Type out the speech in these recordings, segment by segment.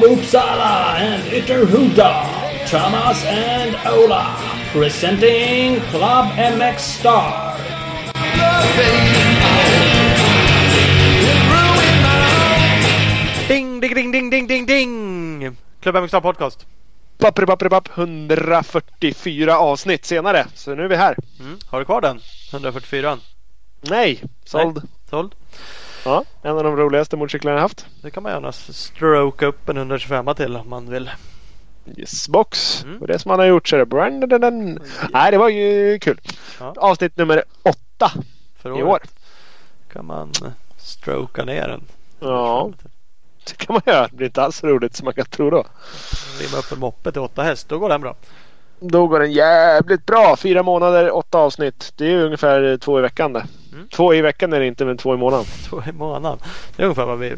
from Uppsala and Ytterhuda, Thomas and Ola, presenting Club MX Star. Ding, ding, ding, ding, ding, ding, ding! Club MX Podcast. Bappri, bappri, bapp, 144 avsnitt senare. Så nu är vi här. Mm. Har du kvar den? 144 Nej, såld. Nej. Såld. Ja, en av de roligaste motorcyklarna jag haft. Det kan man gärna stroka upp en 125 till om man vill. Yes, box. Mm. Och det som han har gjort så är det... Brandon. Nej, det var ju kul. Ja. Avsnitt nummer åtta För i år. kan man eh, stroka ner den. Ja, det kan man göra. Det blir inte alls roligt som man kan tro då. Rimma upp en moppe till 8 häst. Då går den bra. Då går den jävligt bra. Fyra månader, åtta avsnitt. Det är ungefär två i veckan det. Mm. Två i veckan är det inte, men två i månaden. Två i månaden. Det är ungefär vad vi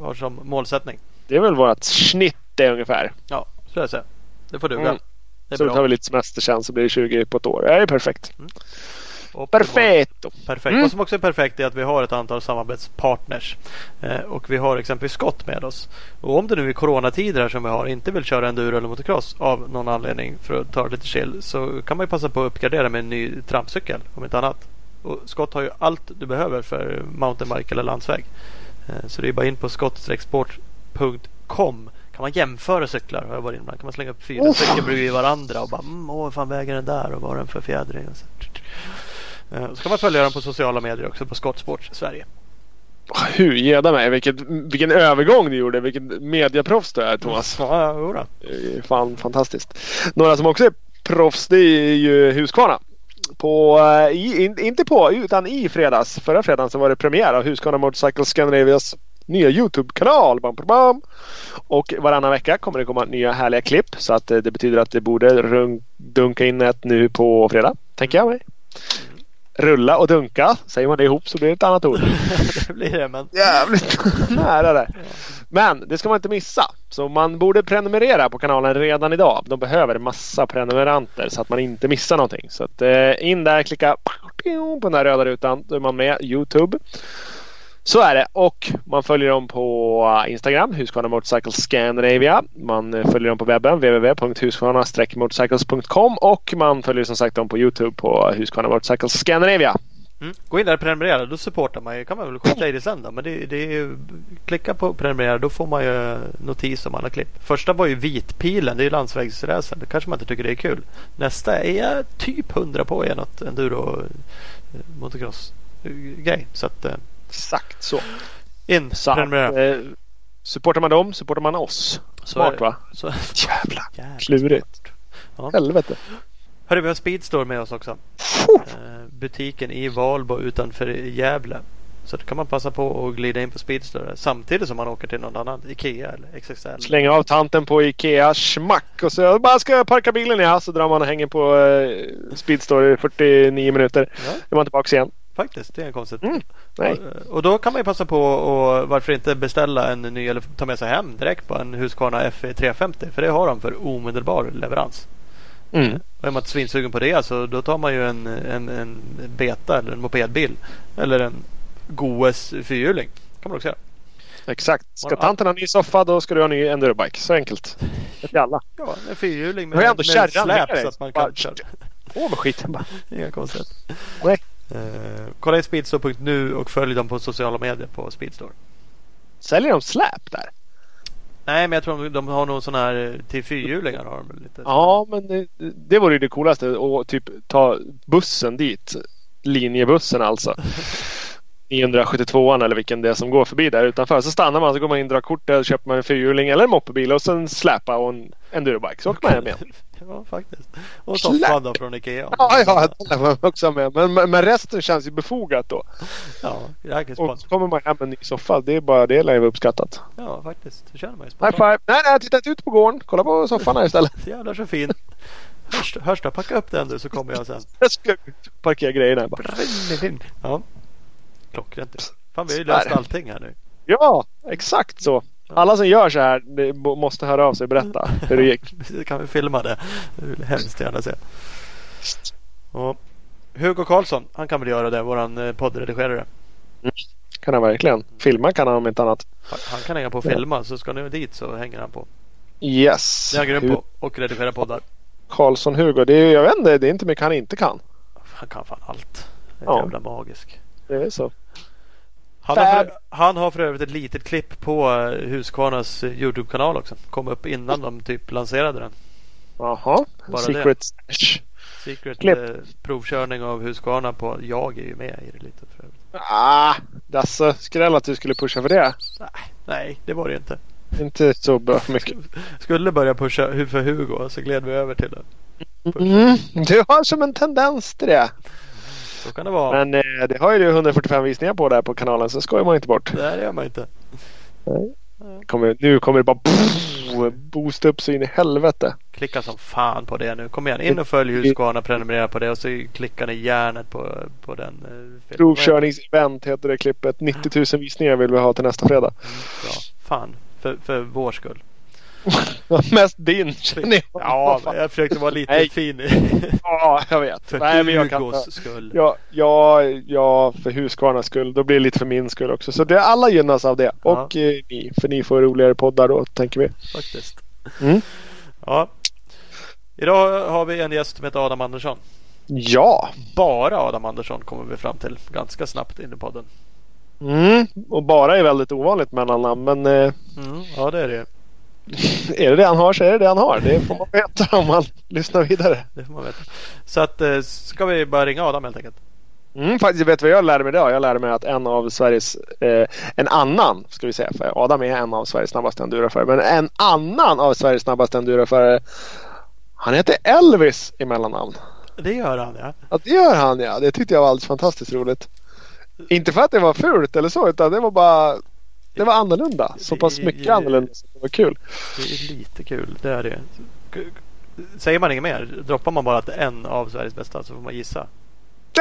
har som målsättning. Det är väl vårt snitt det ungefär. Ja, så jag säga. Det får duga. Mm. Det Så bra. tar vi lite semester sen så blir det 20 på ett år. Det är perfekt. Och- Perfetto! Perfekt. Mm. Vad som också är perfekt är att vi har ett antal samarbetspartners. Eh, och vi har exempelvis Scott med oss. Och om det nu är coronatider här som vi har inte vill köra enduro eller motocross av någon anledning för att ta lite chill så kan man ju passa på att uppgradera med en ny trampcykel om inte annat. Och Scott har ju allt du behöver för mountainbike eller landsväg. Eh, så det är bara in på scott-sport.com kan man jämföra cyklar. Har jag varit på. kan man slänga upp fyra Oh. stycken bredvid varandra och bara mm, åh vad fan väger den där och vad har den för fjädring. Och så. Eh, Så kan man följa dem på sociala medier också på Skottsport Sverige. Hur geda mig. Vilket, vilken övergång du gjorde. Vilken mediaproffs du är Thomas. Ja, jodå. Fan fantastiskt. Några som också är proffs det är ju Husqvarna. På, eh, i, in, inte på utan i fredags. Förra fredagen så var det premiär av Husqvarna Motorcycle Scandinavias nya Youtube-kanal. Bam, bam, bam. Och varannan vecka kommer det komma nya härliga klipp. Så att eh, det betyder att det borde dunka in ett nu på fredag. Tänker jag mig. Rulla och dunka. Säger man det ihop så blir det ett annat ord. det blir det. Men Jävligt nära där. Men det ska man inte missa. Så man borde prenumerera på kanalen redan idag. De behöver massa prenumeranter så att man inte missar någonting. Så att, eh, in där, klicka på den där röda rutan. Då är man med. Youtube. Så är det. Och man följer dem på eh, Instagram, Husqvarna Motorcycle Scandinavia. Man eh, följer dem på webben, www.husqvarna-motorcycles.com och man följer som sagt dem på Youtube på eh, Husqvarna Motorcycle Scandinavia. mm. gå in där och prenumerera. Då supportar man ju. kan man väl skita i det sen då. Men det, det är ju, klicka på prenumerera. Då får man ju notis om alla klipp. Första var ju vitpilen. Det är ju landsvägsracer. Det kanske man inte tycker det är kul. Nästa är jag typ hundra på är något enduro motocross grej. Så att Exakt så. in Så prenumerera. eh, supportar man dem, supportar man oss. Så Smart det. va? Så, Jävlar. Klurigt. Ja. Helvete. Hörru, vi har Speedstore med oss också. Oh. Eh, butiken i Valbo utanför Gävle. Så då kan man passa på att glida in på Speedstore samtidigt som man åker till någon annan. Ikea eller XXL. Slänga av tanten på Ikea, smack och så bara ska jag parka bilen ja. Så drar man och hänger på eh, Speedstore i 49 minuter. Ja, Är man tillbaka igen. Faktiskt. Det är konstigt. Mm. Och, och då kan man ju passa på och varför inte beställa en ny eller ta med sig hem direkt på en Husqvarna FE 350. För det har de för omedelbar leverans. Mm. Och är man inte svinsugen på det så då tar man ju en, en, en beta eller en mopedbil. Eller en Goes fyrhjuling. kan man också göra. Exakt. Ska tanten ha ny soffa då ska du ha ny endurobike. Så enkelt. Det till alla. Ja, en fyrhjuling med, med släp så att man kan köra. På med skiten bara. Inga konstigheter. Nej. Eh, kolla in speedstore.nu och följ dem på sociala medier på Speedstore. Säljer de släp där? Nej, men jag tror de, de har nog sån här eh, till fyrhjulingar. Har de lite. Ja, men det, det vore ju det coolaste. Att typ ta bussen dit. Linjebussen alltså. 972an eller vilken det är som går förbi där utanför. Så stannar man så går man in, drar kortet, köper man en fyrhjuling eller en moppebil och sen släpa och en endurobike. Så åker man hem igen. Ja, faktiskt. Och soffan då från Ikea. Ja, ja, den var också med. Men, men, resten känns ju befogat då. Ja, jäkligt Och så kommer man hem med en ny soffa. Det är bara det lär ju vara uppskattat. Ja, faktiskt. Det känner man ju High spontant. five! Nej, nej, titta inte ut på gården. Kolla på soffan här istället. Jävlar så fin. Hörs, hörs då, packa upp den du så kommer jag sen. Jag ska parkera grejerna bara. Ja. Klockrent. Fan vi har ju löst det. allting här nu. Ja, exakt så. Alla som gör så här måste höra av sig och berätta hur det gick. Så kan vi filma det. Det vill jag hemskt gärna se. Och Hugo Karlsson, han kan väl göra det, våran eh, poddredigerare. Kan han verkligen. Filma kan han om inte annat. Han kan hänga på och filma så ska ni dit så hänger han på. Yes. Det är han grym på. Och redigerar poddar. Karlsson Hugo. Det är, jag vet inte, det är inte mycket han inte kan. Han kan fan allt. Det är Ja. jävla magisk. Det är så. Han har, för, han har för övrigt ett litet klipp på eh, Husqvarnas eh, Youtube-kanal också. Kom upp innan de typ lanserade den. Jaha. Secret stash. Secret Klipp. eh, provkörning av Husqvarna på Jag är ju med i det lite för övrigt. Ah, Dasse. Skräll att du skulle pusha för det. Nej, det var det inte. Inte så bra mycket. Skulle börja pusha för Hugo så gled vi över till det. Mm, du har som en tendens till det. Så kan det vara. Men eh, det har ju du 145 visningar på där på kanalen så skojar man inte bort. Det här gör man inte. Kommer, nu kommer det bara pff, boosta upp så in i helvete. Klicka som fan på det nu. Kom igen, in och följ Husqvarna, prenumerera på det och så klickar ni järnet på, på den. eh. Provkörningsevent heter det klippet. 90 000 visningar vill vi ha till nästa fredag. Mm, bra. Fan, för, för vår skull. Mest din känner jag. Ja, jag försökte vara lite Nej. fin. Ja, jag vet. för Nej, men jag kan Hugos skull. Ja, ja, ja, för Husqvarnas skull. Då blir det lite för min skull också. Så det, alla gynnas av det. Ja. Och eh, ni. För ni får roligare poddar då, tänker vi. Faktiskt. Mm. Ja. Idag har vi en gäst som heter Adam Andersson. Ja. Bara Adam Andersson kommer vi fram till ganska snabbt in i podden. Mm. Och bara är väldigt ovanligt mellannamn. Men eh, Mm, ja, det är det. Är det det han har så är det det han har. Det får man veta om man lyssnar vidare. Det får man veta. Så att eh, ska vi bara ringa Adam helt enkelt. Mm, faktiskt, vet du vad jag lärde mig idag? Jag lärde mig att en av Sveriges, eh, en annan ska vi säga, för Adam är en av Sveriges snabbaste enduroförare, men en annan av Sveriges snabbaste enduroförare, han heter Elvis i mellannamn. Det gör han ja. Ja, det gör han ja. Det tyckte jag var alldeles fantastiskt roligt. Inte för att det var fult eller så, utan det var bara det var annorlunda. Så pass mycket annorlunda så det var kul. Det är lite kul. Det är det. Säger man inget mer? Droppar man bara att det är en av Sveriges bästa så får man gissa.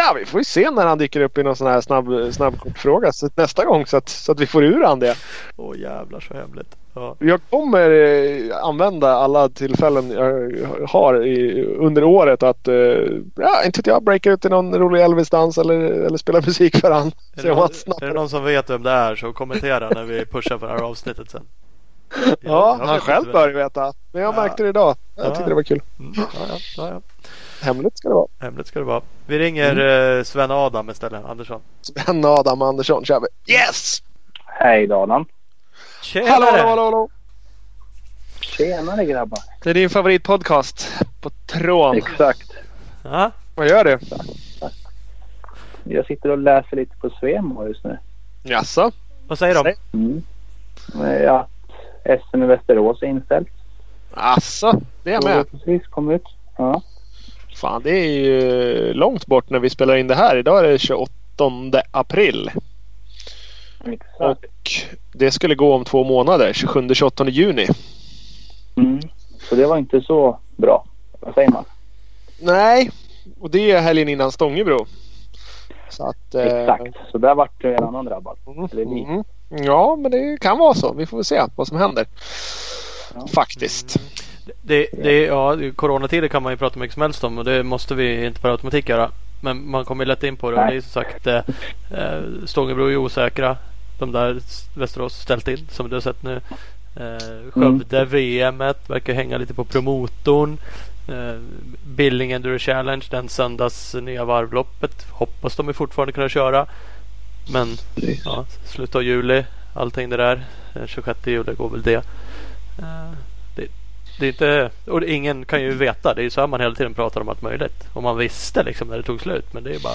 Ja, vi får ju se när han dyker upp i någon sån här snabb, snabbkortfråga så nästa gång så att, så att vi får ur han det. Åh jävlar så hemligt. Ja. Jag kommer eh, använda alla tillfällen jag har i, under året att, eh, ja inte vet jag, breaka ut i någon rolig Elvis-dans eller, eller spela musik för han. Är, det någon, är det någon som vet vem det är så kommentera när vi pushar för det här avsnittet sen. Ja, jag han själv bör ju veta. Men jag Ja. märkte det idag. Jag Ja. tyckte det var kul. Mm, ja, ja, ja, ja. Hemligt ska det vara. Hemligt ska det vara. Vi ringer Mm. eh, Sven Adam istället. Andersson. Sven Adam Andersson kör vi. Yes! Hej Danan. Tjenare! Hallå, hallå, hallå, hallå! Tjenare grabbar. Det är din favoritpodcast på Trån. Exakt. Ja, Vad gör du? Jag sitter och läser lite på Svemo just nu. Jaså? vad säger de? Mm. Att SM i Västerås är inställt. Asså? Det är med. precis kom ut. Ja. Fan, det är ju långt bort när vi spelar in det här. Idag är det 28 april. Exakt. Och det skulle gå om två månader. 27-28 juni. Mm. Så det var inte så bra. Vad säger man? Nej, och det är helgen innan Stångebro. Så att, eh, Exakt. Så där vart det en annan drabbad. Mm, mm. Ja, men det kan vara så. Vi får väl se vad som händer. Ja. Faktiskt. Det, det, ja, coronatider kan man ju prata mycket som helst om och det måste vi inte per automatik göra. Men man kommer lätt in på det. Nej. det är som sagt eh, eh, Stångebro är osäkra. De där Västerås ställt in som du har sett nu. Eh, Skövde VM verkar hänga lite på promotorn. Eh, Billing Enduro Challenge, den söndags nya varvloppet. Hoppas de är fortfarande kunna köra. Men ja, slutet av juli, allting det där. Den 26 juli går väl det. Eh, det, det är inte, och det- ingen kan ju veta. Det är ju så här man hela tiden pratar om allt möjligt. Om man visste liksom när det tog slut. Men det är bara...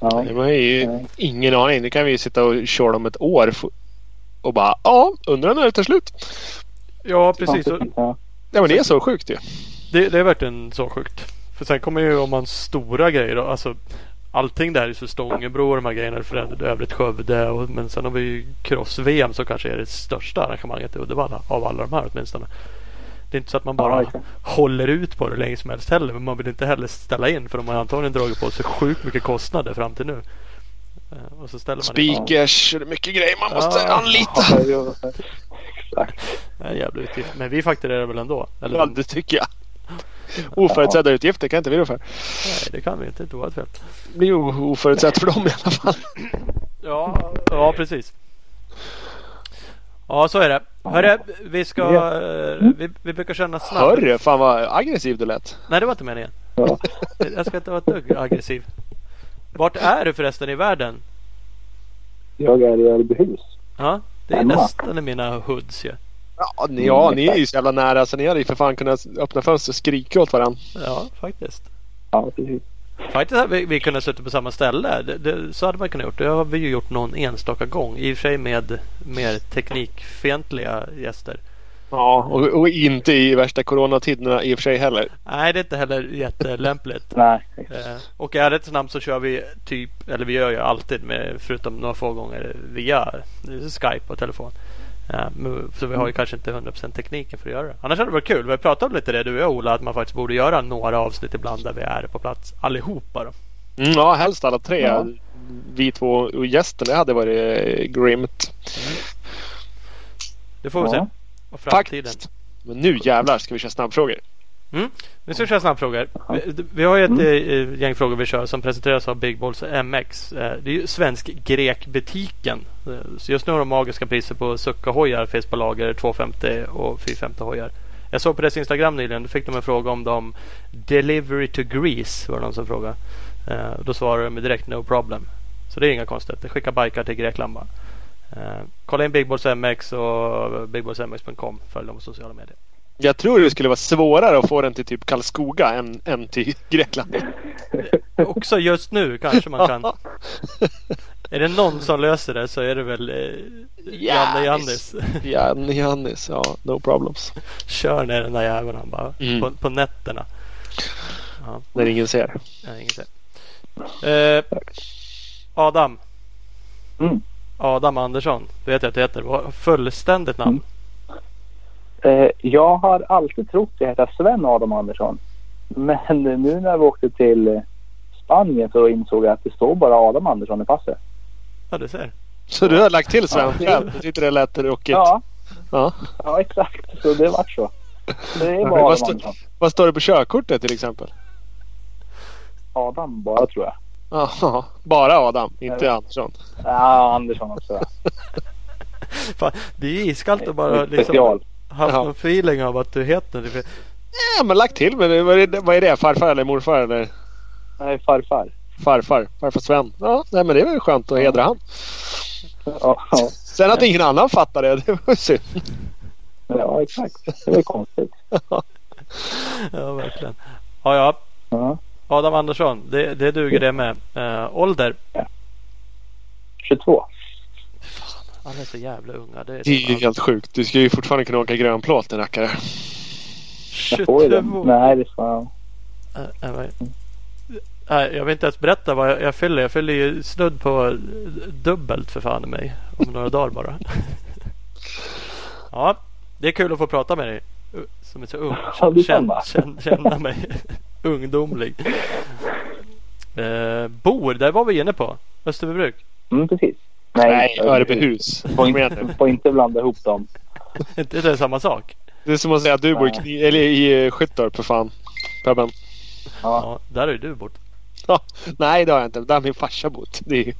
Ja. Det var ju Nej. ingen aning. Nu kan vi ju sitta och köra om ett år och bara ja, undrar när det tar slut. Ja, precis. Ja. Ja, men det är så sjukt ju. Det, det är verkligen så sjukt. För sen kommer ju om man stora grejer. Då, alltså, allting där är så Stångebro och de här grejerna. För det- övrigt Skövde. Och, men sen har vi ju cross-VM som kanske är det största arrangemanget i Uddevalla. Av alla de här åtminstone. Det är inte så att man bara Ja, håller ut på det länge som helst heller. Men man vill inte heller ställa in. För de har antagligen dragit på sig sjukt mycket kostnader fram till nu. Eh, Och så ställer man in. Speakers, det är mycket grejer man måste Ja. anlita. Ja, Exakt. Det är en jävla utgift. Men vi fakturerar väl ändå? Eller, Ja, det tycker jag. Oförutsedda utgifter kan inte vi rå för. Nej, det kan vi inte. Det var fel. Det blir ju oförutsett för dem i alla fall. Ja, ja precis. Ja, så är det. Hörru, vi ska... Ja. eh, Vi, vi brukar köra snabb... Hörru, fan vad aggressiv du lät. Nej, det var inte meningen. Ja. Jag ska inte vara ett dugg aggressiv. Vart är du förresten i världen? Jag är i Örbyhus. Ja, det är Hemma. nästan i mina hoods ju. Ja, ni, ja, ni är ju så jävla nära så ni hade ju för fan kunnat öppna fönstret och skrika åt varandra. Ja, faktiskt. Ja, precis. Faktiskt hade vi, vi kunnat sitta på samma ställe. Det, det, så hade man kunnat gjort. Det har vi ju gjort någon enstaka gång. I och för sig med mer teknikfientliga gäster. Ja, och, och inte i värsta coronatiderna i och för sig heller. Nej, det är inte heller jättelämpligt. Nej. Eh, och i ärlighetens namn så kör vi typ, eller vi gör ju alltid med, förutom några få gånger via Skype och telefon. Eh, men- så vi har ju kanske inte 100% tekniken för att göra det. Annars hade det varit kul. Vi har pratat om lite det du och jag Ola, att man faktiskt borde göra några avsnitt ibland där vi är på plats allihopa då. Mm, ja, helst alla tre. Ja. Vi två och gästen, det hade varit eh, grymt. Det får vi Ja. se. Och framtiden. Faktiskt. Men nu jävlar ska vi köra snabbfrågor. Nu ska vi köra snabbfrågor. Vi, vi har ju ett eh, gäng frågor vi kör som presenteras av Big Balls MX. Eh, det är ju Svensk Grekbutiken. Eh, så just nu har de magiska priser på Succa-hojar finns på lager 250 och 450 hojar. Jag såg på deras Instagram nyligen. Då fick de en fråga om de Delivery to Greece var det någon som frågade. Eh, då svarade de direkt no problem. Så det är inga konstigheter. Skicka bikar till Grekland bara. Eh, kolla in Big Balls MX och bigballsmx.com. Följ dem på sociala medier. Jag tror det skulle vara svårare att få den till typ Karlskoga än, än till Grekland. Också just nu kanske man kan. Är det någon som löser det så är det väl eh, Janne Jannis. Janne Jannis, ja. No problems. Kör ner den där jäveln han bara. Mm. På, på nätterna. Ja, När ingen ser. inget att säga. Eh, Adam. Mm. Adam Andersson. Vet jag att du heter. Fullständigt namn. Mm. Eh, jag har alltid trott jag heter Sven Adam Andersson. Men nu när vi åkte till eh, Spanien så insåg jag att det står bara Adam Andersson i passet. Ja, du ser. Så du har lagt till Sven Ja. själv? Du tyckte det lät rockigt? Ja, ja. ja exakt. Så det vart så. Det är bara vad Andersson. Vad står det på körkortet till exempel? Adam bara tror jag. Ja, bara Adam, inte Andersson. Ja, Andersson också. Fan, det är iskallt att bara Special. Haft Ja. någon feeling av att du heter det. Ja, men lagt till. Men vad är det, vad är det? Farfar eller morfar eller Nej, farfar. farfar? Farfar Sven. Ja, nej, men det är väl skönt att hedra han. Ja, ja, Sen att ingen annan fattar det, det var synd. ja exakt. Det var konstigt. Ja, verkligen. Ja, ja. Ja. Adam Andersson. Det, det duger det med. Eh, ålder. 22. Alla är så jävla unga. Det är Det är ju helt sjukt. Du ska ju fortfarande kunna åka grönplåt din rackare. Jag får ju det. 22. Nej, det får Äh, äh, Nej, jag vill inte ens berätta vad jag, jag fyller. Jag fyller ju snudd på dubbelt för fan i mig. Om några dagar bara. Ja, det är kul att få prata med dig. Som är så ung. Känn, känn, känna mig ungdomlig. Eh, bor, där var vi inne på. Österbybruk. Mm, precis. Nej, Örbyhus. Får inte, får inte blanda ihop dem. det är samma sak? Det är som att säga att du bor i, eller i eh, Skyttorp för fan. Ja. Ja, där har ju du bott. Ja, nej det har jag inte. Där har min farsa bott. Det är.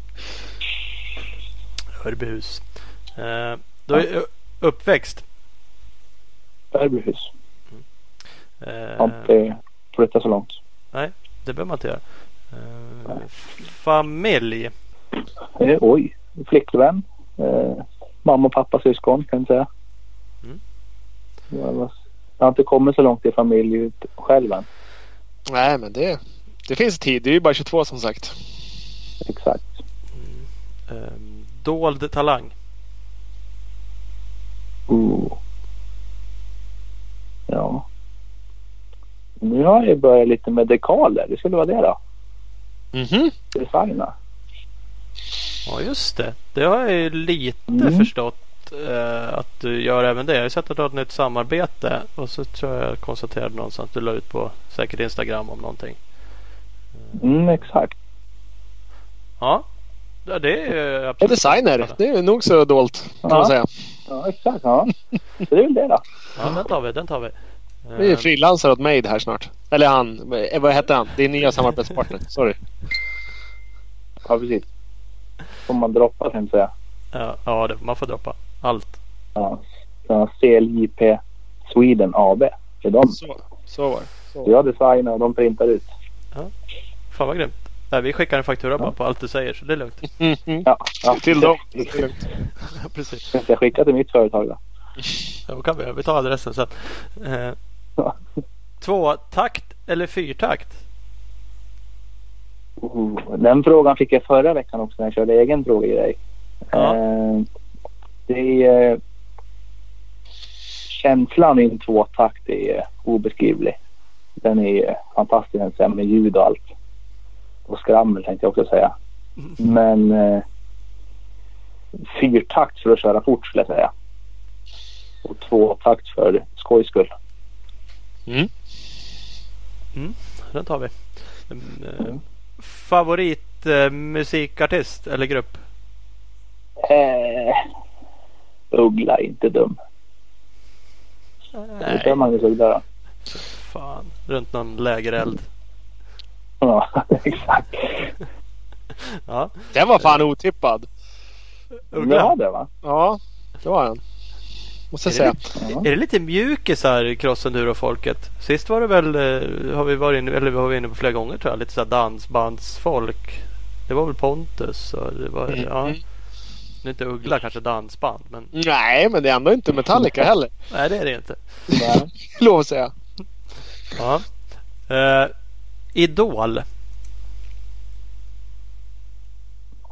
Örbyhus. Eh, då är jag uppväxt. Örbyhus. Eh, Har inte flyttat så långt. det behöver man inte göra. Eh, familj. Eh, oj. Flickvän. Eh, mamma och pappa syskon kan jag säga. Mm. Jag, har inte kommit så långt i familj ut själv än. Nej men det, det finns tid. Det är ju bara 22 som sagt. Exakt. Eh, dold talang. Ooh. Ja. Nu har jag börjat lite med dekaler. Det skulle vara det då. Mhm. Designa. Ja just det. Det har jag ju lite Mm. förstått eh, att du gör även det. Jag har ju sett att du har ett nytt samarbete. Och så tror jag jag konstaterade någonstans att du la ut på säkert Instagram om någonting. Mm, exakt. Ja. Ja, det är ju Och absolut. designer. Det är nog så dolt kan Ja. man säga. Ja, exakt. Ja. Det är väl det då. Ja, den tar vi. Den tar vi. Vi är Eh, frilansare åt Made här snart. Eller han. eh, Vad heter han? Din nya samarbetspartner. Sorry. Ja, precis. Får man droppa tänkte jag säga. ja, ja, det, man får droppa allt. Ja, ja, CLJP Sweden AB. Det är de. Så, så var det. Jag designar och de printar ut. Fan vad grymt. Nej, vi skickar en faktura bara på allt du säger så det är lugnt. Mhm. Ja, ja. Till dem. Precis. Jag skicka till mitt företag då? Ja, kan vi, vi tar adressen sen. Eh, Ja. två takt eller fyrtakt? Oh, den frågan fick jag förra veckan också när jag körde egen frågegrej. Ja. Eh, det är... Känslan i en tvåtakt är obeskrivlig. Den är fantastisk den med ljud och allt. Och skrammel tänkte jag också säga. Men eh, fyrtakt för att köra fort skulle jag säga. Och tvåtakt för skojs skull. Mm. Den tar vi. Mm, eh, Mm. Favorit eh, musikartist eller grupp? Eh, Uggla är inte dum. Nej, Magnus Uggla då. fan. Runt någon lägereld. Ja, exakt. Ja, Den var fan otippad. Ja, Uggla. det va? Ja, det var den. Måste Är säga. det Ja. Är det lite mjukisar i crossenduro-folket? Sist var det väl, eh, har vi varit inne, eller var vi inne på flera gånger tror jag, lite så här dansbandsfolk. Det var väl Pontus och det var, Mm. ja. Nu är inte Uggla kanske dansband men Nej, men det är ändå inte Metallica heller. nej det är det inte. Nej. Lov att säga. Ja. Eh, Idol.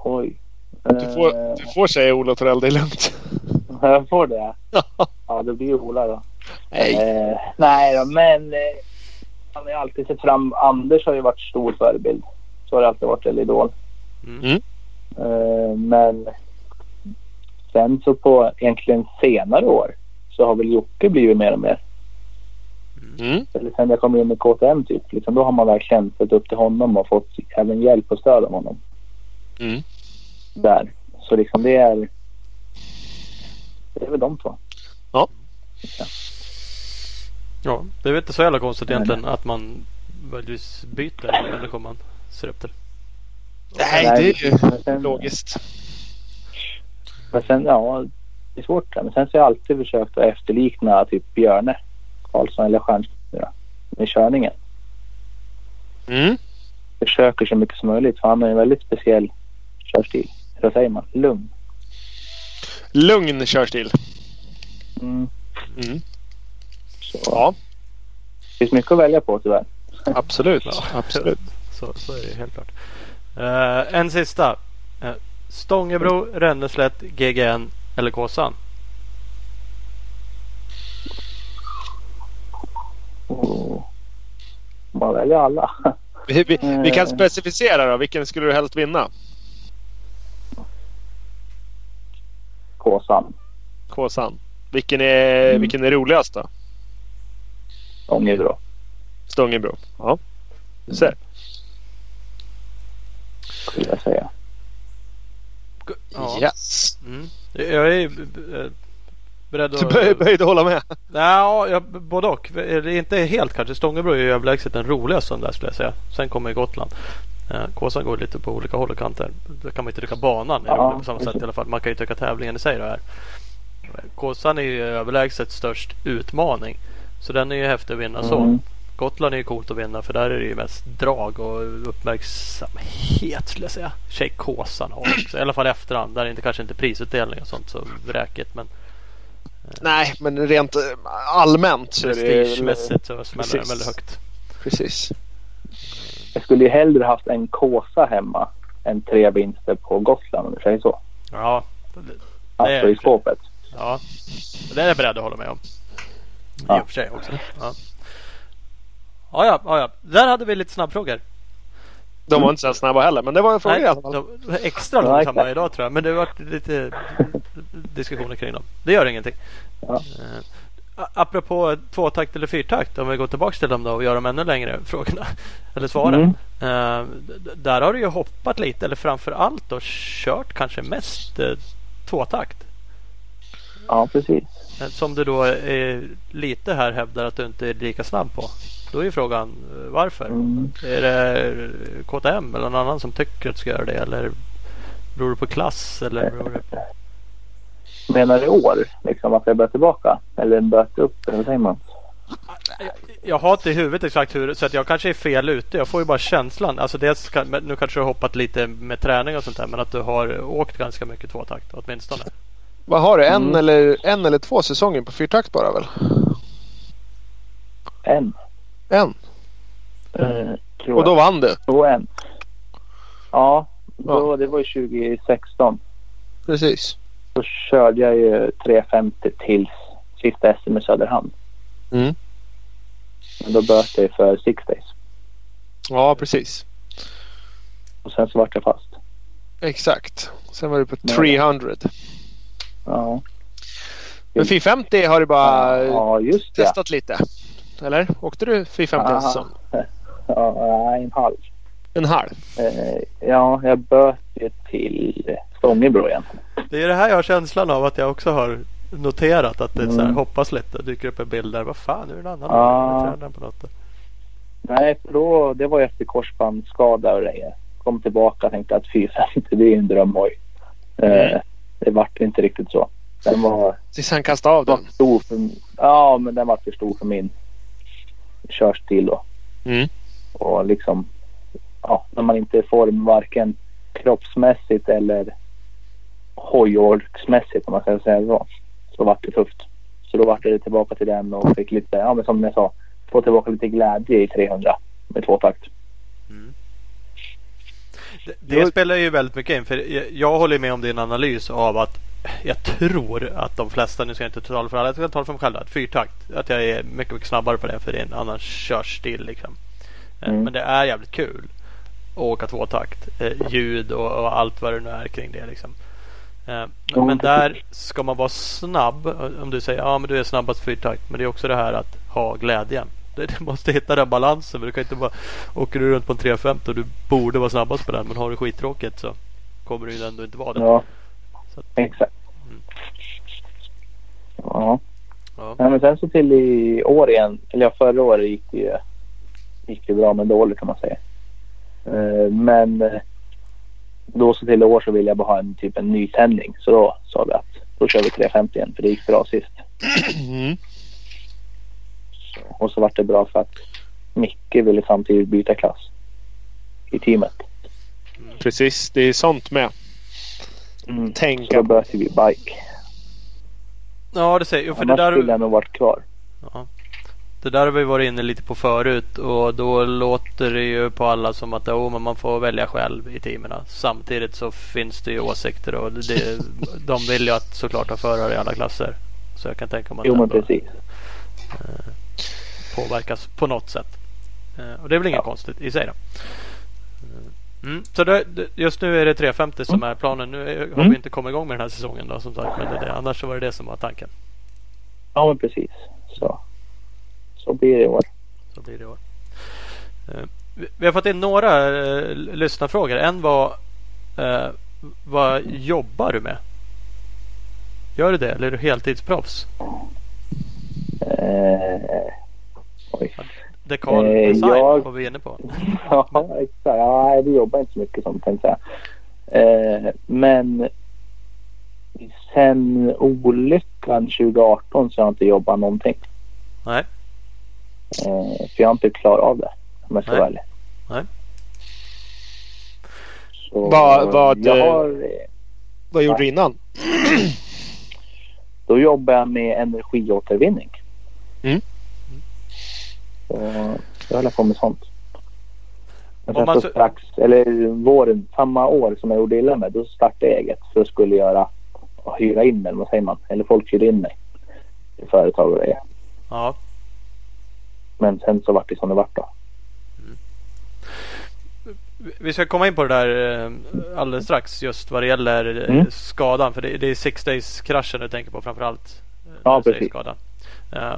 Oj. Du får, Eh, du får säga Ola Torell, det är lugnt. Jag får det? Ja, det blir Ola då. Nej. Eh, nej då, men eh, han har ju alltid sett fram... Anders har ju varit stor förebild. Så har det alltid varit, eller idol. Mm. Mm. Eh, men sen så på egentligen senare år så har väl Jocke blivit mer och mer. Mm. Eller sen jag kom in med KTM typ. Liksom, då har man verkligen sett upp till honom och fått även hjälp och stöd av honom. Mm. Där. Så liksom det är... Det är väl de två. Ja, det är väl inte så jävla konstigt egentligen att man möjligtvis byter människor man ser upp till. Nej, det är ju sen- logiskt. Men sen, ja, det är svårt. Men sen så har jag alltid försökt att efterlikna typ Björne Karlsson eller Stjernström med körningen. Mm. Försöker så mycket som möjligt för han har en väldigt speciell körstil. Vad säger man? Lugn. Lugn körstil. Mm. Mm. Så Ja, Det finns mycket att välja på tyvärr. absolut. Ja. absolut. Så, så är det helt klart. Eh, en sista. Uh, Stångebro, Ränneslätt, GGN eller Kåsan? Och man väljer alla. Vi, vi, vi kan Eh. specificera då. Vilken skulle du helst vinna? Kåsan, Kåsan. Vilken är, Mm. vilken är roligast då? Ångebro. Stångebro. Ja. Du ser. Skulle jag säga. Ja. Yes. Mm. Jag är eh, beredd Du att... böj- böjde hålla med. Ja, jag, både och. Det är inte helt kanske. Stångebro är ju överlägset den roligaste där skulle jag säga. Sen kommer Gotland. Eh, Kåsan går lite på olika håll och kanter. Då kan man inte tycka banan Ja, på samma sätt i alla fall. Man kan ju tycka tävlingen i sig då är. Kåsan är ju överlägset störst utmaning. Så den är ju häftig att vinna så. Mm. Gotland är ju coolt att vinna för där är det ju mest drag och uppmärksamhet skulle jag säga. Tjejkåsan har också. I alla fall efterhand. Där är inte kanske inte prisutdelning och sånt så vräkigt. Men Nej, men rent eh, allmänt så är det... prestigemässigt så smäller den väldigt högt. Precis. Jag skulle ju hellre haft en Kåsa hemma än tre vinster på Gotland om du säger så. Ja, det, Alltså är i skåpet. ja. det är jag beredd att hålla med om. I Ja. och för sig också. Ja. Ja, ja, ja. Där hade vi lite snabbfrågor. De var inte så snabba heller, men det var en fråga i alla fall. de var extra långsamma idag tror jag. Men det har varit lite diskussioner kring dem. Det gör ingenting. Ja. Apropå tvåtakt eller fyrtakt. Om vi går tillbaka till dem då och gör dem ännu längre frågorna. Eller svaren. Mm. D- där har du ju hoppat lite. Eller framför allt då kört kanske mest eh, tvåtakt. Ja, precis. Eh, Som du då eh, lite här hävdar att du inte är lika snabb på. Då är ju frågan varför? Mm. Är det KTM eller någon annan som tycker att du ska göra det? Eller beror det på klass? Eller beror det på... Menar du i år? Liksom varför jag började tillbaka? Eller börjat upp? Eller vad säger man? Jag har inte i huvudet exakt hur så att jag kanske är fel ute. Jag får ju bara känslan. Alltså dels nu kanske du har hoppat lite med träning och sånt där men att du har åkt ganska mycket tvåtakt åtminstone. Vad har du? En, Mm. eller, en eller två säsonger på fyrtakt bara väl? En. En. Tror Och då vann du. Då en. Ja, då, det var ju 2016. Precis. Då körde jag ju 350 tills sista SM i Söderhamn. Mm. Men då böt jag för six days. Ja precis. Och sen så vart jag fast. Exakt. Sen var du på Nej. 300. Ja, Men 450 har du bara ja testat lite. Eller? Åkte du 450 en säsong? Ja, en halv. En halv? Eh, ja, jag böt ju till Stångebro igen. Det är det här jag har känslan av att jag också har noterat att det är så här, Mm. hoppas lite. Dyker upp en bild där. Vad fan, nu är det en annan tränaren på något. Nej, för då, det var efter korsbandsskada och grejer. Kom tillbaka och tänkte att 450 det är en drömhoj. Eh, Mm. det vart inte riktigt så. Den var, Tills han kastade av den. stor för, ja, men den var för stor för min körstil då. Mm. Och liksom, ja, när man inte form varken kroppsmässigt eller hojorksmässigt om man ska säga så. Så vart det tufft. Så då vart det tillbaka till den och fick lite, ja men som jag sa, få tillbaka lite glädje i 300 med tvåtakt. Det, det spelar ju väldigt mycket in. För jag, jag håller med om din analys av att jag tror att de flesta, nu ska jag inte tala för alla, jag ska tala för mig själv. Att fyrtakt, att jag är mycket, mycket snabbare på det för det är en annan körstil. Liksom. Eh, Mm. Men det är jävligt kul att åka tvåtakt. Eh, ljud och, och allt vad det nu är kring det. Liksom. Eh, Men, där ska man vara snabb. Om du säger ja men du är snabbast fyrtakt. Men det är också det här att ha glädjen. Du du måste hitta den balansen. Du kan inte bara åka runt på en 350 och du borde vara snabbast på den. Men har du skittråkigt så kommer du ju ändå inte vara det. Ja, att- exakt. Mm. Ja. Ja. Nej, men sen så till i år igen, eller ja, förra året gick det ju, gick det bra men dåligt kan man säga. Eh, men eh, då så till år så vill jag bara ha en typ en ny tändning. Så då sa vi att då kör vi 350 igen för det gick bra sist. Mm. Och så vart det bra för att Micke ville samtidigt byta klass i teamet. Precis. Det är sånt med. Mm. Så Tänka då började vi bike. ja det säger jo, för det Annars där, skulle jag nog varit kvar. ja. Det där har vi varit inne lite på förut. Och då låter det ju på alla som att oh, men man får välja själv i teamen. Samtidigt så finns det ju åsikter. Och det, de vill ju att såklart ha förare i alla klasser. Så jag kan tänka mig att Jo men precis. påverkas på något sätt. Eh, Och det är väl inget Ja. konstigt i sig då. Mm. Så det, just nu är det 350 som är planen. Nu har Mm. vi inte kommit igång med den här säsongen då som sagt. Men det, annars så var det det som var tanken. Ja men precis. Så, så blir det i år. Så blir det i år. Eh, vi- Vi har fått in några eh, lyssnarfrågor. En var eh, Vad jobbar du med? Gör du det eller är du heltidsproffs? Eh, oj. Dekal Eh, design jag- var vi inne på. Ja, exakt. Ja, det jobbar inte så mycket som tänkte jag. Eh, men sen olyckan 2018 så har jag inte jobbat någonting. Nej. Eh, för jag har inte klarat av det om jag ska Nej. vara ärlig. Nej. Så Vad- eh, har, Vad gjorde du innan? då jobbar jag med energiåtervinning. Mm. Så jag håller på med sånt. Men sen man så så- strax, eller våren, samma år som jag gjorde illa med, då startade jag eget. För jag skulle göra, hyra in mig, eller vad säger man? Eller folk hyrde in mig. I företag och grejer. Ja. Men sen så vart det som det vart då. Vi ska komma in på det där eh, alldeles strax just vad det gäller eh, Mm. skadan. För det, är six days kraschen du tänker på framförallt. eh, Ja, precis. Skadan.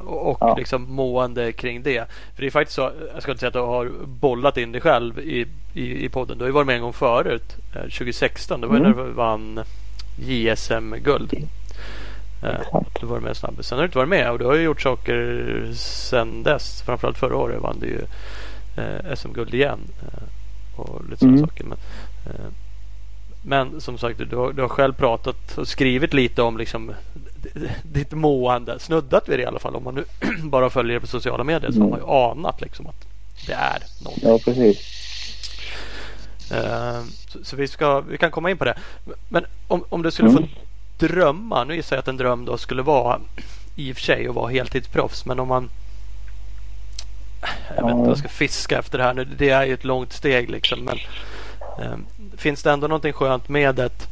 Och Ja. liksom mående kring det. För det är faktiskt så, jag ska inte säga att du har bollat in dig själv i, i, i podden. Du har ju varit med en gång förut. eh, 2016. Det var Mm. när du vann JSM-guld. Eh, Exakt. du var med snabbast. Sen har du inte varit med och du har ju gjort saker sen dess. Framförallt förra året vann du ju eh, SM-guld igen. Eh, och lite sådana Mm. saker. Men, men som sagt, du har, du har själv pratat och skrivit lite om liksom ditt mående. Snuddat vid det i alla fall. Om man nu bara följer det på sociala medier så Mm. har man ju anat liksom att det är någonting. Ja, precis. Så, så vi, ska, vi kan komma in på det. Men om, om du skulle Mm. få drömma. Nu gissar jag att en dröm då skulle vara i och för sig att vara heltidsproffs. Men om man jag vet inte jag ska fiska efter det här nu. Det är ju ett långt steg liksom. Men eh, finns det ändå någonting skönt med ett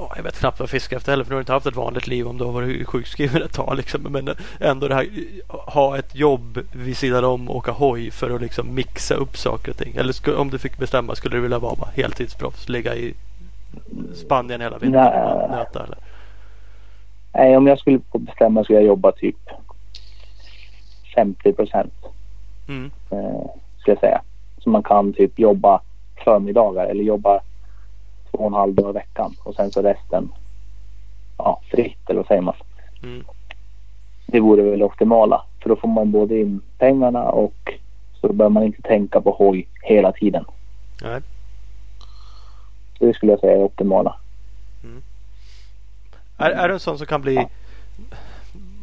Ja, jag vet knappt vad jag fiskar efter heller för nu har du inte haft ett vanligt liv om du har varit sjukskriven ett tag. Liksom. Men ändå det här ha ett jobb vid sidan om och åka hoj för att liksom mixa upp saker och ting. Eller om du fick bestämma skulle du vilja vara bara heltidsproffs? Ligga i Spanien hela vintern nöta eller? Nej, om jag skulle få bestämma skulle jag jobba typ 50 procent. Mm. Eh, skulle jag säga. Så man kan typ jobba förmiddagar eller jobba två och en halv dag i veckan och sen så resten ja, fritt eller vad säger man. Mm. Det vore väl optimala för då får man både in pengarna och så behöver man inte tänka på hoj hela tiden. Nej. Det skulle jag säga är optimala. Är, är du en sån som kan bli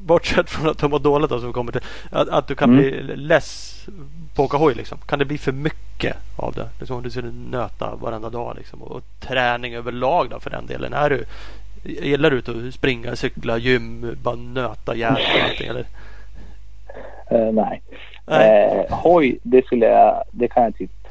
Bortsett från att du mår dåligt då, som kommer till. Att, att du kan Mm. bli less på att åka hoj liksom. Kan det bli för mycket av det? Liksom om du skulle nöta varenda dag liksom. Och, och träning överlag då för den delen. Är du, gillar du att springa, cykla, gym, bara nöta järn och allting eller? Eh, nej. Nej. Eh, hoj, det skulle jag, det kan jag typ,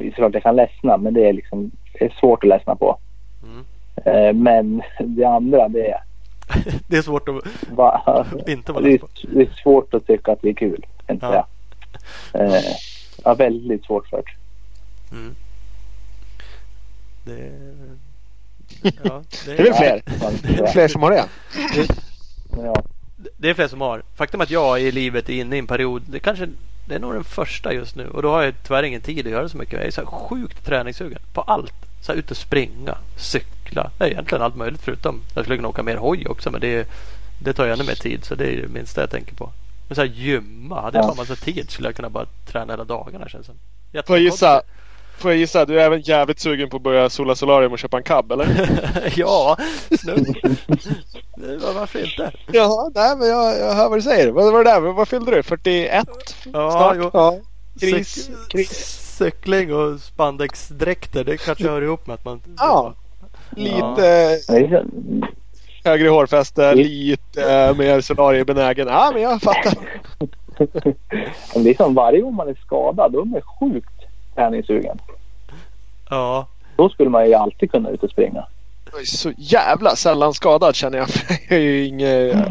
det är klart jag kan ledsna men det är liksom, det är svårt att ledsna på. Mm. Eh, men det andra det är, Det är svårt att va, inte vara det, är, på. det är svårt att tycka att det är kul. Jag Ja. säga. Eh, ja, väldigt svårt för det. Mm. Det, ja, det, Det är väl fler. Ja, Fler som har det. Ja, Det är fler som har. Faktum att jag i livet är inne i en period. Det kanske det är nog den första just nu. Och då har jag tyvärr ingen tid att göra så mycket. Jag är så här sjukt träningssugen på allt. Så här ut och springa, cykla. Det är egentligen allt möjligt förutom. Jag skulle kunna åka mer hoj också. Men det, det tar ju ännu mer tid. Så det är det minsta jag tänker på. Men så här gymma. Hade jag Ja. bara massa tid skulle jag kunna bara träna hela dagarna känns det. Får jag gissa? Får jag gissa? Du är även jävligt sugen på att börja sola solarium och köpa en cab eller? ja, snudd. Varför inte? Ja, nej men jag, jag hör vad du säger. Vad var det där? Vad fyllde du? 41? Ja, Snart? jo. Ja. Kris. Cyk- kris. Cykling och spandexdräkter det kanske hör ihop med att man... Ja. Lite så, högre hårfäste, lite eh, mer solariebenägen. Ja men jag fattar. men det är som varje gång man är skadad då är man sjukt träningssugen. Ja. Då skulle man ju alltid kunna ut och springa. Jag är så jävla sällan skadad känner jag. Jag är ju inget...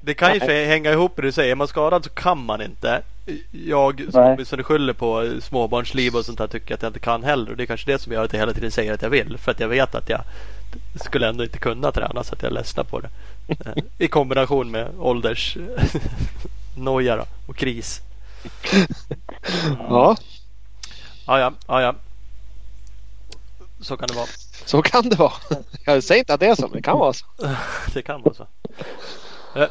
Det kan ju för- hänga ihop med det du säger. Är man skadad så kan man inte. Jag som åtminstone skyller på småbarnsliv och sånt där tycker att jag inte kan heller. Och det är kanske det som gör att jag hela tiden säger att jag vill. För att jag vet att jag skulle ändå inte kunna träna så att jag ledsnar på det. Eh, I kombination med ålders noja då, och kris. Ja, Ja, ja, ja, ja. Så kan det vara. så kan det vara. Jag säger inte att det är så, men det kan vara så. Det kan vara så. Eh,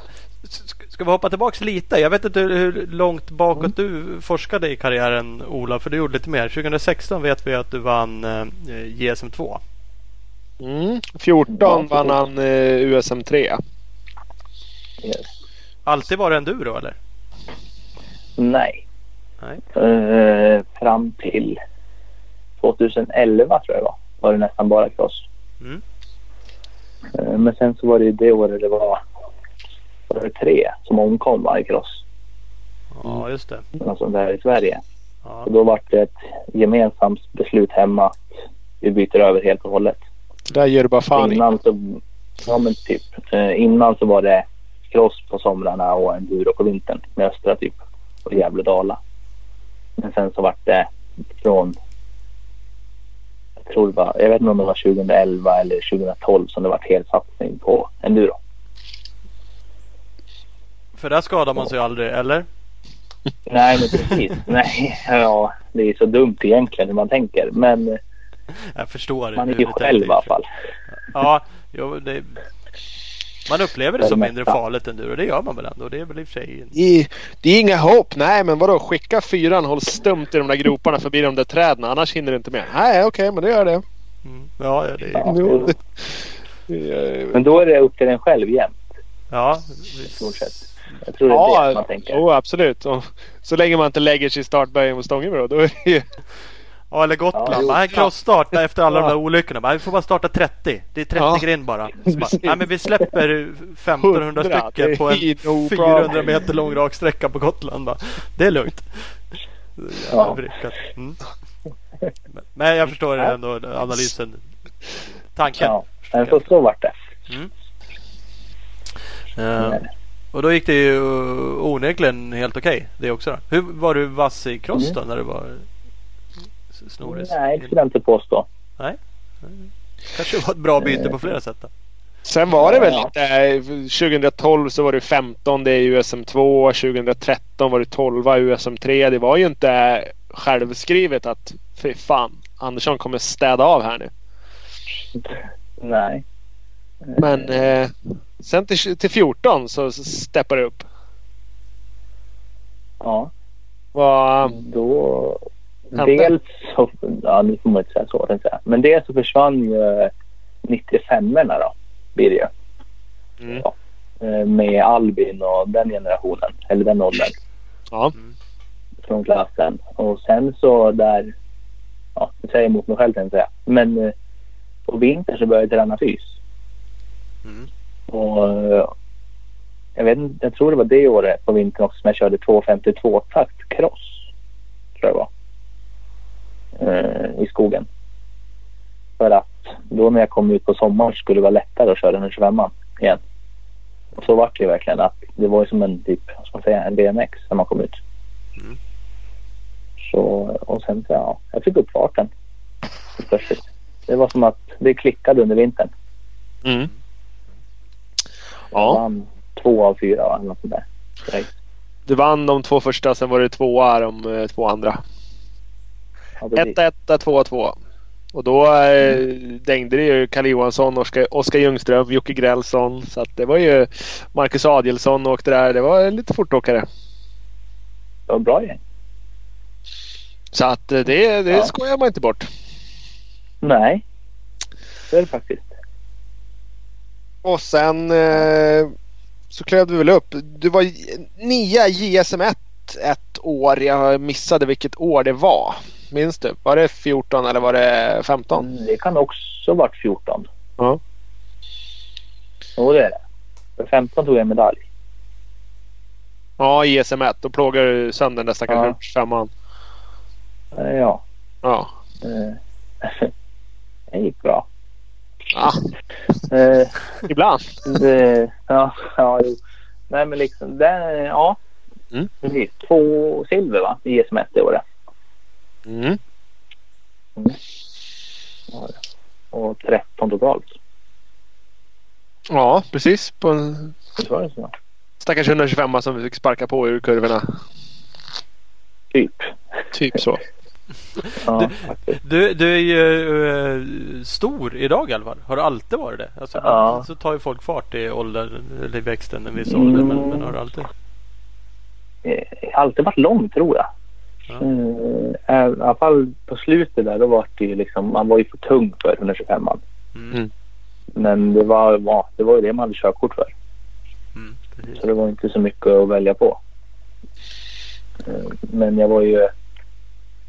Ska vi hoppa tillbaks lite? Jag vet inte hur- långt bakåt du forskade i karriären Ola, för du gjorde lite mer. 2016 vet vi att du vann eh, JSM2. Mm. 14 vann han eh, USM 3. Yes. Alltid var det enduro eller? Nej. Nej. Eh, fram till 2011 tror jag det var. Var det nästan bara cross. Mm. Eh, men sen så var det ju det året det var, var det tre som omkom varje cross. Ja, just det. Något sånt där i Sverige. Ja, Och då var det ett gemensamt beslut hemma att vi byter över helt och hållet. Det där ger du bara fan i. Innan så, ja men typ. Eh, innan så var det cross på somrarna och enduro på vintern med Östra typ. Och Gävle-Dala. Men sen så vart det från jag tror det var, jag vet inte om det var 2011 eller 2012 som det var helt satsning på enduro. för där skadar man sig aldrig, eller? Nej men precis. Nej, ja det är så dumt egentligen hur man tänker. Men Jag förstår. man är ju själv i alla fall. Ja, jo, det, Man upplever det som mindre farligt enduro. Det gör man väl ändå. Det är väl i och för sig... I, det är inga hopp. Nej, men vadå? Skicka fyran, håll stumt i de där groparna förbi de där träden. Annars hinner du inte med. Nej, okej, men det gör det. Mm. Ja, ja, det är... Ja, Men då är det upp till en själv jämt. Ja, I stort sett. Jag tror det är det man Ja, tänker. oh, absolut. Och så länge man inte lägger sig i startböjen mot Stångebro. Då är det ju... Ja, eller Gotland. Ja, jo. bara, en crossstart efter alla de där olyckorna. Bara, vi får bara starta 30. Det är 30 Ja. grind bara. Bara nej, men vi släpper 1500 100, stycken på en det är no 400 problem. meter lång rak sträcka på Gotland. Bara. Det är lugnt. Ja. Mm. Men- jag förstår ändå analysen. Tanken. Ja, så, så vart det. Eh, och då gick det ju uh, onekligen helt okej det också. Då. Hur var du vass i cross då när du var snoris? Nej, det skulle jag inte påstå. Kanske var ett bra byte på flera sätt. Då. Sen var det väl lite... 2012 så var du 15 i USM2. 2013 var du 12 i USM3. Det var ju inte självskrivet att fy fan, Andersson kommer städa av här nu. Nej. Men eh, sen till, till 14 så steppar det upp. Ja, Vad... då... Dels så... Ja, nu får man inte säga så. Men dels så försvann ju 95orna då. Blir det ju. Mm. Eh, Med Albin och den generationen. Eller den åldern. Ja. Från klassen. Och sen så där... Ja, det säger jag emot mig själv tänkte jag. Men eh, på vintern så började jag träna fys. Mm. Och eh, jag, vet, jag tror det var det året på vintern också som jag körde 252 takt cross. Tror jag det var. Eh, I skogen. För att då när jag kom ut på sommaren skulle det vara lättare att köra den 25 igen. Och så var det ju verkligen att det var ju som en typ, vad ska man säga, en BMX när man kom ut. Mm. Så, och sen så, ja, jag fick upp farten. Plötsligt. Det var som att det klickade under vintern. Mm. Jag Ja. vann två av fyra eller något sånt där. Du vann de två första, sen var det tvåa de eh, två andra. Ja, precis. Etta, etta, tvåa, tvåa. Och då eh, dängde det ju Kalle Johansson, Oskar, Oskar Ljungström, Jocke Grälsson. Så det var ju Marcus Adielsson åkte där. Det var lite fortåkare. Det var bra gäng. Så att eh, det, det Ja. skojar man inte bort. Nej, det är det faktiskt. Och sen eh, så klev du väl upp. Du var nia i JSM1 ett år. Jag missade vilket år det var. Minns du? Var det 14 eller var det 15? Mm, Det kan också varit 14. Ja. Jo, det är det. För 15 tog jag en medalj. Ja, i JSM1. Då plågade du sönder den där stackars Ja. femman. Eh, Ja, Ja. eh, det gick bra. ja. Eh, Ibland. det, ja, ja, jo. Nej, men liksom, det, ja. Mm. Precis. Två silver va? I SM1 det året. Mm. Och 13 totalt. Ja, precis. På en stackars 125 som vi fick sparka på ur kurvorna. Typ. Typ så. Ja, faktiskt. Du, du är ju eh, stor idag fall. Har du alltid varit det? Alltså, Ja. Så tar ju folk fart i åldern, eller i växten en viss ålder. Men, men har du alltid? Eh, Jag har alltid varit lång tror jag. Ja. Eh, I alla fall på slutet där då var det ju liksom, man var ju för tung för 125 man. Mm. Mm. Men det var, ja, det var ju det man hade körkort för. Mm. Så det var inte så mycket att välja på. Eh, Men jag var ju, ja,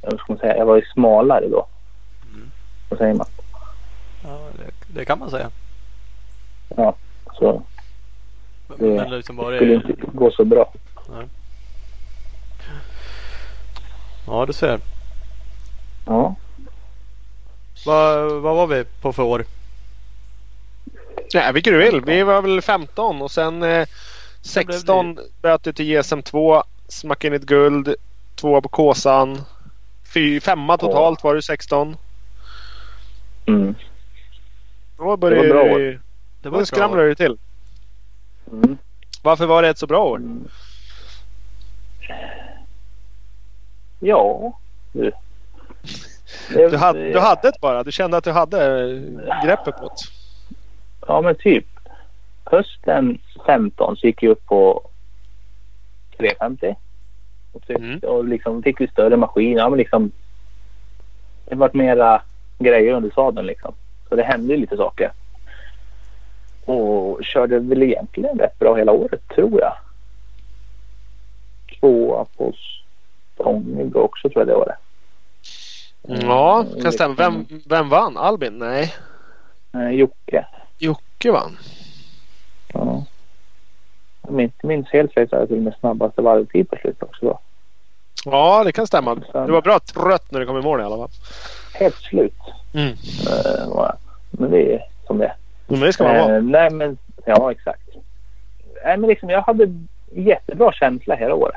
vad ska man säga, jag var ju smalare då. Mm. Vad säger man? Ja, det, det kan man säga. Ja, så Men, Det men liksom var det skulle det... inte gå så bra. Ja, du ser. Ja, Vad, vad var vi på för år? Ja, vilket du vill. Vi var väl 15 och sen eh, 16 böt du till JSM2. Smackade in ett guld. Tvåa på Kåsan. Fy, femma totalt var du 16. mm. Då började Det var bra du- Det bra skramlade år. du till. Mm. Varför var det ett så bra år? Mm. Ja, du. Det- Du hade, du hade ett bara. Du kände att du hade greppet på det. Ja, men typ. hösten 15 så gick jag upp på 350. Och, tyck, Mm. och liksom fick vi större maskin. Ja, men liksom, det vart mera grejer under sadeln liksom. Så det hände lite saker. Och körde väl egentligen rätt bra hela året tror jag. Tvåa på Stångig också tror jag det var det. Ja, Mm, kan stämma. Vem, vem vann? Albin? Nej. Eh, Jocke. Jocke vann. Ja. Om jag inte minns helt fel så hade jag till och med snabbaste varvtid på slutet också då. Ja, det kan stämma. Du var bra trött när du kom i mål i alla fall. Helt slut Mm. jag. Men det är som det är. Men det ska man vara. Eh, nej men, ja exakt. Nej men liksom jag hade jättebra känsla hela året.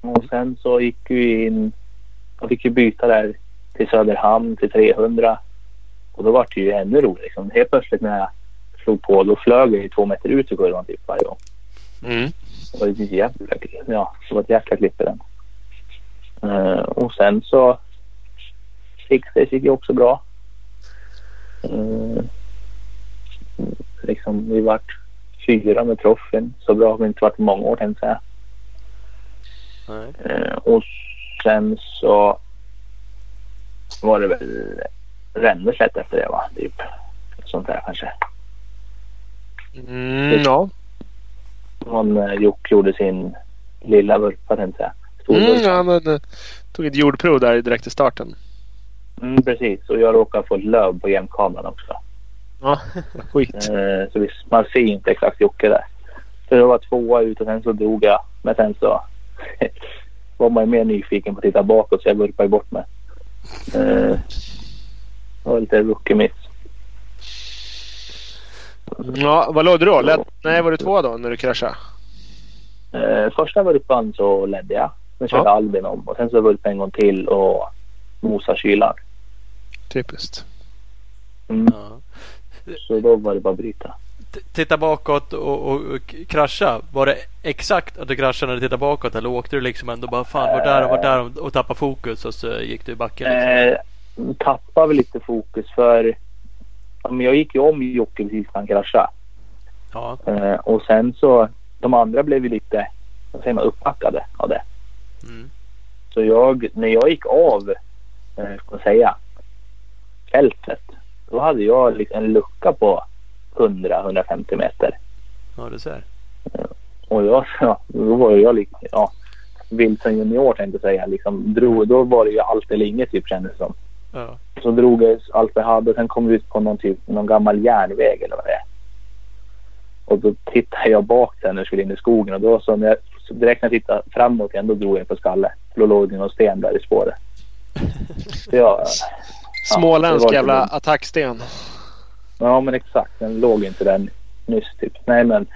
Och sen så gick vi in, jag fick ju byta där till Söderhamn till 300. Och då var det ju ännu roligare liksom. Helt plötsligt när jag slog på då flög jag ju två meter ut ur kurvan typ varje gång. Mm. Det var ett jävla, ja, det var ett jäkla klipp i den. Eh, och sen så Sixdays gick ju också bra. Uh, liksom vi vart fyra med proffin. Så bra har vi inte varit på många år tänkte jag säga. Eh, och sen så var det väl Ränneslätt efter det va? Typ. Sånt där kanske. Mm, ja. Han eh, Jock gjorde sin lilla vurpa tänkte jag. Mm, Storvurpa. han hade, tog ett jordprov där direkt i starten. Mm, precis. Och jag råkade få ett löv på jämkameran också. Ja, skit. Eh, så vi, man ser inte exakt Jocke där. Så jag var tvåa ut och sen så drog jag. Men sen så var man ju mer nyfiken på att titta bakåt så jag vurpade bort mig. Eh, det var lite rookie miss. Ja, vad låg du då? Led, nej, var du två då när du kraschade? Eh, första vurpan så ledde jag. Sen körde Ja. Albin om och sen så vurpade jag en gång till och mosade kylan. Typiskt. Mm, Ja. så då var det bara att bryta. Titta bakåt och, och, och krascha. Var det exakt att du kraschade när du tittade bakåt eller åkte du liksom ändå bara fan var där och var där och, och tappade fokus och så gick du i backen? Liksom. Eh, tappade väl lite fokus för ja, men jag gick ju om Jocke precis när han kraschade. Ja. Eh, och sen så de andra blev ju lite vad säger man, uppbackade av det. Mm. Så jag, när jag gick av, eh, ska man säga, fältet. Då hade jag liksom en lucka på 100-150 meter. ja, du ser. Och jag, ja, då var jag ja, vild som junior tänkte jag säga. Liksom, drog, då var det ju allt eller inget typ kändes det som. Ja. Så drog jag allt vi hade och sen kom vi ut på någon, typ, någon gammal järnväg eller vad det är. Och då tittade jag bak sen när jag skulle in i skogen och då så, när jag, så direkt när jag tittade framåt igen då drog jag på skalle. För då låg det någon sten där i spåret. Så jag, Småländsk det var jävla attacksten. Ja men exakt, den låg inte där nyss typ. Nej men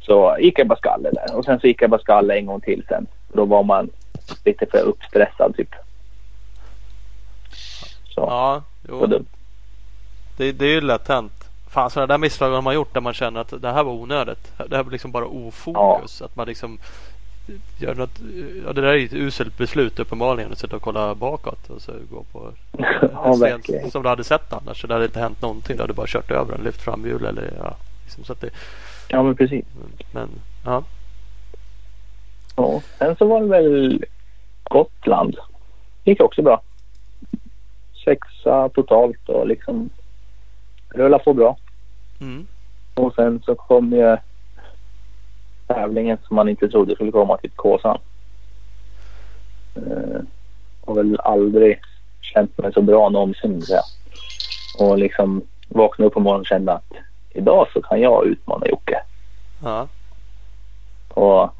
så gick jag bara skalle där och sen så gick jag bara skalle en gång till sen. Då var man lite för uppstressad typ. Så, Ja, det jo. dumt. Det, det är ju lätt hänt. Fan sådana där misstag har man gjort där man känner att det här var onödigt. Det här var liksom bara ofokus. Att man liksom gör något. Ja, det där är ju ett uselt beslut uppenbarligen. Att sitta och kolla bakåt och så gå på Ja, en verkligen. som du hade sett annars. Så det hade inte hänt någonting. Du hade bara kört över den, lyft fram hjul eller ja. Liksom, så att det, Ja men precis. men ja. Ja, sen så var det väl Gotland. gick också bra. Sexa totalt och liksom rullade på bra. Mm. Och sen så kom ju tävlingen som man inte trodde skulle komma till Kåsan. Eh, har väl aldrig känt mig så bra någonsin. jag säga. Och liksom vaknade upp på morgonen och kände att idag så kan jag utmana Jocke. Ja. Och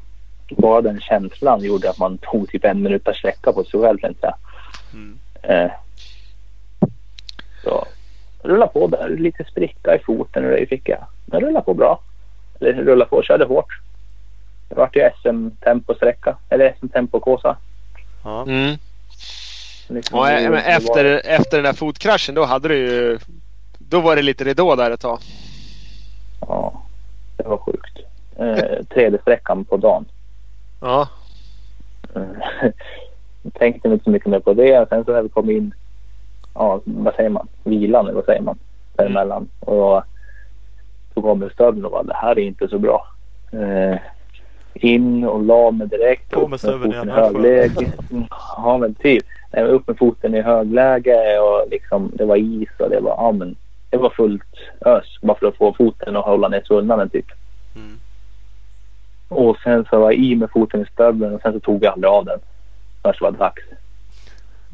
bara den känslan gjorde att man tog typ en minut per sträcka på sig själv. tänkte jag. Mm. Eh, så rulla på där. Lite spricka i foten och det fick jag. Men rulla på bra. Eller rulla på, körde hårt. Det vart ju SM-temposträcka. Eller SM-tempokåsa. Ja. Mm. Liksom, Och, efter, var- efter den där fotkraschen då hade du ju... Då var det lite ridå där ett tag. Ja, det var sjukt. Eh, tredje sträckan på dagen. Ja. Eh, tänkte inte så mycket mer på det. Sen så när vi kom in, ja vad säger man, vilan eller vad säger man däremellan. Och tog av mig stöveln och bara det här är inte så bra. Eh, in och la mig direkt. På med stöveln i högläge. Ja men typ. Nej, men upp med foten i högläge och liksom det var is och det var, ja men det var fullt ös bara för att få foten att hålla ner svullnaden typ. Mm. Och sen så var jag i med foten i stöveln och sen så tog jag aldrig av den. Först var det dags.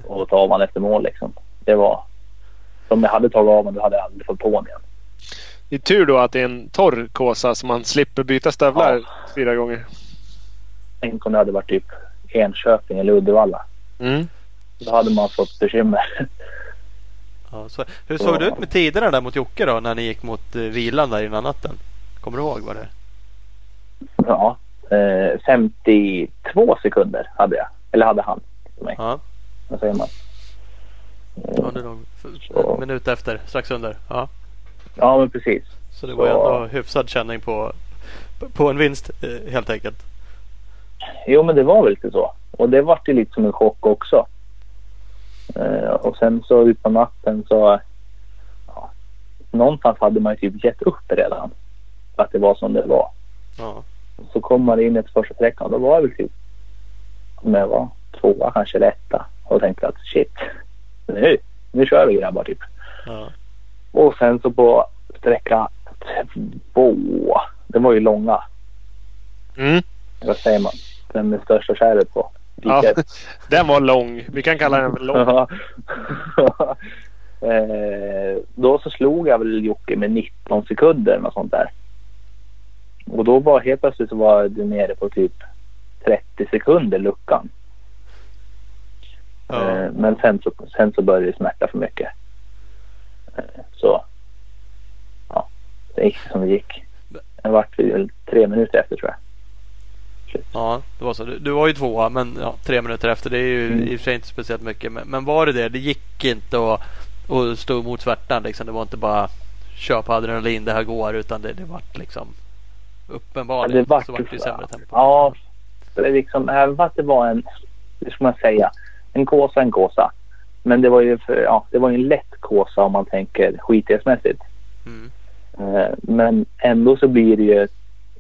Och ta av den efter mål liksom. Det var... Om jag hade tagit av den då hade jag aldrig fått på den igen. Det är tur då att det är en torr kåsa så man slipper byta stövlar Ja. fyra gånger. Tänk om det hade varit typ Enköping eller Uddevalla. Mm. Då hade man fått bekymmer. Ja, så, hur såg det ut med tiderna där mot Jocke då när ni gick mot eh, vilan där innan natten? Kommer du ihåg vad det ja. Eh, 52 sekunder hade jag. Eller hade han. Mig. Ja, Vad säger man? ja det är en minut efter, strax under. Ja. Ja men precis. Så det var Så- ändå hyfsad känning på, på en vinst eh, helt enkelt. Jo men det var väl lite så. Och det var ju lite som en chock också. Eh, och sen så ut på natten så... Ja, någonstans hade man ju typ gett upp redan. Att det var som det var. Ja. Så kom man in i ett första sträckan och då var jag väl typ... Om jag var tvåa kanske eller etta. Och tänkte att shit. Nu, nu kör vi grabbar typ. Ja. Och sen så på sträcka två. Det var ju långa. Mm. Vad säger man? Den med största kärret på. Ja, den var lång. Vi kan kalla den för lång. eh, då så slog jag väl Jocke med 19 sekunder eller sånt där. Och då var helt plötsligt så var det nere på typ 30 sekunder luckan. Ja. Eh, men sen så, sen så började det smärta för mycket. Så ja, det gick som det gick. Det vart väl tre minuter efter tror jag. Ja, det var så. Du, du var ju tvåa men ja, tre minuter efter. Det är ju Mm. i och för sig inte speciellt mycket. Men, men var det det? Det gick inte att, att stå emot svärtan liksom. Det var inte bara kör på adrenalin, det här går. Utan det, det vart liksom uppenbarligen det vart så vart det sämre tempo. Ja, det liksom, även fast det var en, hur ska man säga, en kåsa en kåsa. Men det var ju för, ja, det var en lätt kåsa om man tänker skitighetsmässigt. Mm. Eh, Men ändå så blir det ju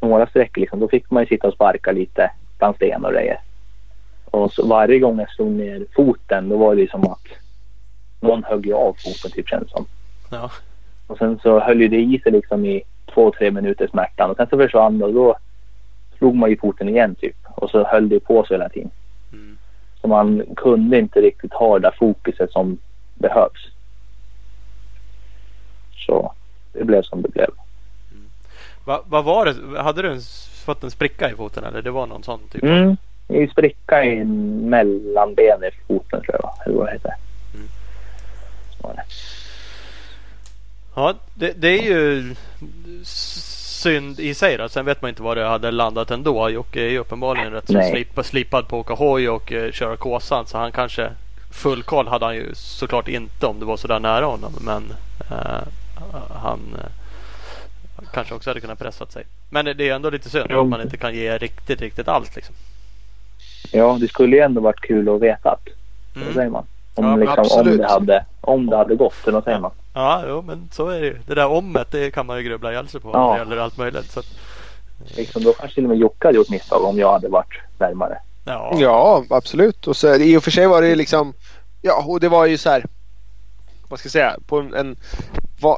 några sträckor liksom. Då fick man ju sitta och sparka lite bland sten och grejer. Och så varje gång jag slog ner foten då var det ju som att någon högg av foten typ känns som. Ja. Och sen så höll ju det i sig liksom i två, tre minuter smärtan och sen så försvann det och då slog man ju foten igen typ. Och så höll det på så hela tiden. Mm. Så man kunde inte riktigt ha det där fokuset som behövs. Så det blev som det blev. Va, vad var det? Hade du en, fått en spricka i foten eller? Det var någon sån typ? Mm. I spricka i mellanben i foten tror jag va? Eller vad det heter. Mm. Så var det. Ja, det, det är ju synd i sig då. Sen vet man inte var det hade landat ändå. Jocke är ju uppenbarligen rätt så slip, slipad på att åka hoj och uh, köra kåsan. Så han kanske full koll hade han ju såklart inte om det var sådär nära honom. Men eh, han eh, kanske också hade kunnat pressat sig. Men det är ändå lite synd att man inte kan ge riktigt, riktigt allt liksom. Ja, det skulle ju ändå varit kul att veta. Vad Mm. säger man? Om, Ja, liksom, om, det hade, om det hade gått. Eller vad säger man? Ja, jo, men så är det ju. Det där ommet det kan man ju grubbla ihjäl sig på Ja. när det gäller allt möjligt. Så att, Liksom, då kanske till och med Jocke hade gjort misstag om jag hade varit närmare. ja. Ja, absolut. Och så, I och för sig var det ju liksom... Ja, och det var ju så här... Vad ska jag säga? På en, en,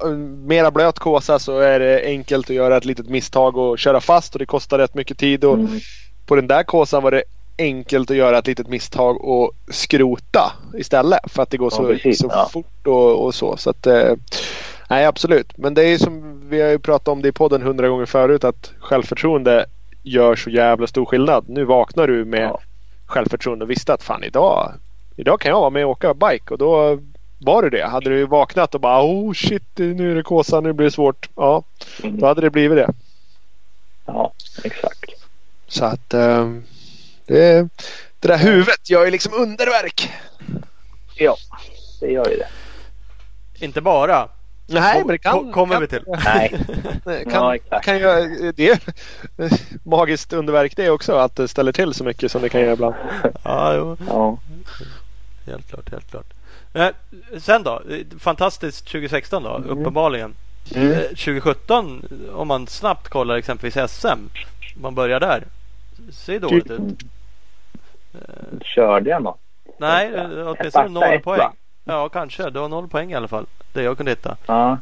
en mera blöt kåsa så är det enkelt att göra ett litet misstag och köra fast och det kostar rätt mycket tid. Och Mm. På den där kåsan var det enkelt att göra ett litet misstag och skrota istället. För att det går Ja, så, precis, så ja. fort och, och så. så att, eh, nej, absolut. Men det är som vi har ju pratat om det i podden hundra gånger förut att självförtroende gör så jävla stor skillnad. Nu vaknar du med Ja. självförtroende och visste att fan idag, idag kan jag vara med och åka bike och då var det det. Hade du vaknat och bara oh shit nu är det kåsa, nu blir det svårt. Ja, Mm. då hade det blivit det. Ja, exakt. Så att eh, det, det där huvudet gör ju liksom underverk. Ja, det gör ju det. Inte bara. Nej, men det kan. ko- kommer kan, vi till. Nej, Kan, Ja, exakt. kan göra, det är magiskt underverk det också att det ställer till så mycket som det kan göra ibland. Ja, jo. ja. Helt klart, helt klart. Eh, sen då? Eh, Fantastiskt 2016 då, Mm. uppenbarligen. Mm. 2017 om man snabbt kollar exempelvis SM. Man börjar där. Ser dåligt ut. Körde jag något? Nej, åtminstone noll poäng. Ja, kanske. Du har noll poäng i alla fall. Det jag kunde hitta. Ja.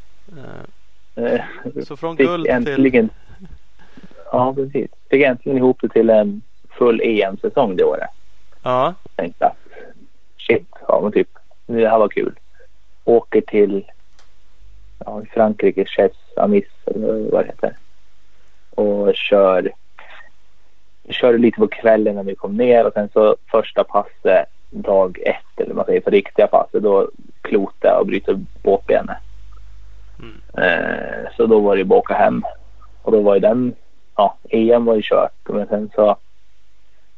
Uh, så från guld äntligen, till... Ja, precis. Fick äntligen ihop det till en full EM-säsong det året. Ja. Tänkte att shit, ja men typ det här var kul. Åker till ja, Frankrike, Chess, Amis eller vad det heter. Och kör. Körde lite på kvällen när vi kom ner och sen så första passet dag ett eller man säger för riktiga passet då klotade och bryter båtbenet. Mm. Eh, så då var det bara att åka hem. Och då var ju den, ja EM var ju kört men sen så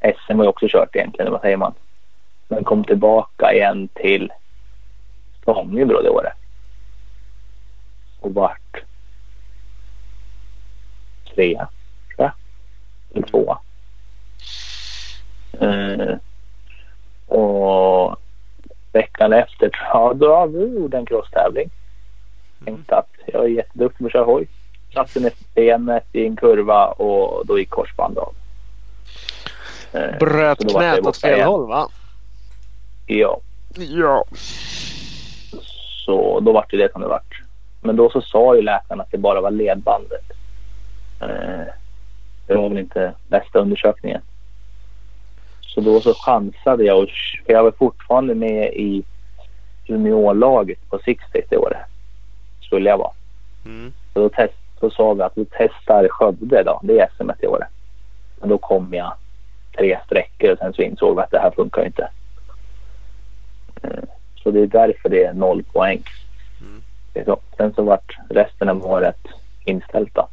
SM var ju också kört egentligen, vad säger man? Men kom tillbaka igen till Stångebro det året. Och vart trea, tror jag. Eller tvåa. Eh, och veckan efter, ja då, gjorde en crosstävling. Tänkte att jag är jätteduktig på att köra hoj. Satte ner benet i en kurva och då gick korsbandet av. Eh, Bröt knät åt fel håll va? Ja. Ja. Så då var det det som det vart. Men då så sa ju läkaren att det bara var ledbandet. Eh, det var väl inte bästa undersökningen. Så då så chansade jag och jag var fortfarande med i juniorlaget på Sixdays det året. Skulle jag vara. Mm. Så då, test, så sa vi att vi testar Skövde då. Det är SM i året. Men då kom jag tre sträckor och sen så insåg vi att det här funkar inte. Eh, så det är därför det är noll poäng. Mm. Så. Sen så vart resten av året inställt då.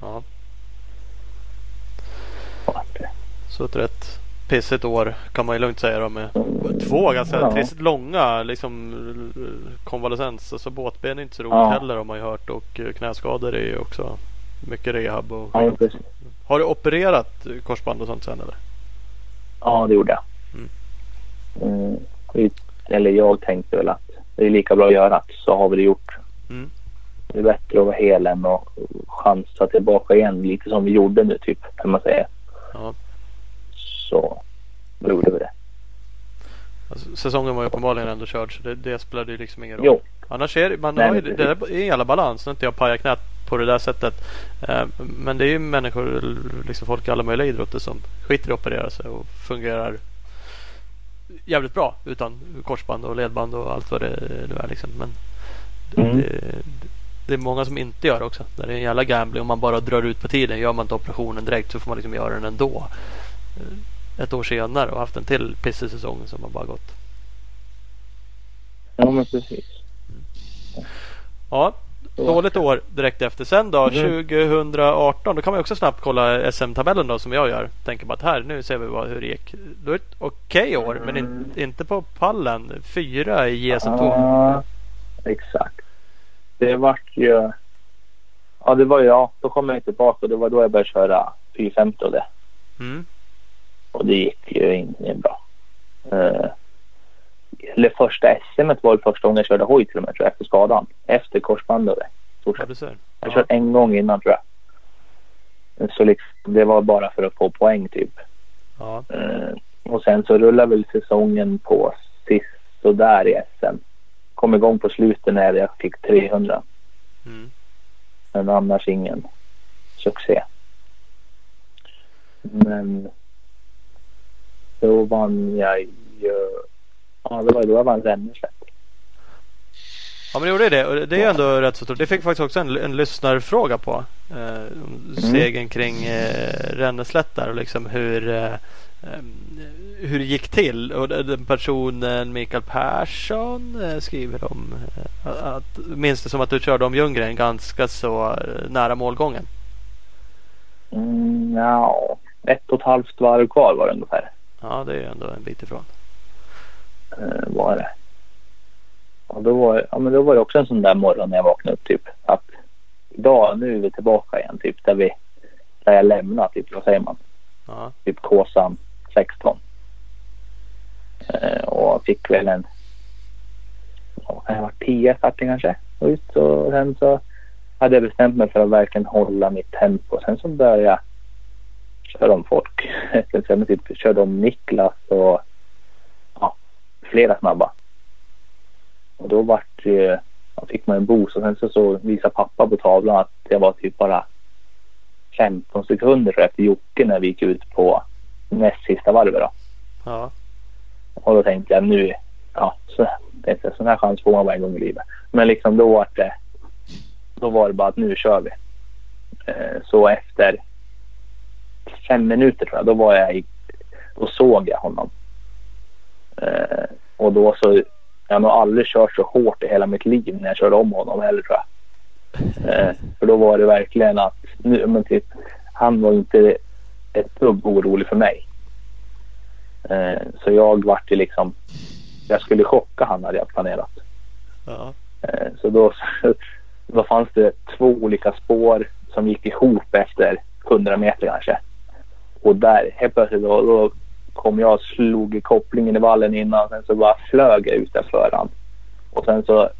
Ja. Så ett rätt pissigt år kan man ju lugnt säga då med två ganska ja. trist långa liksom konvalescens. Alltså båtben är inte så roligt ja. heller har man ju hört och knäskador är ju också mycket rehab. Och ja, har du opererat korsband och sånt sen eller? Ja det gjorde jag. Mm. Mm, eller jag tänkte väl att det är lika bra att göra så har vi det gjort. Mm. Det är bättre att vara hel än att chansa tillbaka igen lite som vi gjorde nu typ kan man säga. Ja. Så gjorde vi det. Alltså, säsongen var ju uppenbarligen ändå körd så det, det spelade ju liksom ingen roll. Jo. Annars är man Nej, har ju, det är en jävla balans. Nu inte jag pajar knät på det där sättet. Eh, men det är ju människor, liksom folk i alla möjliga idrotter som skiter i att operera sig och fungerar jävligt bra utan korsband och ledband och allt vad det nu är. Liksom. Men mm. det, det, är många som inte gör det också. Det är en jävla gambling om man bara drar ut på tiden. Gör man inte operationen direkt så får man liksom göra den ändå. Ett år senare och haft en till pissig säsong som har bara gått. Ja men precis. Ja, dåligt år direkt efter. Sen då mm. 2018 då kan man också snabbt kolla SM-tabellen då som jag gör. Tänker bara att här nu ser vi vad, hur det gick. Då är det ett okej okay år men in, mm. inte på pallen. Fyra i JSM2. Ja, exakt. Det vart ju. Ja det var ju ja. Då kom jag tillbaka och det var då jag började köra 450 och det. Mm. Och det gick ju inte bra. Uh, eller första SM var det första gången jag körde hoj till och med tror jag, efter skadan. Efter korsbandet. Ja, du ser. Jag har kört en gång innan tror jag. Så liksom, det var bara för att få poäng typ. Ja. Uh, och sen så rullade väl säsongen på sist och där i SM. Kom igång på slutet när jag fick 300. Mm. Men annars ingen succé. Men då vann jag ju Ja, det var då jag vann Ränneslätt. Ja men det gjorde det och det är ändå rätt så stort. Det fick faktiskt också en, en lyssnarfråga på. Eh, mm. segern kring eh, Ränneslätt där och liksom hur eh, hur det gick till. Och den personen Mikael Persson eh, skriver om eh, att minns det som att du körde om Ljunggren ganska så eh, nära målgången. Mm, ja, ett och ett halvt varv kvar var det ungefär. Ja, det är ändå en bit ifrån eh, var det. Och då var, ja, men då var det också en sån där morgon när jag vaknade upp typ att idag, nu är vi tillbaka igen typ där vi, där jag lämnar typ, vad säger man? Ja. Typ Kåsan 16. Eh, och fick väl en, vad kan det varit, 10 starter kanske ut och sen så hade jag bestämt mig för att verkligen hålla mitt tempo. Sen så började jag köra om folk. Jag typ körde om Niklas och ja, flera snabba. Och då vart det, ja, fick man en boost och sen så, så visade pappa på tavlan att jag var typ bara 15 sekunder efter Jocke när vi gick ut på näst sista varvet. Då. Ja. Och då tänkte jag nu, ja, så, tänkte, sån här chans får man varje gång i livet. Men liksom då var det, då var det bara att nu kör vi. Eh, så efter fem minuter tror jag, då var jag i, då såg jag honom. Eh, och då så, jag har nog aldrig kört så hårt i hela mitt liv när jag körde om honom heller tror jag. Eh, för då var det verkligen att, nu, men typ, han var inte ett dugg orolig för mig. Eh, så jag vart ju liksom, jag skulle chocka han hade jag planerat. Ja. Eh, så då, då fanns det två olika spår som gick ihop efter 100 meter kanske. Och där helt plötsligt då, då kom jag och slog i kopplingen i vallen innan. Sen så bara flög jag ut för han. Och sen så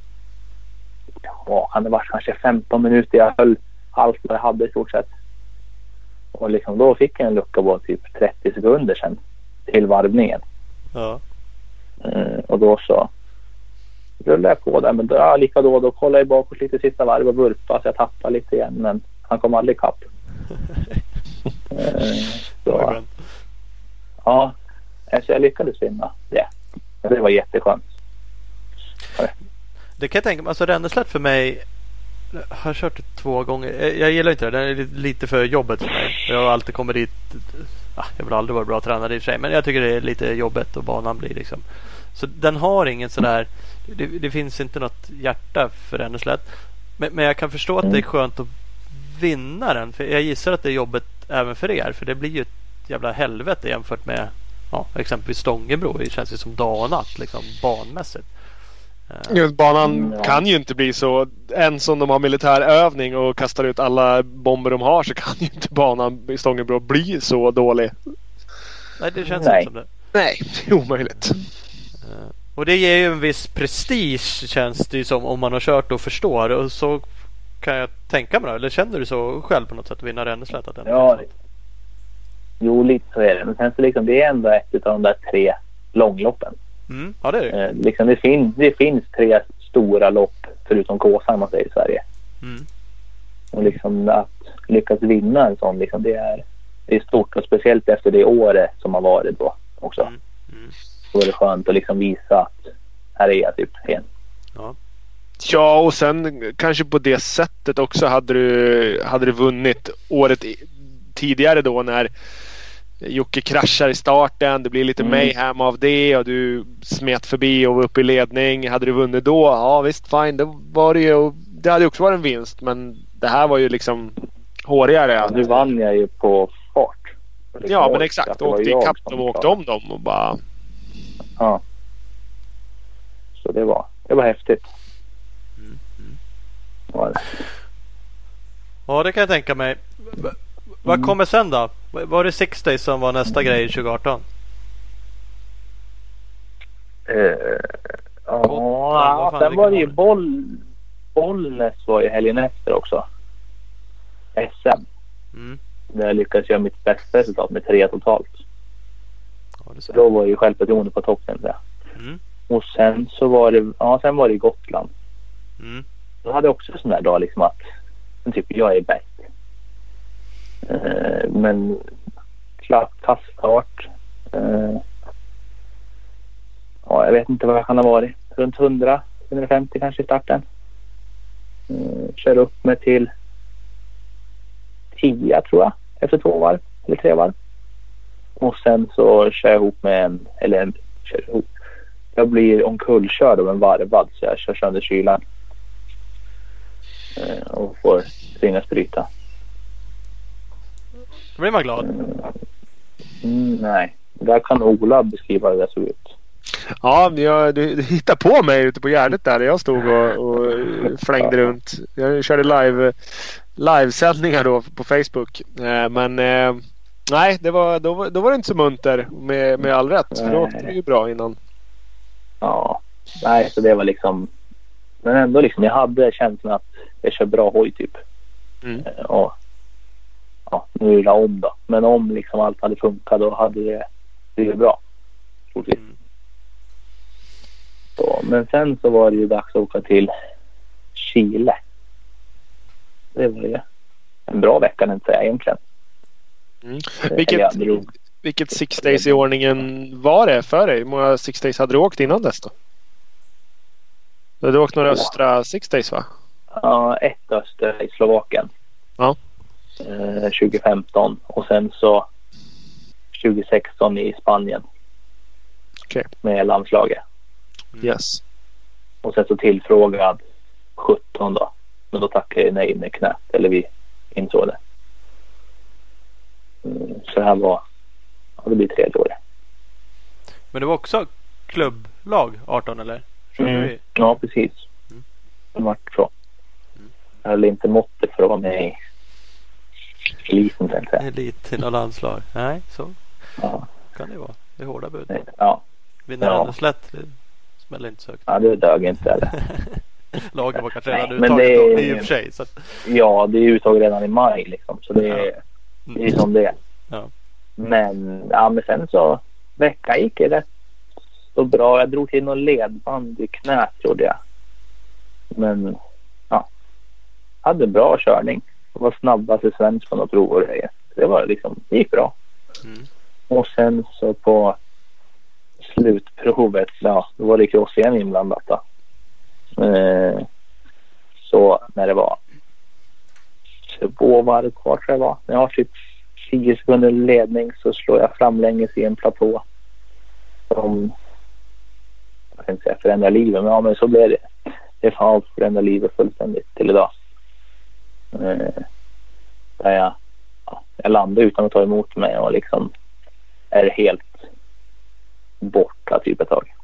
ja, det varit kanske 15 minuter jag höll allt vad jag hade i stort sett. Och liksom då fick jag en lucka på typ 30 sekunder sen till varvningen. Ja. Eh, och då så rullade jag på där. Men då, ja, lika då, då kollade jag bakåt lite sista varv och burpade så jag tappade lite igen. Men han kom aldrig ikapp. Eh, så, ja, eh, så jag lyckades vinna det. Det var jätteskönt. Det kan jag tänka mig. Alltså Ränneslätt för mig har jag kört det två gånger. Jag, jag gillar inte det. Det är lite- för jobbet för mig. Jag har alltid kommit dit. Ah, jag har aldrig varit bra tränare i och för sig. Men jag tycker det är lite jobbigt och banan blir liksom. Så den har ingen sådär. Det, det finns inte något hjärta för Ränneslätt. Men, men jag kan förstå att det är skönt att vinna den. För jag gissar att det är jobbigt även för er. För det blir ju ett jävla helvete jämfört med ja, exempelvis Stångebro. Det känns ju som dag och natt liksom banmässigt. Eh, Just banan Mm, ja. kan ju inte bli så. Än som de har militär övning och kastar ut alla bomber de har så kan ju inte banan i Stångebro bli så dålig. Nej, det känns Nej. inte som det. Nej, det är omöjligt. Eh, Och det ger ju en viss prestige känns det ju som om man har kört och förstår. Och så kan jag tänka mig då. Eller känner du så själv på något sätt att vinna Ränneslätt? Ja, jo lite så är det. Men sen så liksom det är ändå ett av de där tre långloppen. Mm, ja, det är det. Eh, liksom det, fin- det finns tre stora lopp förutom Kåsan man säger i Sverige. Mm. Och liksom att lyckas vinna en sån, liksom, det, är, det är stort. Och speciellt efter det året som har varit då också. Mm. Mm. Då är det skönt att liksom visa att här är jag typ igen. Ja, och sen kanske på det sättet också hade du, hade du vunnit året tidigare då när Jocke kraschar i starten. Det blir lite Mm. mayhem av det och du smet förbi och var uppe i ledning. Hade du vunnit då? Ja visst, fine. Det, var det, ju, det hade ju också varit en vinst. Men det här var ju liksom hårigare. Ja, nu vann jag ju på fart. Liksom Ja men exakt. Åkte ikapp dem och åkte om dem och bara... Ja. Så det var, det var häftigt. Mm. Mm. Var det. Ja, det kan jag tänka mig. Vad Mm. kommer sen då? Var det Six Days som var nästa grej 2018? Eh, vad Ja, fan sen var det ju boll, Bollnäs var ju helgen efter också. SM. Mm. Där jag lyckades göra mitt bästa resultat med tre totalt. Ja, Då var ju självförtroendet på topp tänkte jag. Mm. Och sen så var det, ja sen var det Gotland. Mm. Då hade jag också en sån där dag liksom att typ jag är bäst. Eh, men klart kassstart. Eh, ja, jag vet inte vad jag kan ha varit. Runt 100, 150 kanske i starten. Eh, kör upp mig till 10 tror jag efter två varv eller tre varv. Och sen så kör jag ihop med en, eller en, kör ihop. Jag blir omkullkörd av en varvad så jag kör sönder kylan. Eh, och får tvingas bryta. Då blir man glad. Mm, nej, där kan Ola beskriva hur det såg ut. Ja, jag, du, du hittade på mig ute på Gärdet där. Jag stod och, och flängde runt. Jag körde live, livesändningar då på Facebook. Eh, Men eh, nej, det var, då, var- då var det inte så munter med, med all rätt. För då åkte det ju bra innan. Ja, nej, så det var liksom. Men ändå liksom, jag hade känslan att jag kör bra hoj typ. Mm. Eh, Och ja, nu är det om då. Men om liksom allt hade funkat då hade det blivit bra. Troligtvis. Mm. Så, men sen så var det ju dags att åka till Chile. Det var ju en bra vecka inte säga egentligen. Mm. Eller Vilket, vilket six days i ordningen var det för dig? Hur många six days hade du åkt innan dess då? Du hade åkt några östra six days va? Ja, ett öster i Slovakien. Ja. Eh, 2015 och sen så 2016 i Spanien. Okej. Med landslaget. Yes. Och sen så tillfrågad 17 då. Men då tackade jag nej med knät. Eller vi insåg det. Mm, så det här var, ja det blir tredje året. Men det var också klubblag 18 eller? Mm. Ja precis. Mm. Det vart så. Jag höll inte måttet för att vara med i eliten tänkte jag. Elit till något landslag? Nej, så Ja, kan det vara. Det är hårda bud. ja, Vinner Ja. alldeles lätt. Det smäller inte så högt. ja det dög inte eller. Lagen var kanske redan uttaget det då, är- i och för sig. Så Ja, det är uttag redan i maj liksom. Så det är, det är som det är. Ja. Men, ja, men sen så veckan gick det rätt så bra. Jag drog till någon ledband i knät trodde jag. Men ja, hade bra körning. Jag var snabbast i svensk på något prov och grejer. Det var liksom, det gick bra. Mm. Och sen så på slutprovet, ja, då var det cross igen inblandat då. Eh, så när det var två varv kvar tror jag var. När jag har typ 10 sekunder ledning så slår jag framlänges i en platå. Som, jag kan inte säga förändrar livet, men ja men så blev det. Det har förändrat livet fullständigt till idag. Eh, där jag, ja, jag landar utan att ta emot mig och liksom är helt borta typ ett tag.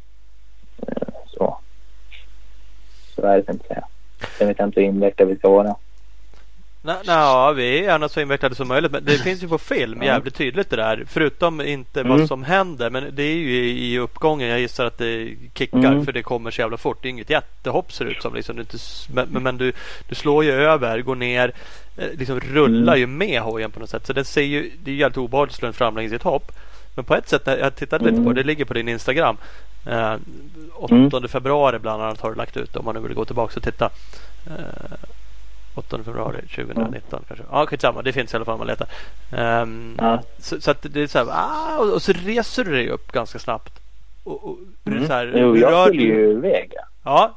Eh, så. Så är det jag inte säga. Sen vet jag inte hur invecklad vi ska vara. Nej, vi är gärna så invecklade som möjligt. Men det finns ju på film jävligt tydligt det där. Förutom inte Mm. vad som händer. Men det är ju i, uppgången. Jag gissar att det kickar Mm. för det kommer så jävla fort. Det är inget jättehopp ser det ut som. Liksom. Du inte, men, men du, du slår ju över, går ner, eh, liksom rullar Mm. ju med hojen på något sätt. Så det, ser ju, det är ju jävligt obehagligt att slå en framlänges i ett hopp. Men på ett sätt, jag tittade lite på Mm. det, det ligger på din Instagram. Eh, 8 Mm. februari bland annat har du lagt ut om man nu vill gå tillbaka och titta. Eh, 8 februari 2019 kanske. Ja skitsamma, det finns i alla fall om man letar. Ehm, Ja. så, så att det är så här, ah, och, och så reser du dig upp ganska snabbt. Och, och, det är Mm. så här, Jo, jag rör- skulle ju iväg. ja.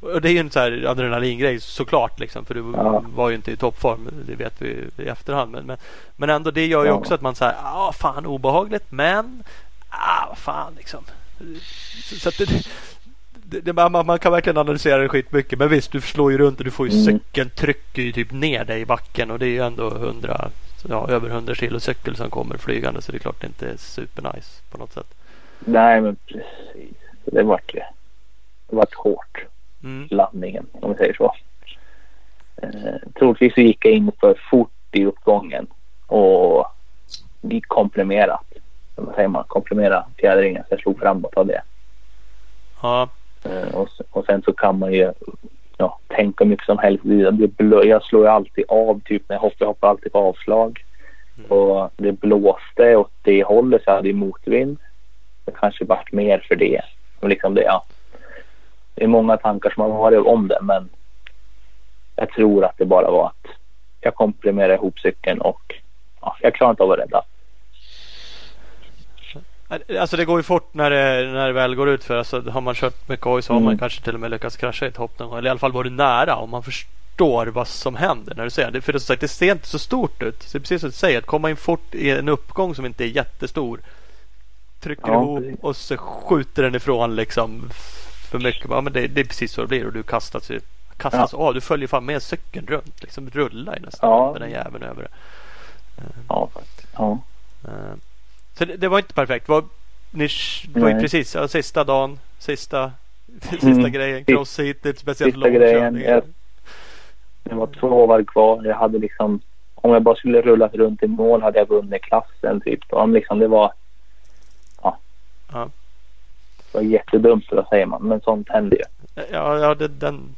Och det är ju en så här adrenalingrej såklart liksom. För du Ja. var ju inte i toppform. Det vet vi i efterhand. Men, men, men ändå det gör ju Ja. också att man säger ah fan obehagligt men ah fan liksom. Så, så att det, det, det, man, man kan verkligen analysera det skitmycket. Men visst du slår ju runt och du får ju Mm. cykeln trycker ju typ ner dig i backen. Och det är ju ändå 100, ja, över 100 kilo cykel som kommer flygande. Så det är klart det inte är supernice på något sätt. Nej, men precis. Det vart ju det vart hårt. Mm. landningen om vi säger så. Eh, troligtvis så gick jag in för fort i uppgången och vi komprimerat. Vad säger man? Komprimera fjädringen så jag slog framåt av det. Ja, och, s- och sen så kan man ju ja, tänka mycket som helst. Jag slår ju alltid av typ när jag hoppar. Jag hoppar alltid på avslag. Mm. Och det blåste åt det hållet så jag hade i motvind. Det kanske vart mer för det. Och liksom det, ja. det är många tankar som har varit om det men jag tror att det bara var att jag komprimerade ihop cykeln och ja, jag klarade inte av att rädda. Alltså det går ju fort när det, när det väl går ut för alltså, Har man kört mycket hoj så har man Mm. kanske till och med lyckats krascha i ett hopp någon gång. Eller i alla fall varit nära om man förstår vad som händer när du ser det. För det, som sagt, det ser inte så stort ut. Så det är precis som du säger. Att komma in fort i en uppgång som inte är jättestor. Trycker Ja, ihop precis. och så skjuter den ifrån liksom för mycket. Ja, men det, det är precis så det blir och du kastas ju kastas av. Du följer fan med cykeln runt. Liksom rullar nästan Ja. med den jäveln över det. Ja, faktiskt. Ja. Eh, Så det, det var inte perfekt. Det var, ni, det var ju precis ja, sista dagen, sista, sista Mm. grejen. Cross heatet, speciellt Sista grejen. Jag, det var två varv kvar. Jag hade liksom om jag bara skulle rullat runt i mål hade jag vunnit klassen typ. Och liksom det var ja. Ja. Det var jättedumt vad säger man men sånt händer ju. Ja, ja det, den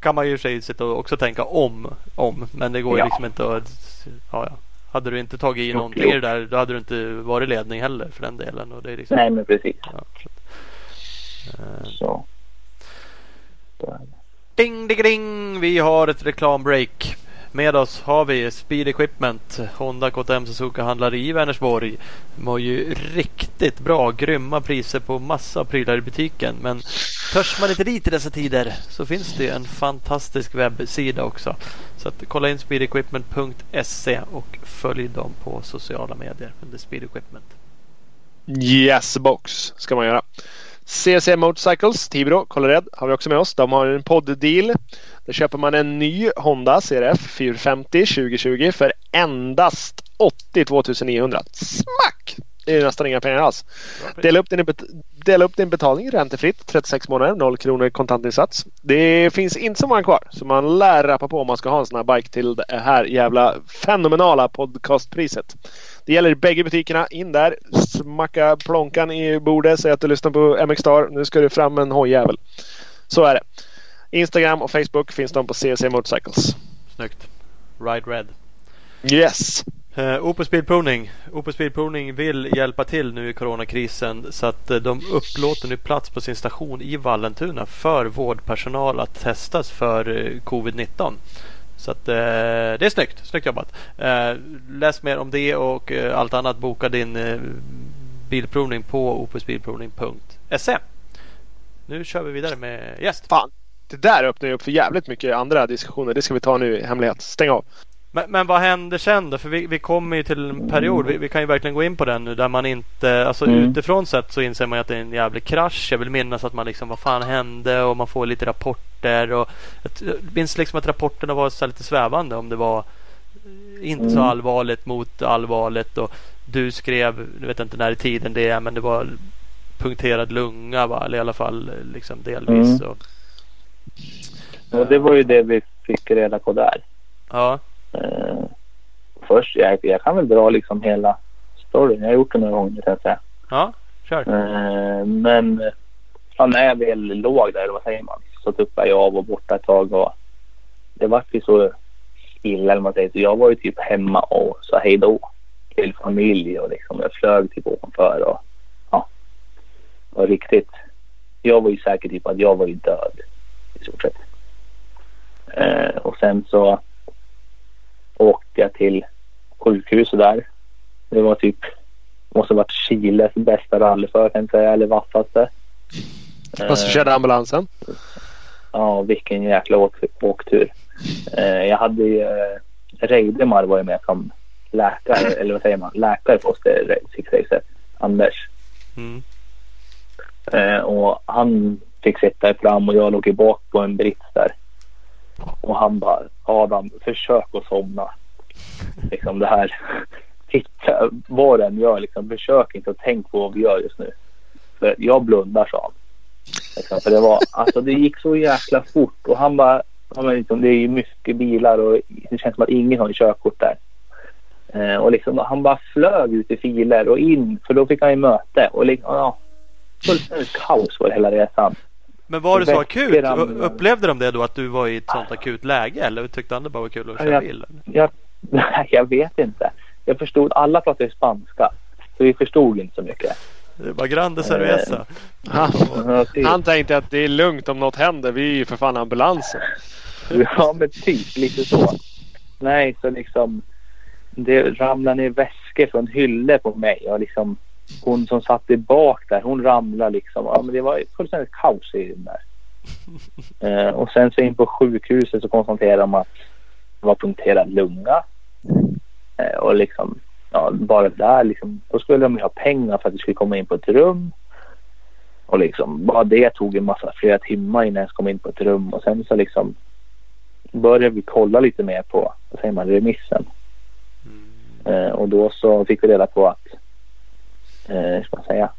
kan man ju i och för sig sitta och också tänka om. om men det går ju Ja. liksom inte att... Ja, ja. Hade du inte tagit i Jo, någonting jo. i det där då hade du inte varit ledning heller för den delen. Och det är liksom, Nej, men precis. ja, så, eh, Så. Ding, ding, ding! Vi har ett reklambreak. Med oss har vi Speed Equipment, Honda KTM Suzuka handlar i Vänersborg. De har ju riktigt bra, grymma priser på massa prylar i butiken. Men törs man inte dit i dessa tider så finns det en fantastisk webbsida också. Så att kolla in speedequipment.se och följ dem på sociala medier under Speed Equipment. Yes box ska man göra. CC Motorcycles, Tibro, Kållered har vi också med oss. De har en podd deal. Där köper man en ny Honda CRF 450 2020 för endast 82 900. Smack! Det är nästan inga pengar alls. Dela upp, din, dela upp din betalning räntefritt 36 månader, 0 kronor kontantinsats. Det finns inte så många kvar så man lär rappa på om man ska ha en sån här bike till det här jävla fenomenala podcastpriset. Det gäller bägge butikerna. In där, smacka plånkan i bordet, säg att du lyssnar på MX Star. Nu ska du fram med en hojjävel. Så är det. Instagram och Facebook finns de på CC Motorcycles. Snyggt. Ride Red. Yes! Uh, Opus Bilprovning. Opus Bilprovning vill hjälpa till nu i coronakrisen så att eh, de upplåter nu plats på sin station i Vallentuna för vårdpersonal att testas för eh, covid-19. Så att eh, det är snyggt. Snyggt jobbat. Eh, läs mer om det och eh, allt annat. Boka din eh, bilprovning på opusbilprovning.se. Nu kör vi vidare med gäst. Fan, det där öppnar ju upp för jävligt mycket andra diskussioner. Det ska vi ta nu i hemlighet. Stäng av. Men, men vad händer sen då? För vi, vi kommer ju till en period, vi, vi kan ju verkligen gå in på den nu där man inte, alltså Mm. utifrån sett så inser man ju att det är en jävlig krasch. Jag vill minnas att man liksom, vad fan hände? Och man får lite rapporter och jag minns liksom att rapporterna var så lite svävande om det var inte så Mm. allvarligt mot allvarligt och du skrev, jag vet inte när i tiden det är, men det var punkterad lunga va? Eller i alla fall liksom delvis. Mm. Och, Och det var ju det vi fick reda på där. ja, Eh, först, jag, jag kan väl dra liksom hela storyn. Jag har gjort det några gånger så att säga. ja, kör. Eh, men ja, när jag väl låg där, vad säger man, så tuppade jag av och borta ett tag och det var ju så illa eller man säger. Så jag var ju typ hemma och sa hej då till familj och liksom jag flög typ ovanför och ja. Och riktigt. Jag var ju säker typ att jag var ju död stort sett. Eh, och sen så åkte jag till sjukhuset där. Det var typ måste ha varit Chiles bästa rallyförare kan jag säga, eller vassaste. Fast du Eh, körde ambulansen. Ja, vilken jäkla åk, åktur. Eh, jag hade ju... Eh, Reidemar var ju med som läkare, eller vad säger man, läkare på oss, det Six Racet, Anders. Mm. Eh, och han fick sitta fram och jag låg i bak på en brits där. Och han bara, Adam, försök att somna. Liksom det här. Titta, vad den gör, liksom, försök inte att tänka på vad vi gör just nu. För jag blundar, sa han. Liksom, för det var, alltså det gick så jäkla fort och han bara, ja, men liksom, det är ju mycket bilar och det känns som att ingen har körkort där. Eh, och liksom, han bara flög ut i filer och in, för då fick han ju möte. Och liksom, ja, fullständigt kaos var det hela resan. Men var det så akut? Upplevde de det då att du var i ett sånt akut läge eller tyckte andra bara var kul att köra Ja. bil? Jag, jag vet inte. Jag förstod, alla pratade spanska. Så vi förstod inte så mycket. Det var grande cerveza. Han, Ja, typ. han tänkte att det är lugnt om något händer. Vi är ju för fan ambulansen. Ja, men typ lite så. Nej, så liksom det ramlade ner väskor från hyllor på mig och liksom hon som satt i bak där, hon ramlade liksom. Ja, men det var fullständigt kaos i den där. Eh, och sen så in på sjukhuset så konstaterade de att det var punkterad lunga. Eh, och liksom, ja, bara där liksom, då skulle de ju ha pengar för att vi skulle komma in på ett rum. Och liksom, bara det tog en massa, flera timmar innan jag ens kom in på ett rum. Och sen så liksom började vi kolla lite mer på, vad säger man, remissen. Eh, och då så fick vi reda på att, eh, ska man säga,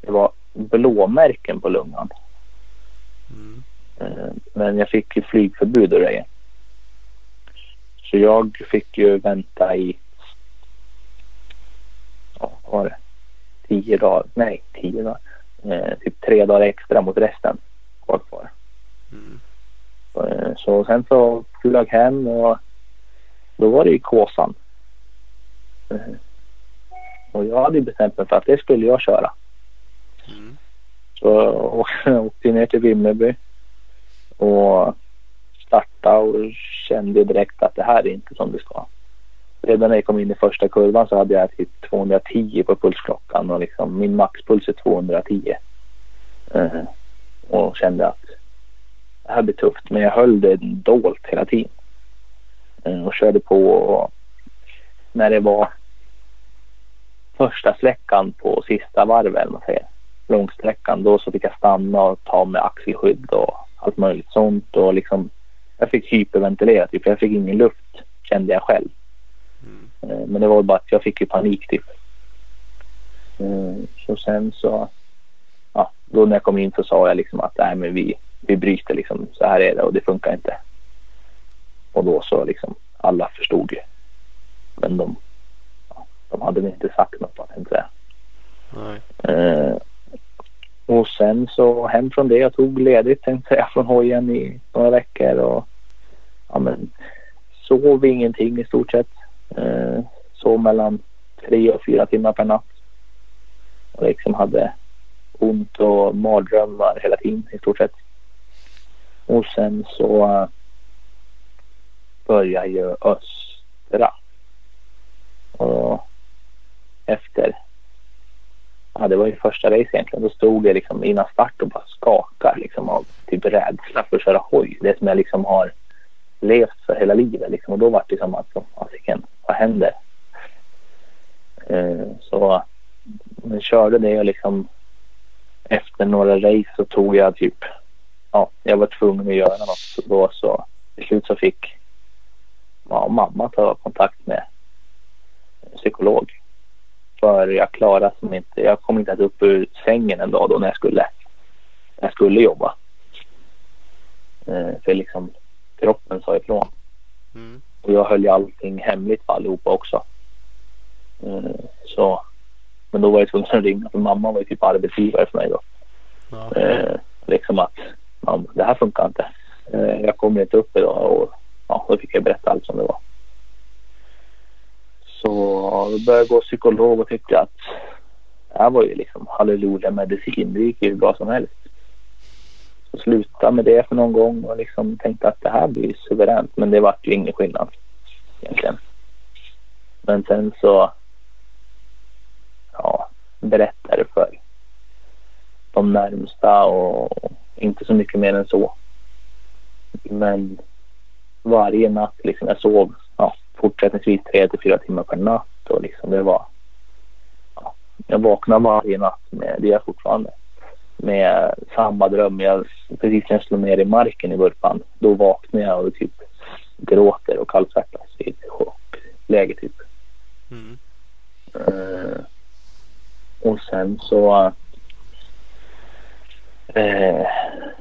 det var blåmärken på lungan. Mm. Eh, men jag fick ju flygförbud och grejer. Så jag fick ju vänta i, ja vad var det, tio dagar, nej tio dagar, eh, typ tre dagar extra mot resten. Och Eh, Så sen så flög hem och då var det ju Kåsan. Eh, Och jag hade bestämt mig för att det skulle jag köra. Mm. Så jag åkte ner till Vimmerby och startade och kände direkt att det här är inte som det ska. Redan när jag kom in i första kurvan så hade jag typ 210 på pulsklockan och liksom min maxpuls är 210. Eh, och kände att det här blir tufft men jag höll det dolt hela tiden. Eh, och körde på och när det var första sträckan på sista varvet man säger långsträckan då så fick jag stanna och ta med axelskydd och allt möjligt sånt och liksom jag fick hyperventilera typ. Jag fick ingen luft kände jag själv. Mm. Eh, Men det var bara att jag fick ju panik typ. Eh, Så sen så ja, då när jag kom in så sa jag liksom att nej men vi, vi bryter liksom så här är det och det funkar inte. Och då så liksom alla förstod ju. Men de, de hade inte sagt något inte. Nej. Eh, och sen så hem från det. Jag tog ledigt tänkte jag från hojen i några veckor och ja, men, sov ingenting i stort sett. Eh, sov mellan tre och fyra timmar per natt. Och liksom hade ont och mardrömmar hela tiden i stort sett. Och sen så eh, började ju Östra. Och efter Ja, det var ju första race egentligen. Då stod jag liksom innan start och bara skakar liksom av typ rädsla för att köra hoj. Det som jag liksom har levt för hela livet liksom. Och då var det som att, fasiken, vad händer? Eh, så jag körde det och liksom efter några race så tog jag typ, ja, jag var tvungen att göra något. Så då så till slut så fick ja, mamma ta kontakt med en psykolog för jag klarade som inte, jag kom inte ens upp ur sängen en dag då när jag skulle, när jag skulle jobba. Eh, för liksom kroppen sa ifrån. Mm. Och jag höll ju allting hemligt för allihopa också. Eh, så, men då var jag tvungen att ringa för mamma var ju typ arbetsgivare för mig då. Ja. Eh, liksom att ja, det här funkar inte. Eh, jag kommer inte upp idag och ja, då fick jag berätta allt som det var. Så jag började jag gå psykolog och tyckte att det här var ju liksom halleluja medicin. Det gick ju hur bra som helst. Så slutade med det för någon gång och liksom tänkte att det här blir suveränt. Men det vart ju ingen skillnad egentligen. Men sen så ja, berättade för de närmsta och inte så mycket mer än så. Men varje natt liksom jag sov fortsättningsvis tre till fyra timmar per natt och liksom det var ja, jag vaknade varje natt med det är jag fortfarande med samma dröm. Jag, precis när jag slog ner i marken i vurpan då vaknade jag och typ gråter och kallsvettas i chockläge typ. Mm. Eh, och sen så eh,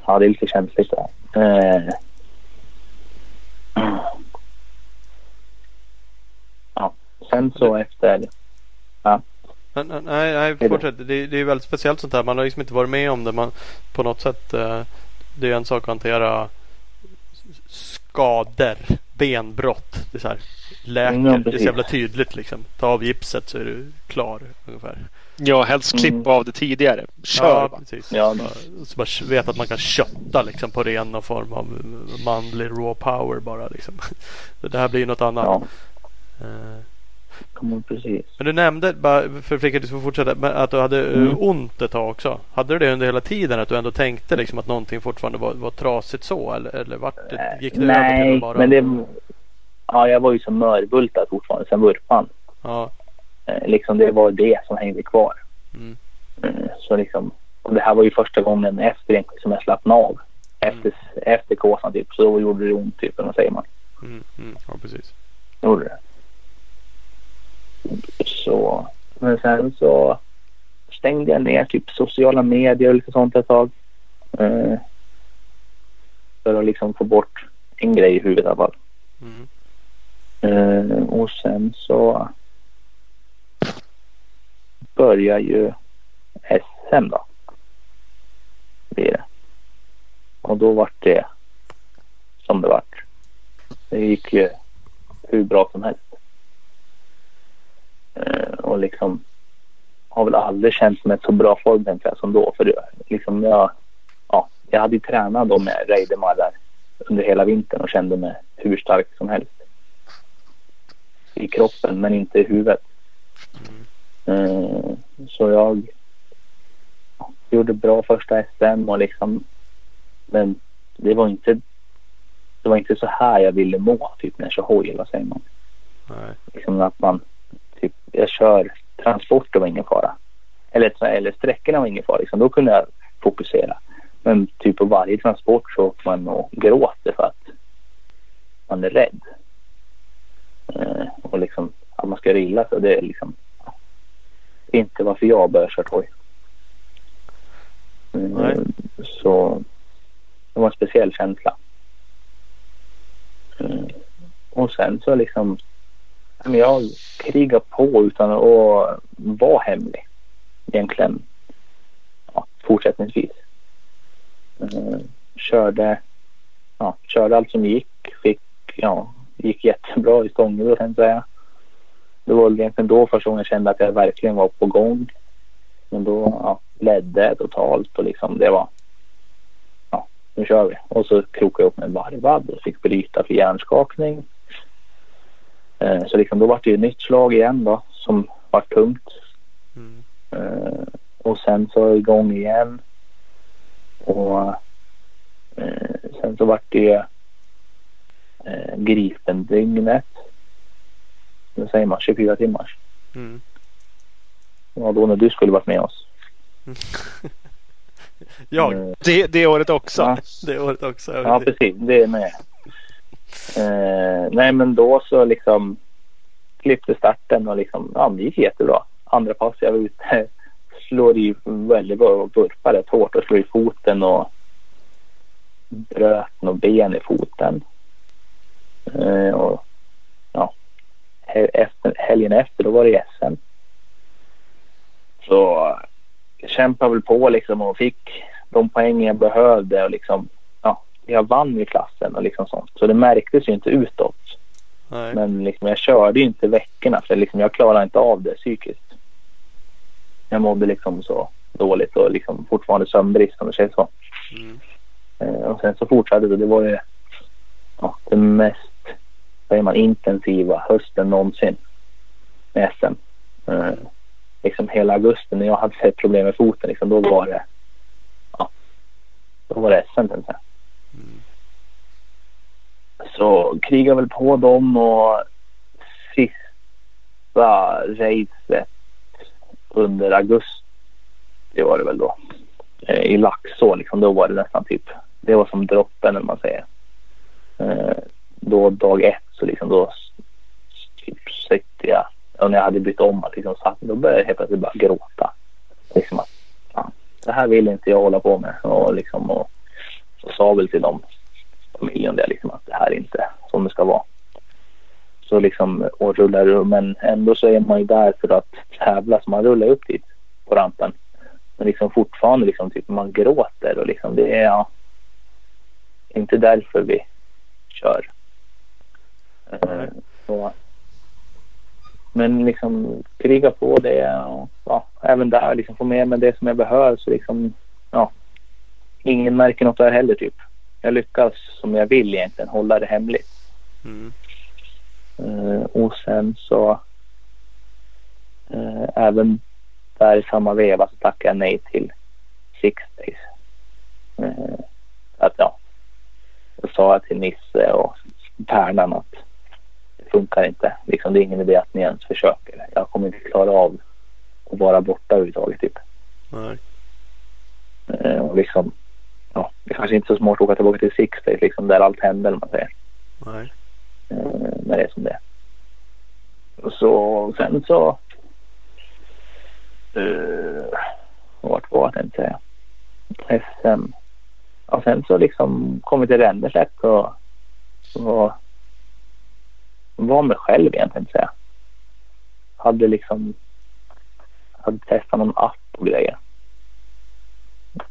ja det är lite känsligt där. Eh, ja, sen så efter Men, nej, nej, det? fortsätt. Det, det är väldigt speciellt sånt här. Man har liksom inte varit med om det. Man, på något sätt. Eh, det är en sak att hantera skador. Benbrott. Det är så här, läker. Ja, det är så jävla tydligt liksom. Ta av gipset så är du klar ungefär. Ja, helst Mm. klippa av det tidigare. Kör ja, bara. precis. Ja. Så bara vet att man kan kötta liksom på ren någon form av manlig raw power bara liksom. Det här blir ju något annat. ja, Eh, kommer precis. Men du nämnde, bara för Fricka du får fortsätta, att du hade eh, Mm. ont ett tag också. Hade du det under hela tiden? Att du ändå tänkte liksom att någonting fortfarande var, var trasigt så? Eller, eller vart det, gick det över till Nej, bara... men det ja, jag var ju så mörbultad fortfarande sen vurpan. Ja. Eh, liksom det var det som hängde kvar. Mm. Eh, Så liksom, och det här var ju första gången efter som jag slappnade av. Efter, efter kåsan typ. Så då gjorde det ont typ, eller vad säger man? Mm, mm, ja, precis. Gjorde det. Så, men sen så stängde jag ner typ sociala medier och lite sånt ett tag. Eh, för att liksom få bort en grej i huvudet i alla fall. Mm. Eh, och sen så börjar ju SM då. Blir det. Och då vart det som det vart. Det gick ju hur bra som helst. Eh, och liksom har väl aldrig känt mig så bra form jag som då. För liksom jag, ja, jag hade ju tränat då med Reidemarrar under hela vintern och kände mig hur stark som helst. I kroppen men inte i huvudet. Mm. Så jag gjorde bra första SM och liksom men det var inte det var inte så här jag ville må typ när jag kör hoj, vad säger man? Nej. Liksom att man typ, jag kör transporter var ingen fara. Eller, eller sträckorna var ingen fara. Liksom. Då kunde jag fokusera. Men typ på varje transport så åker man och gråter för att man är rädd. Eh, och liksom att man ska rilla så det är liksom inte varför jag börjar köra hoj. Eh, så det var en speciell känsla. Eh, och sen så liksom jag krigade på utan att vara hemlig egentligen ja, fortsättningsvis. Eh, körde, ja, körde allt som gick. Fick, ja, gick jättebra i Stångebro kan jag säga. Det var egentligen då första gången jag kände att jag verkligen var på gång. Men då ja, ledde jag totalt och liksom det var ja, nu kör vi. Och så krokade jag upp med varvad och fick bryta för hjärnskakning. Eh, så liksom då var det ju ett nytt slag igen då som var tungt. Mm. Eh, och sen så igång igen. Och eh, sen så vart det ju Gripen-dygnet. Vad säger man? 24 timmars. Mm. Var då när du skulle varit med oss. Jag? Det, det året också? Ja. Det året också. Ja, precis. Det är med. Eh, nej men då så liksom klippte starten och liksom, ja det gick jättebra. Andra pass jag var ute, slår i väldigt bra och vurpar rätt hårt och slår i foten och bröt något ben i foten. Eh, och ja, efter, helgen efter då var det SM. Så jag kämpade väl på liksom och fick de poäng jag behövde och liksom jag vann i klassen och liksom sånt. Så det märktes ju inte utåt. Nej. Men liksom, jag körde ju inte veckorna för liksom, jag klarade inte av det psykiskt. Jag mådde liksom så dåligt och liksom fortfarande sömnbrist om det säger så. Mm. Eh, och sen så fortsatte det. Det var ju ja, det mest säger man, intensiva hösten någonsin med SM. Eh, liksom hela augusti när jag hade problem med foten, liksom, då var det ja, då var det SM. Jag. Så krigade väl på dem och sista racet under augusti det var det väl då. Eh, I Laxå liksom, då var det nästan typ, det var som droppen eller man säger. Eh, då dag ett så liksom då typ sitter jag och när jag hade bytt om att liksom satt, då började jag helt plötsligt bara gråta. Liksom att, fan, det här vill inte jag hålla på med och liksom och, och sa väl till dem familjen det liksom att det här är inte som det ska vara. Så liksom och rullar men ändå så är man ju där för att tävla så man rullar upp dit på rampen. Men liksom fortfarande liksom typ man gråter och liksom det är ja, inte därför vi kör. Mm. Så, men liksom kriga på det och ja, även där liksom få med mig det som jag behöver så liksom ja, ingen märker något där heller typ jag lyckas som jag vill egentligen hålla det hemligt. Mm. Uh, och sen så uh, även där i samma veva så tackade jag nej till Six Days. Uh, att ja, jag sa till Nisse och Pärlan att det funkar inte. Liksom, det är ingen idé att ni ens försöker. Jag kommer inte klara av att vara borta överhuvudtaget typ. Nej. och liksom ja, det kanske inte är så smart att åka tillbaka till Six Days liksom där allt händer man säger. Nej. Eh, när det är som det är. Och så sen så. Uh, vart var jag tänkte säga. SM. Ja, sen så liksom kom vi till Ränneslätt och var, var mig själv egentligen säga. Hade liksom hade testat någon app och grejer.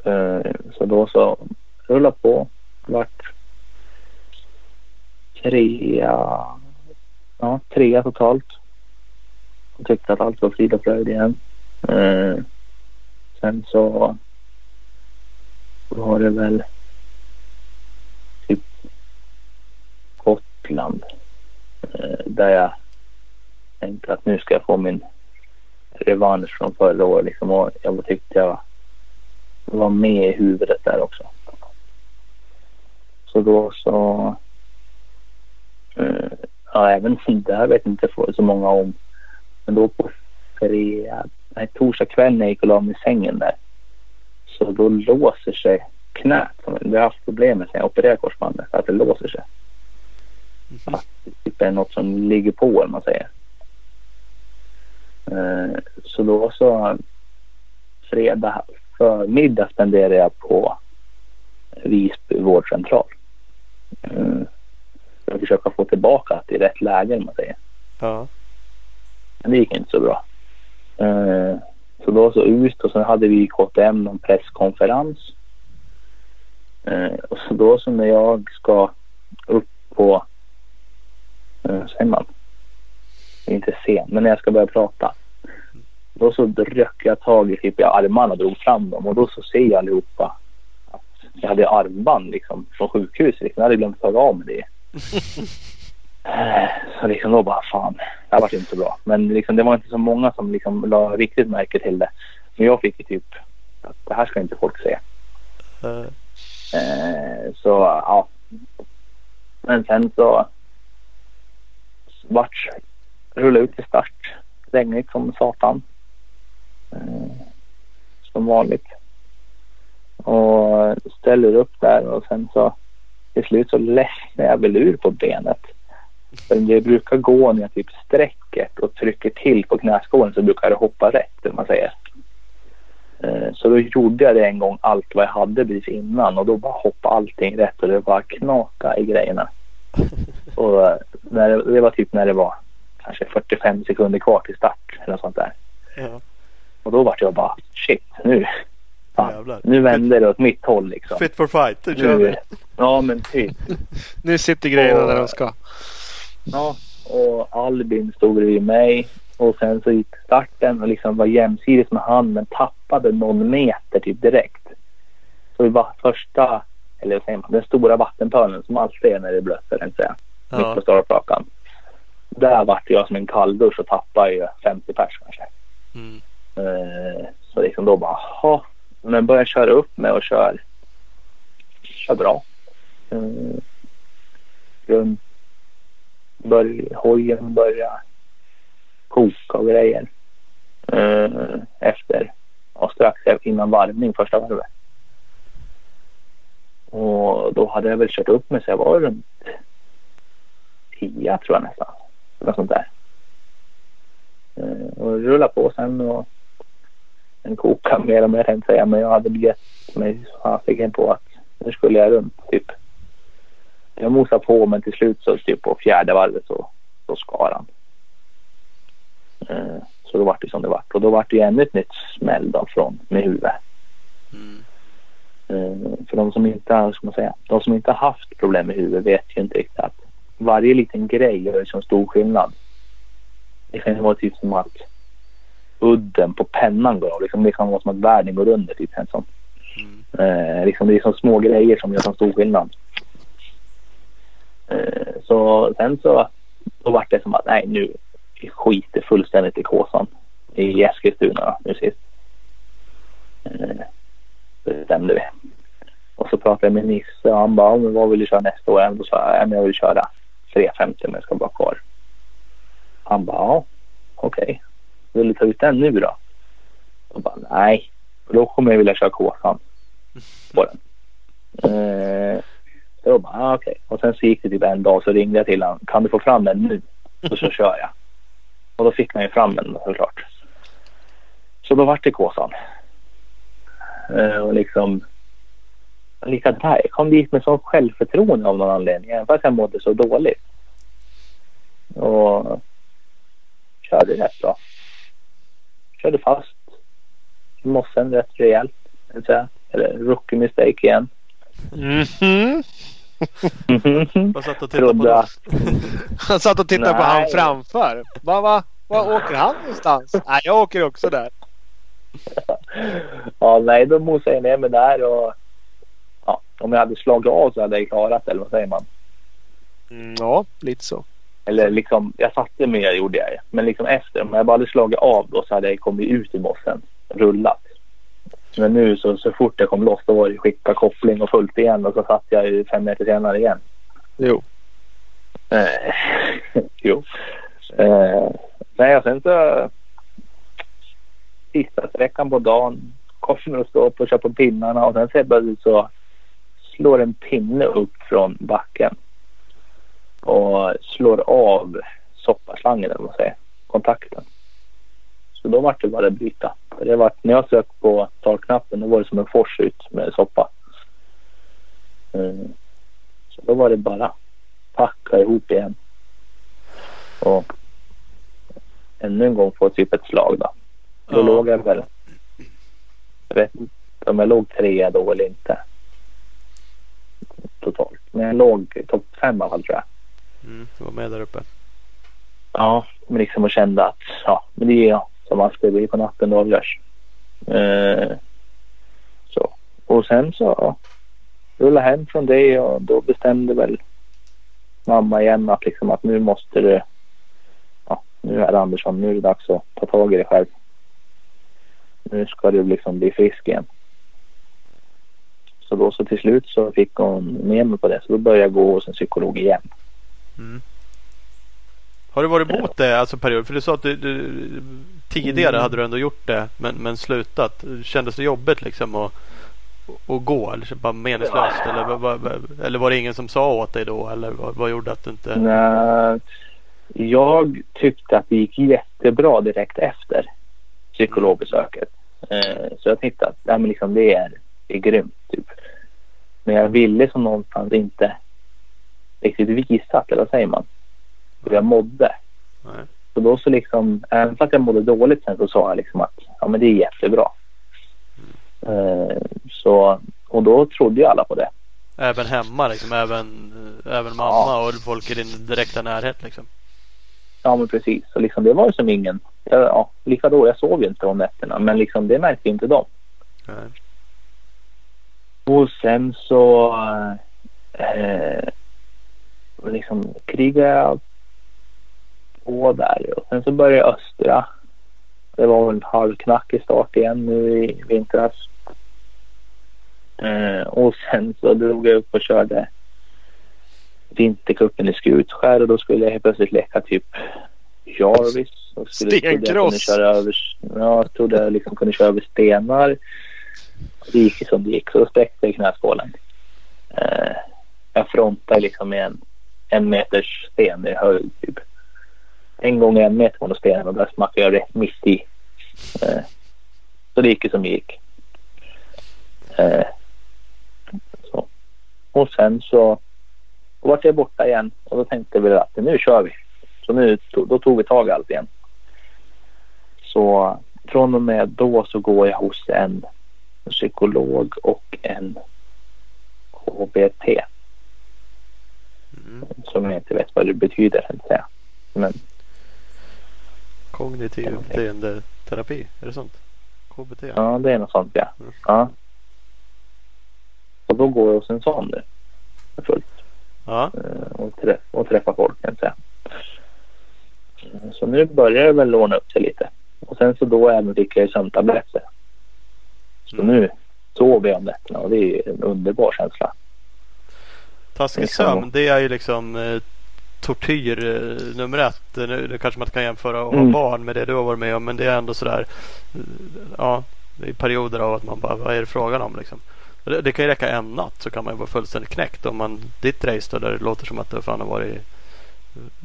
Eh, så då så rulla på. Vart trea. Ja, trea totalt. Och tyckte att allt var frid och fröjd igen. Eh, sen så var det väl typ Gotland. Eh, där jag tänkte att nu ska jag få min revansch från förra året. Liksom, och jag tyckte jag var med i huvudet där också. Så då så... Eh, ja, även där vet jag inte så många om. Men då på fredag, nej, torsdag kväll när jag gick och la mig i sängen där. Så då låser sig knät. Vi har haft problem med sen jag opererade korsbandet. Att det låser sig. Att det typ är något som ligger på eller man säger. Eh, så då så fredag förmiddag spenderade jag på Visby vårdcentral. Mm. För att försöka få tillbaka till rätt läge om man säger. Ja. Men det gick inte så bra. Uh, så då så ut och sen hade vi i KTM någon presskonferens. Uh, och så då så när jag ska upp på, uh, säger man, inte sen, men när jag ska börja prata. Då så ryckte jag tag i typ i armarna och drog fram dem och då så ser jag allihopa att jag hade armband liksom från sjukhuset. Liksom. Jag hade glömt ta av mig det. så liksom då bara fan, det här vart inte så bra. Men liksom, det var inte så många som liksom la riktigt märke till det. Men jag fick ju typ att det här ska inte folk se. Eh, så ja. Men sen så vart rullade ut till start. Regnigt som satan. Eh, som vanligt. Och ställer upp där och sen så till slut så ledsnar jag väl ur på benet. För det brukar gå när jag typ sträcker och trycker till på knäskålen så brukar det hoppa rätt om man säger. Eh, så då gjorde jag det en gång allt vad jag hade precis innan och då bara hoppade allting rätt och det bara knaka i grejerna. Och eh, när det, det var typ när det var kanske 45 sekunder kvar till start eller något sånt där. Ja. Och då vart jag bara shit nu. Fan, nu vänder det åt mitt håll liksom. Fit for fight, nu kör vi. Ja men typ. nu sitter grejerna och, där de ska. Ja och Albin stod bredvid mig. Och sen så gick starten och liksom var jämsides med han men tappade någon meter typ direkt. Så vi var första, eller vad säger man, den stora vattenpölen som alltid är när det är blött, eller säga. Ja. Mitt på startrakan. Där vart jag som en kalldusch och tappade ju 50 pers kanske. Mm. Eh, så liksom då bara, ha. Men börjar köra upp med och kör, kör bra. Eh, runt bör, hojen börjar koka och grejer. Eh, efter och strax innan varvning första varvet. Och då hade jag väl kört upp mig så jag var runt 10 tror jag nästan. Något sånt där. Och rullade på sen och den kokade mer och mer tänkte säga. Men jag hade gett mig fasiken på att nu skulle jag runt typ. Jag mosade på men till slut så typ på fjärde varvet så, så skar han. Eh, så då vart det som det vart. Och då vart det ännu ett nytt smäll då från med huvudet. Mm. Eh, för de som inte har, ska man säga, de som inte har haft problem med huvudet vet ju inte riktigt att varje liten grej gör så stor skillnad. Det kan ju vara typ som att udden på pennan går av. Liksom, det kan vara som att världen går under. Typ, sån. Mm. Eh, liksom, det är som små grejer som gör så stor skillnad. Eh, så sen så då vart det som att nej nu skiter fullständigt i Kåsan i Eskilstuna nu sist. Eh, det bestämde vi. Och så pratade jag med Nisse och han bara, men vad vill du köra nästa år? Jag sa jag vill köra 350 men jag ska vara kvar. Han bara, ja okej. Okay. Vill du ta ut den nu då? Och bara, nej. då kommer jag vilja köra Kåsan på den. Eh, så jag bara, ah, okej. Okay. Och sen så gick det typ en dag så ringde jag till honom. Kan du få fram den nu? Och så kör jag. Och då fick man ju fram den såklart. Så då vart det Kåsan. Eh, och liksom lika där. Jag kom dit med sån självförtroende av någon anledning. Även fast jag mådde så dåligt. Och körde rätt bra. Körde fast mossen rätt rejält. Eller rookie mistake igen. Mm -hmm. Vad satt och tittade på att... Han satt och tittade på han framför. Va, va, var åker han någonstans? Nej, jag åker också där. Ja, nej, då mosade jag ner mig där och... Ja, om jag hade slagit av så hade jag klarat eller vad säger man? Mm, ja, lite så. Eller liksom, jag satte mig ner gjorde jag. Men liksom efter, om jag bara hade slagit av då så hade jag kommit ut i mossen. Rullat. Men nu så, så fort jag kom loss då var det skicka koppling och fullt igen och så satt jag ju fem meter senare igen. Jo. Eh, jo. Eh, nej, och sen så sista sträckan på dagen kommer att stå upp och köra på pinnarna och sen helt plötsligt så slår en pinne upp från backen och slår av soppaslangen eller man säger, kontakten. Så då var det bara att bryta. Det var, när jag sökte på startknappen då var det som en fors ut med soppa. Mm. Så då var det bara packa ihop igen. Och ännu en gång få typ ett slag då. Då Ja. låg jag väl... Jag vet inte om jag låg trea då eller inte. Totalt. Men jag låg topp fem i alla fall tror jag. Mm, du var med där uppe. Ja, men liksom och kände att ja, men det är ja, som alltid blir på natten då avgörs. Eh, så. Och sen så rullade hem från det och då bestämde väl mamma igen att liksom att nu måste du ja, nu är det Andersson, nu är det dags att ta tag i dig själv. Nu ska du liksom bli frisk igen. Så då så till slut så fick hon med mig på det. Så då började jag gå hos en psykolog igen. Mm. Har du varit emot det alltså period? För du sa att du, du tidigare Mm. hade du ändå gjort det men, men slutat. Kändes det jobbigt liksom att, att gå? Eller bara meningslöst? Eller, eller var det ingen som sa åt dig då? Eller vad, vad gjorde att du inte... Nej, jag tyckte att det gick jättebra direkt efter psykologbesöket. Eh, så jag tänkte att nej, men liksom, det, är, det är grymt. Typ. Men jag ville som någonstans inte riktigt visa, eller vad säger man, hur jag mådde. Nej. Så då så liksom, även fast jag mådde dåligt sen så sa jag liksom att ja men det är jättebra. Eh, så, och då trodde ju alla på det. Även hemma liksom? Även, även mamma och folk i din direkta närhet liksom? Ja men precis. Så liksom, det var ju som ingen, ja, ja, lika då, jag sov ju inte om nätterna men liksom det märkte inte de. Nej. Och sen så eh, liksom krigade på där och sen så började östra. Det var väl halvknackig start igen nu i vintras. Eh, och sen så drog jag upp och körde vintercupen i Skutskär och då skulle jag helt plötsligt leka typ Jarvis. Och skulle, trodde jag Stenkross. över, ja, trodde jag liksom kunde köra över stenar. Det gick som det gick så då spräckte jag knäskålen. Eh, jag frontade liksom med en, en meters sten i höjd typ. En gång en meter från stenen och där smackade jag rätt mitt i. Eh, så det gick ju som det gick. Eh, så. Och sen så då vart jag borta igen och då tänkte vi att nu kör vi. Så nu då tog vi tag i allt igen. Så från och med då så går jag hos en psykolog och en KBT Mm. som jag inte vet vad det betyder. säga. Men Kognitiv beteendeterapi, är det sånt? KBT? ja, det är något sånt ja. Mm. ja. Och då går jag hos en sån nu. Fullt. Ja. eh, och, träff, och träffa folk kan jag säga. Så nu börjar det väl låna upp sig lite. Och sen så då även fick jag ju sömntabletter. Så Mm. nu sover jag om nätterna och det är en underbar känsla. Taskig sömn det är ju liksom eh, tortyr eh, nummer ett. Nu, nu kanske man inte kan jämföra att ha Mm. barn med det du har varit med om. Men det är ändå sådär. eh, Ja, det är perioder av att man bara, vad är det frågan om liksom? Det, det kan ju räcka en natt så kan man ju vara fullständigt knäckt. Om man, ditt race då, där det låter som att det fan har varit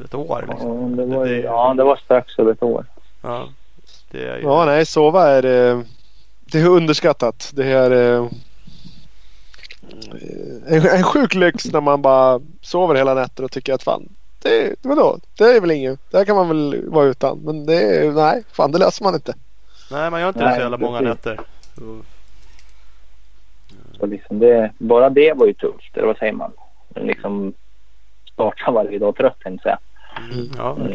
ett år. Ja, Liksom. det var, Det- ja, det var strax över ett år. Ja, det är ju, Ja, nej, sova är eh, det är underskattat. Det är eh, en, en sjuk lyx när man bara sover hela nätter och tycker att fan, det, vadå? Det är väl inget. Det här kan man väl vara utan. Men det är, nej, fan det löser man inte. Nej, man gör inte det Nej, så jävla många nätter. Så- Så liksom det, bara det var ju tufft, eller vad säger man? liksom starta varje dag trött tänkte jag Mm. Ja,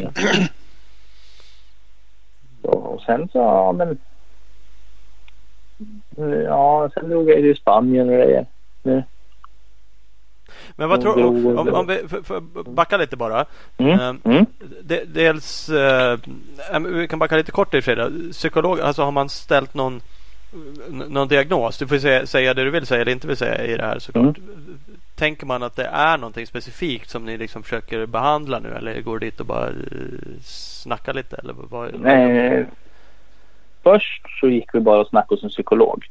så, och sen så, ja men. Ja, sen drog jag till Spanien och grejer. Nu. Men vad tror Drog- om, om, vi för, för backa lite bara. Mm. Ehm, Mm. De, dels, eh, vi kan backa lite kort i Frida. Psykolog, alltså har man ställt någon, någon diagnos? Du får säga, säga det du vill säga eller inte vill säga i det här såklart. Tänker man att det är någonting specifikt som ni liksom försöker behandla nu eller går dit och bara eh, snackar lite? Eller vad, Eh, först så gick vi bara och snackade hos en psykolog.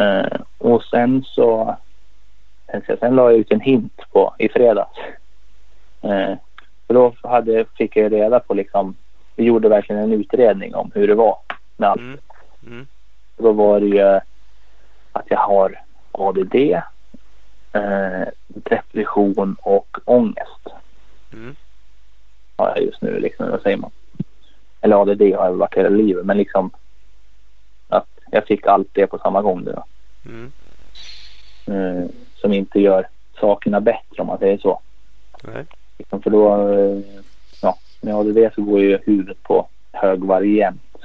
Eh, och sen så sen, så- sen la jag ut en hint på i fredags. Eh, för då hade, fick jag reda på liksom, vi gjorde verkligen en utredning om hur det var med allt. mm, mm, Då var det ju att jag har ADD, eh, depression och ångest mm, har jag just nu. Liksom, vad säger man? Eller ADD har jag varit hela livet men liksom jag fick allt det på samma gång då. mm. Eh, som inte gör sakerna bättre om man säger så. Nej. Liksom, för då, eh, ja, med ADD så går ju huvudet på högvarv jämt.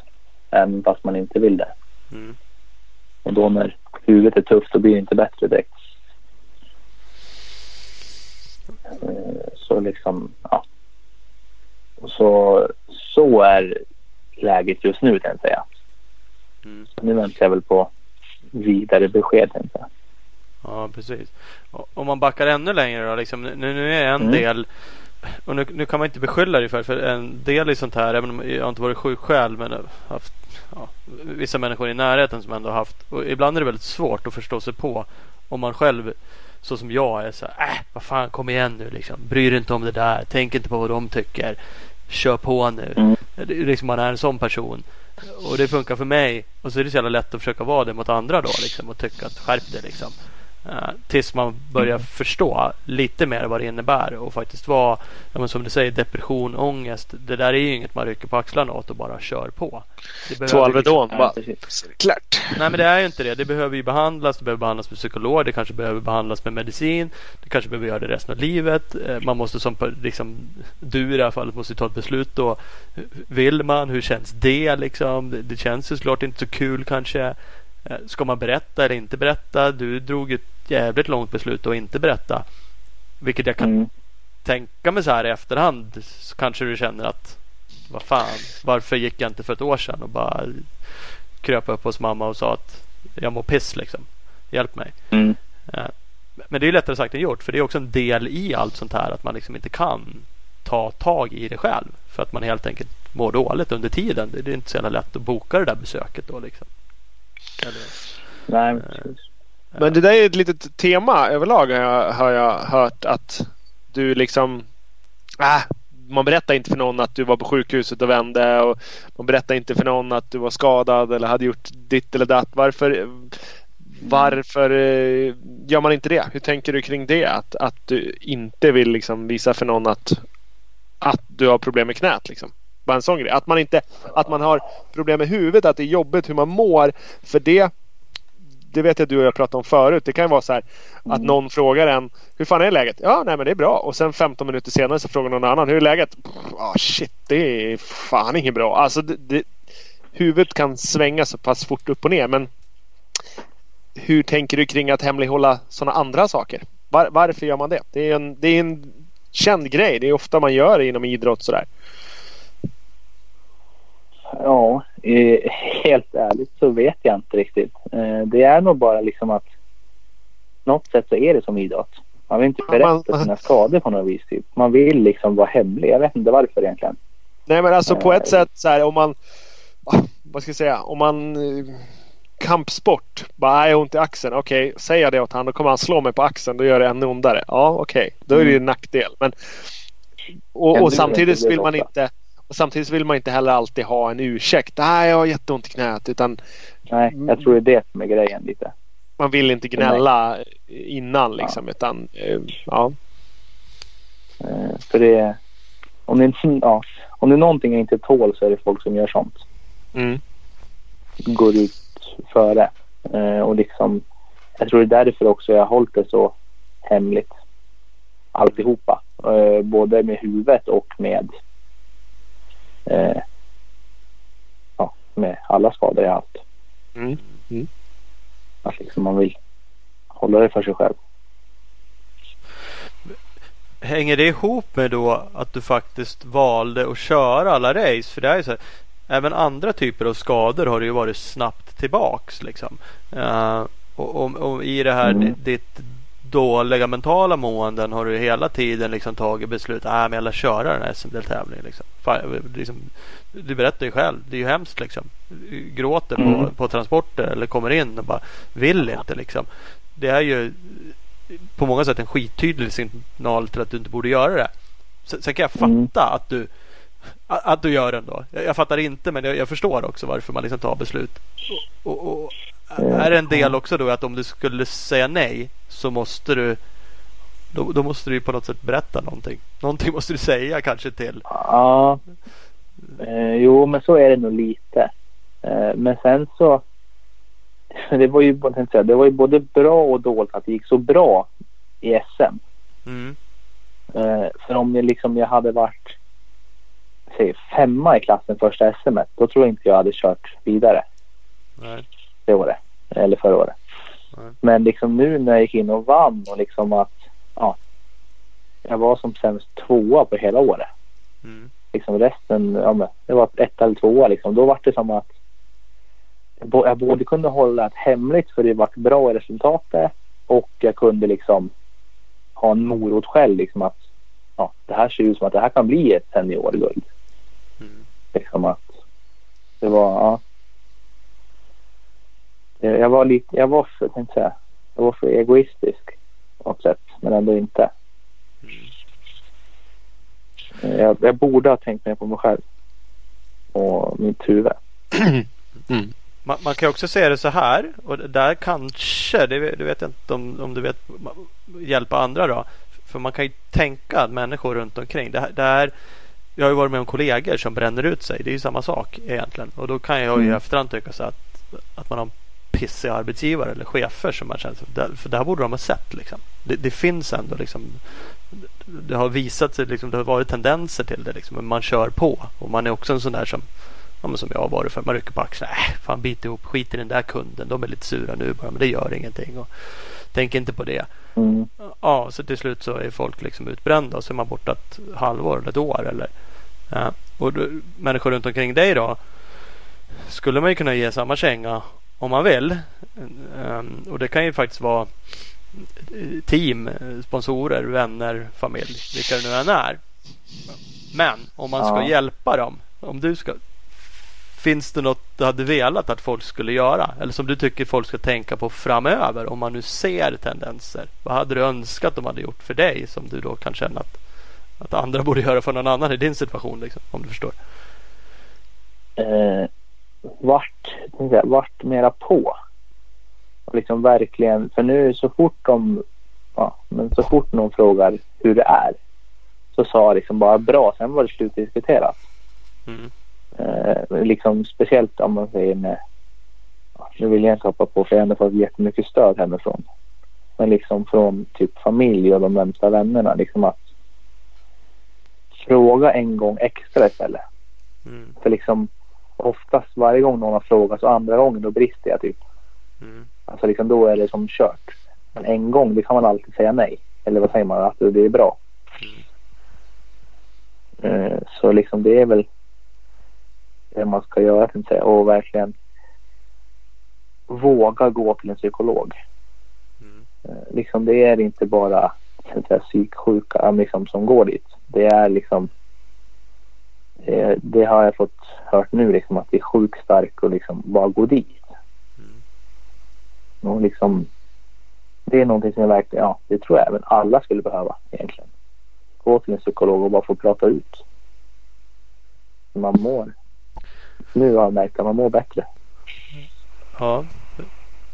Även fast man inte vill det. Mm. Och då när huvudet är tufft så blir det inte bättre direkt. Eh, Så liksom, ja. Och Så, så är läget just nu tänkte jag säga. Mm. Nu väntar jag väl på vidare besked tänkte jag. Ja, precis. Om man backar ännu längre då. Liksom, nu, nu är en Mm. del och nu, nu kan man inte beskylla dig för för en del i sånt här, även om jag inte varit sjuk själv, men haft ja, vissa människor i närheten som ändå har haft. Och ibland är det väldigt svårt att förstå sig på om man själv, så som jag är, så här, äh, vad fan, kom igen nu liksom. Bry dig inte om det där. Tänk inte på vad de tycker. Kör på nu. Mm. Liksom man är en sån person. Och det funkar för mig. Och så är det så jävla lätt att försöka vara det mot andra då liksom. Och tycka att skärp dig liksom. Eh, tills man börjar förstå lite mer vad det innebär och faktiskt vara, ja, som du säger, depression, ångest. Det där är ju inget man rycker på axlarna åt och bara kör på. Två Alvedon. Bara, klart. Nej men det är ju inte det. Det behöver ju behandlas. Det behöver behandlas med psykolog. Det kanske behöver behandlas med medicin. Det kanske behöver göra det resten av livet. Eh, Man måste som liksom, du i det här fallet måste ta ett beslut då. Vill man? Hur känns det liksom? Det, det känns ju såklart inte så kul kanske. Eh, Ska man berätta eller inte berätta? Du drog ett jävligt långt beslut att inte berätta. Vilket jag kan Mm. tänka mig så här i efterhand. Så kanske du känner att vad fan, varför gick jag inte för ett år sedan och bara kröp upp hos mamma och sa att jag mår piss liksom. Hjälp mig. Mm. Eh, Men det är ju lättare sagt än gjort. För det är också en del i allt sånt här att man liksom inte kan ta tag i det själv. För att man helt enkelt mår dåligt under tiden. Det är inte så jävla lätt att boka det där besöket då liksom. Eller, Nej, Eh, precis. Men det där är ett litet tema överlag har jag, har jag hört att du liksom... Äh, man berättar inte för någon att du var på sjukhuset och vände och man berättar inte för någon att du var skadad eller hade gjort ditt eller datt. Varför, varför eh, gör man inte det? Hur tänker du kring det? Att, att du inte vill liksom visa för någon att, att du har problem med knät. Liksom. Bara en sån grej. Att man, inte, att man har problem med huvudet, att det är jobbigt hur man mår. För det det vet jag du och jag pratade om förut. Det kan ju vara så här att Mm. någon frågar en Hur fan är läget? Ja, nej men det är bra. Och sen 15 minuter senare så frågar någon annan Hur är läget? Ah shit, det är fan inget bra. Alltså det, det, huvudet kan svänga så pass fort upp och ner. Men hur tänker du kring att hemlighålla sådana andra saker? Var, varför gör man det? Det är, en, det är en känd grej. Det är ofta man gör det inom idrott sådär. Ja, eh, helt ärligt så vet jag inte riktigt. Eh, det är nog bara liksom att något sätt så är det som idrott. Man vill inte berätta sina skador på något vis. Typ. Man vill liksom vara hemlig. Jag vet inte varför egentligen. Nej men alltså på ett Eh. sätt så här om man ah, Vad ska jag säga? Om man eh, Kampsport. Bara "Nej, jag har ont i axeln. Okej, säger jag det åt han då kommer han slå mig på axeln. Då gör det ännu ondare. Ja okej, då är det ju en nackdel. Men, och, och samtidigt vill man inte samtidigt vill man inte heller alltid ha en ursäkt. Nej, jag har jätteont i knät. Utan Nej, jag tror det är det som är grejen lite. man vill inte gnälla innan liksom. Utan eh, ja. Eh, för det om det, ja, om det är någonting jag inte tål så är det folk som gör sånt. Mm. Går ut före. Eh, och liksom, jag tror det är därför också jag har hållit det så hemligt. alltihopa. Både med huvudet och med eh, ja, med alla skador jag haft. Mm. Mm. Att liksom man vill hålla det för sig själv. Hänger det ihop med då att du faktiskt valde att köra alla race? För det är ju så här, även andra typer av skador har det ju varit snabbt tillbaks liksom. Uh, och, och, och, i det här Mm. ditt dåliga mentala måenden har du hela tiden liksom tagit beslut. att jag vill köra den här SM-deltävlingen. Liksom. Liksom, du berättar ju själv. Det är ju hemskt liksom. Gråter på, Mm. på transporter eller kommer in och bara vill inte liksom. Det är ju på många sätt en skittydlig signal till att du inte borde göra det. Sen, sen kan jag fatta Mm. att du att du gör det ändå. Jag, jag fattar inte men jag, jag förstår också varför man liksom tar beslut. Och, och, och, är det en del också då att om du skulle säga nej så måste du då, då måste du på något sätt berätta någonting. Någonting måste du säga kanske till. Ja, eh, jo men så är det nog lite. Eh, men sen så det var, ju, det var ju både bra och dåligt att det gick så bra i SM. Mm. Eh, för om jag, liksom, jag hade varit säg, femma i klassen första SM då tror jag inte jag hade kört vidare Nej. det året. Eller förra året. Nej. Men liksom nu när jag gick in och vann och liksom att ja, jag var som sämst tvåa på hela året. Mm. Liksom resten, ja, men, det var ett eller tvåa liksom. Då var det som att jag både kunde hålla ett hemligt för det vart bra i resultatet och jag kunde liksom ha en morot själv liksom att ja, det här ser ut som att det här kan bli ett seniorguld. Mm. Liksom att det var, ja. Jag var lite, jag var för, jag tänkte säga, jag var för egoistisk på något sätt, men ändå inte. Jag, jag borde ha tänkt mer på mig själv och mitt huvud. Mm. Man, man kan också säga det så här och där kanske, det, vet- det vet jag inte om, om du vet, hjälpa andra då. För man kan ju tänka att människor runt omkring. Det, här- det här, jag har ju varit med om kollegor som bränner ut sig. Det är ju samma sak egentligen. Och då kan jag ju i Mm. efterhand tycka så att, att man har en pissig arbetsgivare eller chefer som man känner. För, för det här borde de ha sett liksom. Det, det finns ändå liksom. Det har visat sig liksom. Det har varit tendenser till det liksom. Men man kör på. Och man är också en sån där som ja, som jag har varit för. Man rycker på axlarna. Äh, fan bit ihop. Skit i den där kunden. De är lite sura nu bara. Men det gör ingenting. Och tänk inte på det. Mm. Ja, så till slut så är folk liksom utbrända och så är man borta ett halvår eller ett år. Eller, ja. Och då, människor runt omkring dig då skulle man ju kunna ge samma känga om man vill. Ehm, och det kan ju faktiskt vara team, sponsorer, vänner, familj, vilka det nu än är. Men om man ska Ja. hjälpa dem, om du ska Finns det något du hade velat att folk skulle göra? Eller som du tycker folk ska tänka på framöver om man nu ser tendenser? Vad hade du önskat de hade gjort för dig som du då kan känna att, att andra borde göra för någon annan i din situation? Liksom, om du förstår. eh, vart, vart mera på. Och liksom verkligen, för nu så fort de, ja, men så fort någon frågar hur det är så sa jag liksom bara bra, sen var det slutdiskuterat. Mm. Eh, liksom speciellt om man säger med, nu vill jag inte hoppa på för jag har ändå fått jättemycket stöd hemifrån. Men liksom från typ familj och de närmsta vännerna liksom att fråga en gång extra istället. Mm. För liksom oftast varje gång någon har frågat så andra gången då brister jag typ. Mm. Alltså liksom då är det som kört. Men en gång det kan man alltid säga nej. Eller vad säger man? Att det är bra. Eh, Så liksom det är väl det man ska göra jag säga. Och verkligen våga gå till en psykolog. Mm. Eh, Liksom det är inte bara säga, psyksjuka liksom, som går dit. Det är liksom eh, det har jag fått hört nu liksom att det är sjukt starkt att liksom bara gå dit. Och liksom det är någonting som jag verkligen, ja det tror jag även alla skulle behöva egentligen. Gå till en psykolog och bara få prata ut. hur Man mår. Nu har jag märkt att man mår bättre. Ja.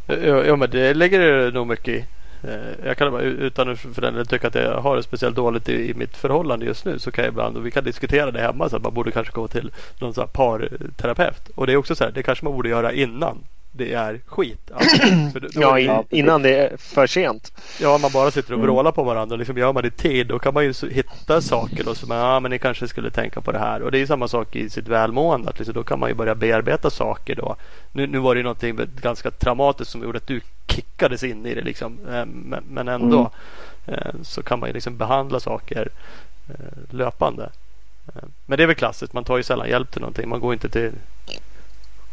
Ja, ja men det lägger det nog mycket i. Eh, jag kan utan att för den tycka att jag har det speciellt dåligt i, i mitt förhållande just nu så kan jag ibland och vi kan diskutera det hemma så att man borde kanske gå till någon så här parterapeut. Och det är också så här, det kanske man borde göra innan det är skit. Alltså, för då, då Ja, in, innan det är för sent. Ja, man bara sitter och Mm. vrålar på varandra. Liksom gör man det i tid då kan man ju hitta saker då som ja, men ni kanske skulle tänka på det här. Och det är ju samma sak i sitt välmående. Att liksom, då kan man ju börja bearbeta saker då. Nu, nu var det ju någonting ganska traumatiskt som gjorde att du kickades in i det liksom. Eh, Men, men ändå eh, så kan man ju liksom behandla saker eh, löpande. Men det är väl klassiskt. Man tar ju sällan hjälp till någonting. Man går inte till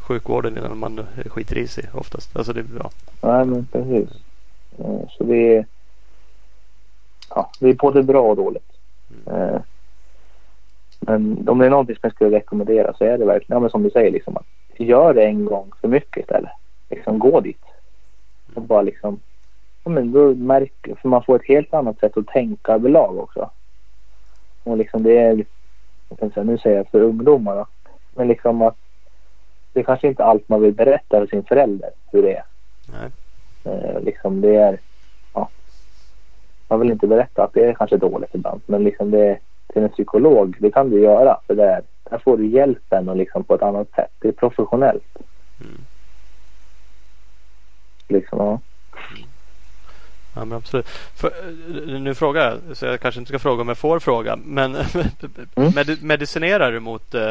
sjukvården innan man skiter i sig oftast. Alltså det, ja. Nej, men precis. Eh, Så det är, ja, det är både bra och dåligt. Eh, Men om det är någonting som jag skulle rekommendera så är det verkligen, ja, men som du säger, liksom, att gör det en gång för mycket istället. Liksom, gå dit. Och bara liksom, ja, men då märker, för man får ett helt annat sätt att tänka överlag också. Och liksom det är, jag säga, nu säger jag för ungdomar då, men liksom att det är kanske inte allt man vill berätta för sin förälder hur det är. Nej. Eh, liksom det är, ja. Man vill inte berätta att det är kanske dåligt ibland. Men liksom det, till en psykolog, det kan du göra. För där, där får du hjälpen och liksom på ett annat sätt. Det är professionellt. Mm. Liksom, ja. Ja men absolut. För, eh, nu frågar jag, så jag kanske inte ska fråga om jag får fråga. Men Mm. med, medicinerar du mot eh,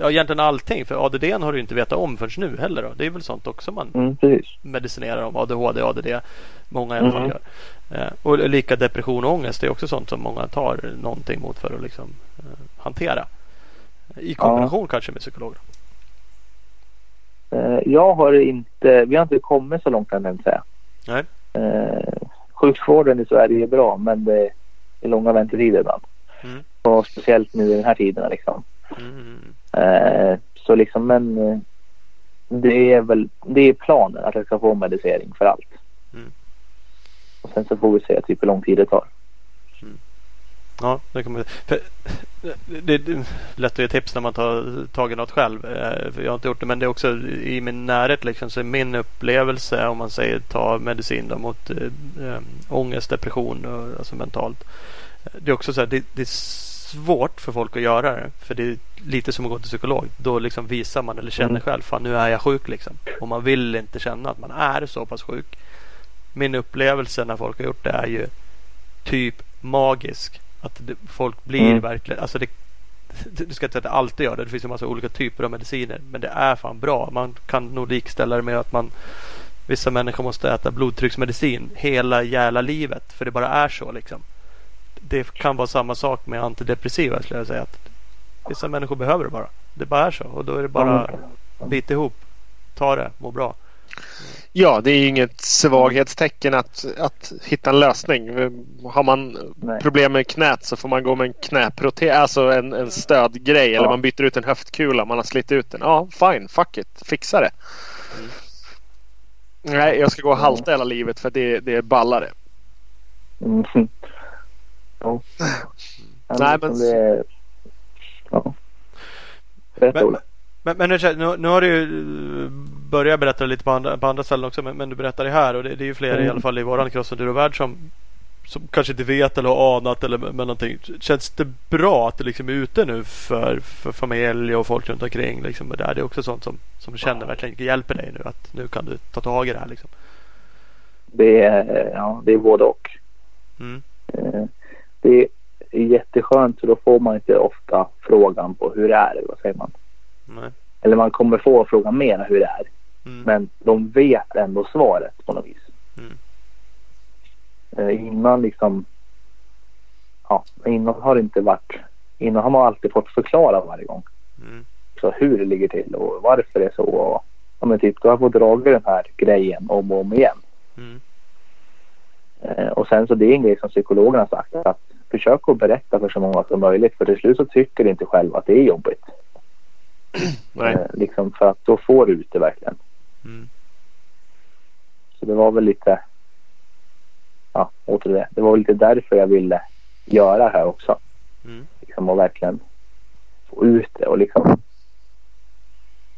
ja, egentligen allting? För ADD har du inte vetat om förrän nu heller. Då. Det är väl sånt också man Mm, medicinerar om. ADHD, ADD. Många i alla fall Mm. gör. Eh, och lika depression och ångest. Det är också sånt som många tar någonting mot för att liksom, eh, hantera. I kombination kanske med psykologer. Eh, jag har inte, vi har inte kommit så långt jag inte säga. Nej. Eh, sjukvården i Sverige är bra men det är långa väntetider ibland. Mm. Och speciellt nu i den här tiden liksom. Mm. Eh, så liksom, men eh, det är väl, det är planen att jag ska få medicinering för allt. Mm. Och sen så får vi se typ hur lång tid det tar. Ja, det man för, det, är lätt att ge tips när man tar tag i något själv. Eh, jag har inte gjort det men det är också i min närhet liksom, så är min upplevelse om man säger ta medicin då, mot eh, ångest, depression och, alltså mentalt. Det är också så här, det, det är svårt för folk att göra det. För det är lite som att gå till psykolog. Då liksom visar man eller känner Mm. själv, fan nu är jag sjuk liksom. Och man vill inte känna att man är så pass sjuk. Min upplevelse när folk har gjort det är ju typ magisk. Att det, folk blir Mm. verkligen, alltså det, du ska inte säga att det alltid gör det. Det finns en massa olika typer av mediciner. Men det är fan bra. Man kan nog likställa det med att man Vissa människor måste äta blodtrycksmedicin hela jävla livet. För det bara är så liksom. Det kan vara samma sak med antidepressiva skulle jag säga. Att vissa människor behöver det bara. Det bara är så. Och då är det bara bit ihop. Ta det, må bra. Ja, det är ju inget svaghetstecken att, att hitta en lösning. Har man Nej. problem med knät så får man gå med en knäprotes, alltså en, en stödgrej. Eller Ja. man byter ut en höftkula, man har slitit ut den. Ja, fine, fuck it, fixa det. Mm. Nej, jag ska gå och halta hela livet för det, det är ballare. Mm. Ja. Nej, men- Det är, ja. Men-. Men, men nu, nu har du ju börjat berätta lite på andra, på andra ställen också. Men, men du berättar det här och det, det är ju fler i Mm. alla fall i våran cross och värld som, som kanske inte vet eller har anat eller med någonting. Känns det bra att det liksom är ute nu för, för familj och folk runt omkring? Liksom, och där? Det är också sånt som, som du känner verkligen hjälper dig nu. Att nu kan du ta tag i det här liksom. Det är, ja, det är både och. Mm. Eh, Det är jätteskönt för då får man inte ofta frågan på hur det är. eller Vad säger man? Nej. Eller man kommer få frågan mer hur det är. Mm. Men de vet ändå svaret på något vis. Mm. Eh, innan liksom. Ja, innan har det inte varit. Innan har man alltid fått förklara varje gång. Mm. Så hur det ligger till och varför det är så. Och, ja, men typ, du har fått dra den här grejen om och om igen. Mm. Eh, och sen så det är en grej som psykologerna har sagt att försök att berätta för så många som möjligt för till slut så tycker du inte själv att det är jobbigt. Eh, liksom för att då får du ut det verkligen. Mm. Så det var väl lite, ja åter det. Det var väl lite därför jag ville göra det här också. Mm. Liksom och verkligen få ut det och liksom,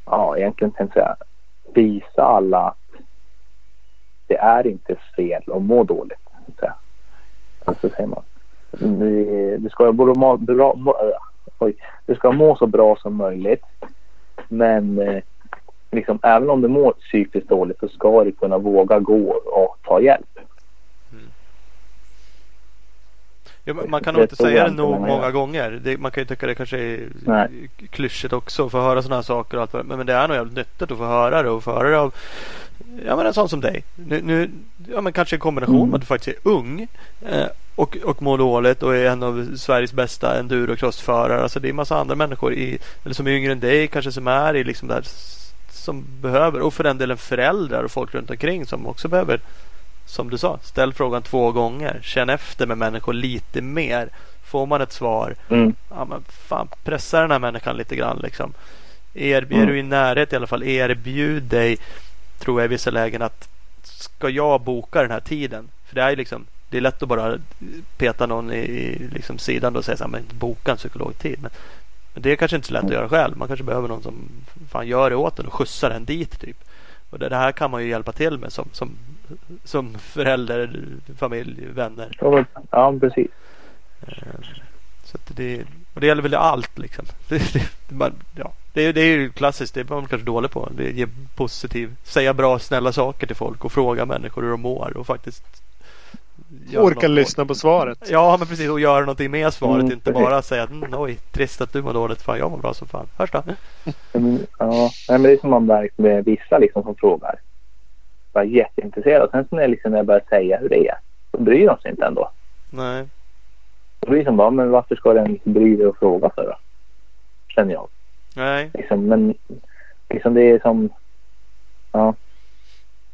ja egentligen tänkte jag visa alla att det är inte fel att må dåligt. Så att. Alltså säger man. Du, du ska må, bra, må, oj, du ska må så bra som möjligt. Men eh, liksom, även om du mår psykiskt dåligt så ska du kunna våga gå och ta hjälp. Ja, men man kan nog inte säga det nog många gör. gånger. Det, man kan ju tycka det kanske är Nej. klyschigt också att få höra sådana här saker. Och allt, men, det är nog jävligt nyttigt att få höra det och få höra det av ja, men en sån som dig. Nu, nu, ja, men kanske en kombination Mm. med att du faktiskt är ung eh, och, och mår dåligt och är en av Sveriges bästa endurocrossförare. Alltså det är en massa andra människor i, eller som är yngre än dig kanske som är i liksom där som behöver och för den delen föräldrar och folk runt omkring som också behöver som du sa, ställ frågan två gånger. Känn efter med människor lite mer. Får man ett svar, Mm. ja men fan pressa den här människan lite grann liksom. Er, Mm. Du i närhet i alla fall, erbjud dig, tror jag i vissa lägen att ska jag boka den här tiden? För det är ju liksom, det är lätt att bara peta någon i, i liksom sidan och säga så här, men boka en psykologtid. Men, men det är kanske inte så lätt att göra själv. Man kanske behöver någon som fan gör det åt en och skjutsar en dit typ. Och det, det här kan man ju hjälpa till med som, som, som förälder, familj, vänner. Ja, precis. Eh, Så det, och det gäller väl allt liksom. Det, det, man, ja, det, är- det är ju klassiskt, det är man kanske dålig på. Det ger positiv, säga bra snälla saker till folk och fråga människor hur de mår och faktiskt Orka något- lyssna på svaret. Ja men precis och göra någonting med svaret. Mm, inte bara säga att mm, oj trist att du mår dåligt. Fan jag mår bra som fan. Hörs då. Men, ja, nej, men det är som man märkt med vissa liksom som frågar. Bara jätteintresserade. Och sen så när, liksom, när jag börjar säga hur det är. Så bryr de sig inte ändå. Nej. Då blir det som bara, men varför ska den liksom bry dig och fråga för då? Känner jag. Nej. Liksom, men liksom det är som, ja.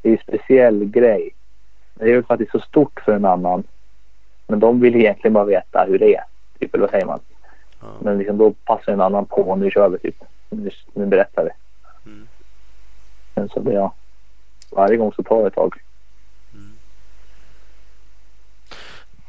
Det är en speciell grej. Det är ju faktiskt så stort för en annan. Men de vill egentligen bara veta hur det är. Typ, eller vad säger man? Ja. Men liksom då passar en annan på. Nu kör vi typ. Nu, nu berättar vi. Mm. Sen så blir jag. Varje gång så tar det ett tag.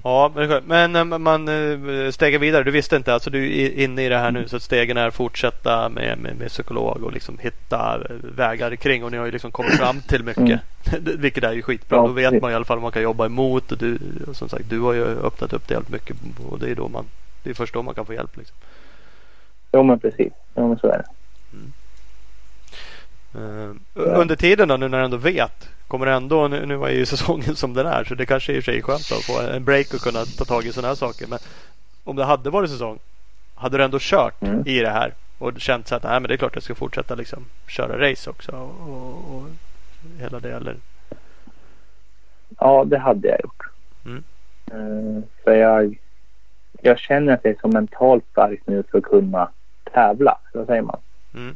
Ja, men, men eh, man eh, stegar vidare. Du visste inte, alltså du är inne i det här nu så att stegen är fortsätta med, med, med psykolog och liksom hitta eh, vägar kring och ni har ju liksom kommit fram till mycket. Vilket är ju skitbra. Ja, Då vet man i alla fall vad man kan jobba emot och du, och som sagt, du har ju öppnat upp det jävligt mycket och det är då man, det är först då man kan få hjälp liksom. Jo men precis. Jo men så är det. Eh, Under tiden då nu när du ändå vet. Kommer det ändå, nu, nu var ju säsongen som den är så det kanske i och för sig är skönt att få en break och kunna ta tag i sådana här saker. Men om det hade varit säsong. Hade du ändå kört Mm. i det här och känt så att nej, men det är klart jag ska fortsätta liksom köra race också och, och, och hela det eller? Ja det hade jag gjort. Mm. Eh, för jag, jag känner att jag är så mentalt stark nu för att kunna tävla. Vad säger man? Mm.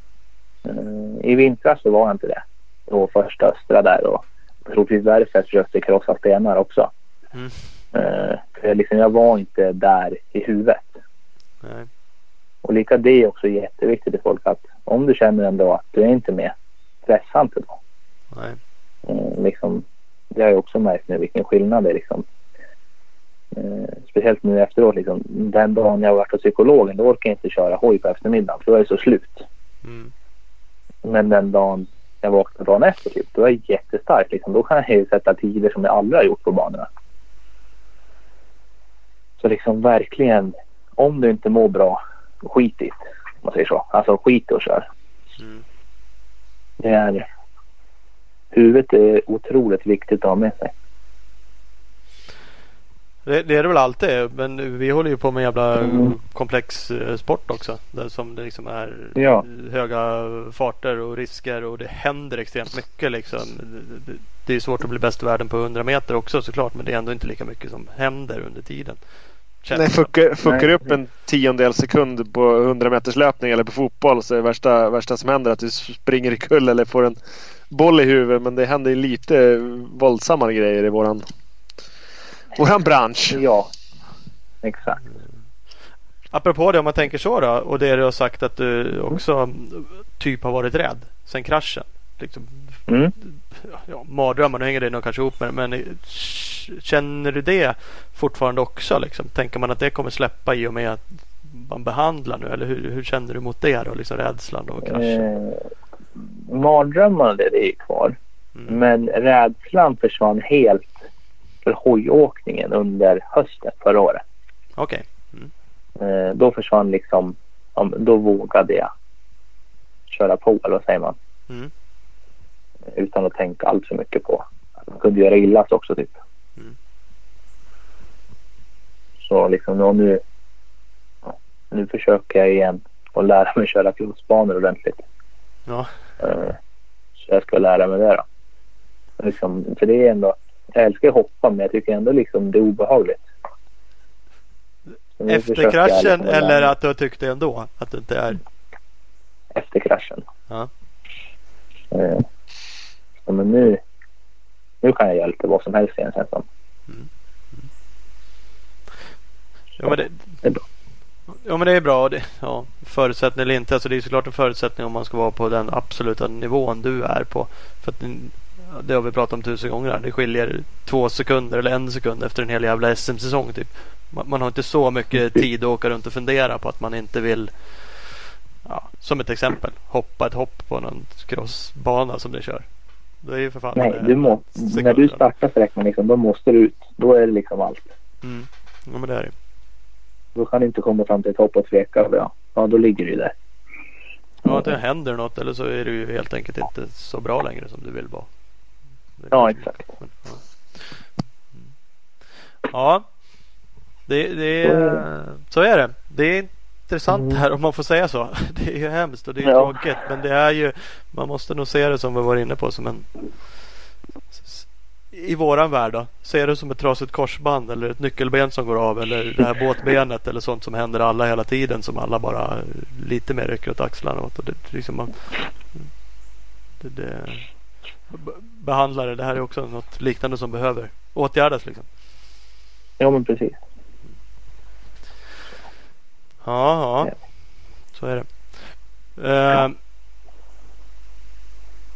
Eh, I vintras så var jag inte det. Var första östra där och troligtvis därför jag försökte krossa stenar också. Mm. Eh, för liksom, jag var inte där i huvudet. Nej. Och lika det är också jätteviktigt för folk att om du känner ändå att du är inte med, stressa inte då. Nej. Eh, liksom, det har jag också märkt nu vilken skillnad det är. Liksom. Eh, speciellt nu efteråt. Liksom, den dagen jag varit hos psykologen då orkar jag inte köra hoj på eftermiddagen för då är det så slut. Mm. Men den dagen jag vaknar dagen efter typ, då är jag jättestark. Liksom. Då kan jag ju sätta tider som jag aldrig har gjort på banorna. Så liksom verkligen, om du inte mår bra, skit i det. Om man säger så. Alltså skit och kör. Mm. Det är... Huvudet är otroligt viktigt att ha med sig. Det, det är det väl alltid. Men vi håller ju på med en jävla Mm. komplex eh, sport också. Där som det liksom är Ja. höga farter och risker och det händer extremt mycket liksom. Det, är svårt att bli bäst i världen på 100 meter också såklart. Men det är ändå inte lika mycket som händer under tiden. Känns Nej, fuckar, fuckar du upp en tiondel sekund på 100 meters löpning eller på fotboll så är det värsta, värsta som händer att du springer i kull eller får en boll i huvudet. Men det händer ju lite våldsammare grejer i våran, våran bransch. Ja, exakt. Apropå det om man tänker så då. Och det du har sagt att du också mm, typ har varit rädd sen kraschen. Liksom, Mm. ja, mardrömmar, nu hänger det nog kanske ihop med. Men känner du det fortfarande också? Liksom? Tänker man att det kommer släppa i och med att man behandlar nu? Eller hur, hur känner du mot det då? Liksom rädslan och kraschen? Eh, mardrömmarna det, det är kvar. Mm. Men rädslan försvann helt för hojåkningen under hösten förra året. Okej. Eh, då försvann liksom, då vågade jag köra på eller vad säger man. Mm. Utan att tänka allt för mycket på att man kunde göra illa sig också typ. Mm. Så liksom nu, nu, försöker jag igen att lära mig köra crossbanor ordentligt. Ja. Eh, Så jag ska lära mig det då. Liksom, för det är ändå, jag älskar att hoppa men jag tycker ändå liksom det är obehagligt. Efter kraschen liksom eller att du har tyckt det ändå? Att du inte är... Efter kraschen. Ja. Eh, Så men nu, nu kan jag göra lite vad som helst igen känns det som. Ja men det, Det är bra. ja, men det är bra. Det, ja, förutsättning eller inte. Alltså det är såklart en förutsättning om man ska vara på den absoluta nivån du är på. För att det har vi pratat om tusen gånger här. Det skiljer två sekunder eller en sekund efter en hel jävla SM-säsong. Typ. Man, man har inte så mycket tid att åka runt och fundera på att man inte vill ja, som ett exempel hoppa ett hopp på någon crossbana som du kör. Det är ju för fan Nej, eh, du må, när du startar sträckan liksom, då måste du ut. Då är det liksom allt. Mm. Ja men det är det. Då kan du inte komma fram till ett hopp och tveka. Ja, ja då ligger du ju där. Ja, att det händer något eller så är du ju helt enkelt inte så bra längre som du vill vara. Ja, exakt. ja. Mm. Ja, det, det är, så är det. Det är intressant här om man får säga så. Det är ju hemskt och det är Ja. tråkigt. Men det är ju, man måste nog se det som vi var inne på som en i våran värld då, se det som ett trasigt korsband eller ett nyckelben som går av eller det här båtbenet eller sånt som händer alla hela tiden som alla bara lite mer rycker åt axlarna åt. Och det, liksom man, det, det, be- behandlar det. Här är också något liknande som behöver åtgärdas. Liksom. Ja, men precis. Ja, ja, Ja. så är det. Eh,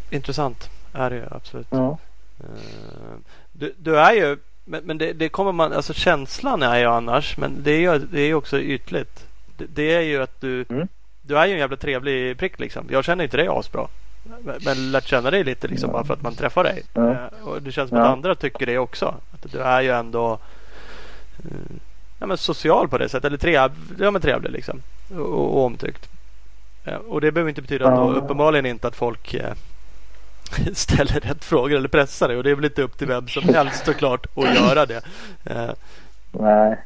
Intressant är det ju absolut. Ja. Eh, Du, du är ju, men, men det, det kommer man, alltså känslan är ju annars, men det är ju det är ju också ytligt. Det, det är ju att du, Mm. du är ju en jävla trevlig prick liksom. Jag känner inte dig asbra. Men- lärt känna dig lite liksom bara för att man träffar dig. Ja. Eh, Och det känns som Ja. att andra tycker det också. Att du är ju ändå eh, ja, men social på det sättet. Eller trev, ja, men trevlig liksom. Och, och omtyckt. Eh, Och det behöver inte betyda att då, Ja. uppenbarligen inte att folk ställer rätt frågor eller pressar dig. Och det är väl inte upp till vem som helst såklart att göra det. Nej.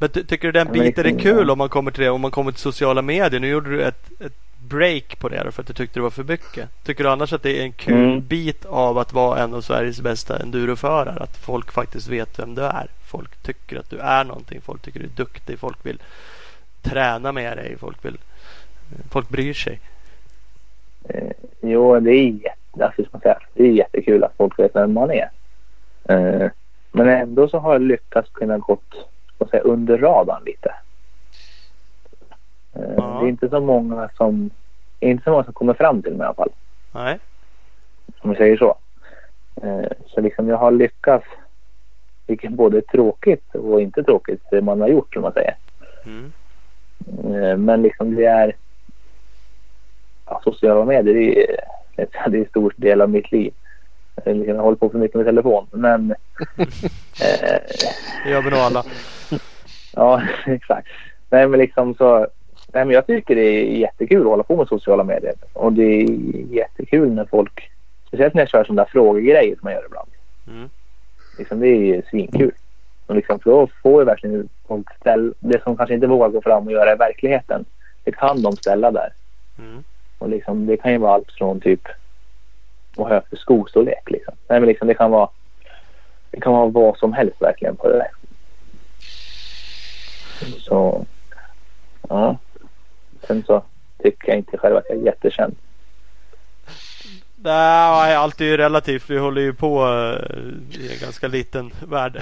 Men ty- tycker du den biten är kul ja. om man kommer till det? Om man kommer till sociala medier. Nu gjorde du ett, ett break på det då för att du tyckte det var för mycket. Tycker du annars att det är en kul Mm. bit av att vara en av Sveriges bästa enduroförare? Att folk faktiskt vet vem du är. Folk tycker att du är någonting. Folk tycker du är duktig. Folk vill träna med dig. Folk, vill, folk bryr sig. Eh, jo, det är, jätte, alltså, man säga, det är jättekul att folk vet vem man är. Eh, men ändå så har jag lyckats kunna gått säga, under radarn lite. Eh, Ja. Det är inte så många som inte så många som kommer fram till mig i alla fall. Nej. Om vi säger så. Eh, så liksom jag har lyckats, vilket både är tråkigt och inte tråkigt, det man har gjort som man säger. Mm. Eh, Men liksom det är ja, sociala medier det är, det är en stor del av mitt liv. Jag håller på för mycket med telefon. Men eh, Det gör vi nog alla. ja, exakt. Nej men liksom så. Nej, men jag tycker det är jättekul att hålla på med sociala medier. Och det är jättekul när folk, speciellt när jag kör sådana där frågegrejer som man gör ibland. Mm. Liksom, det är ju svinkul. Och liksom, för då får ju verkligen folk ställa, det som kanske inte vågar gå fram och göra i verkligheten. Det kan de ställa där. Mm. Och liksom, det kan ju vara allt från typ har jag för skostorlek liksom. Nej men liksom det kan vara det kan vara vad som helst verkligen på det där. Så ja. Sen så tycker jag inte själv att jag är jättekänd. Nej, allt är ju relativt. Vi håller ju på eh, i en ganska liten värld.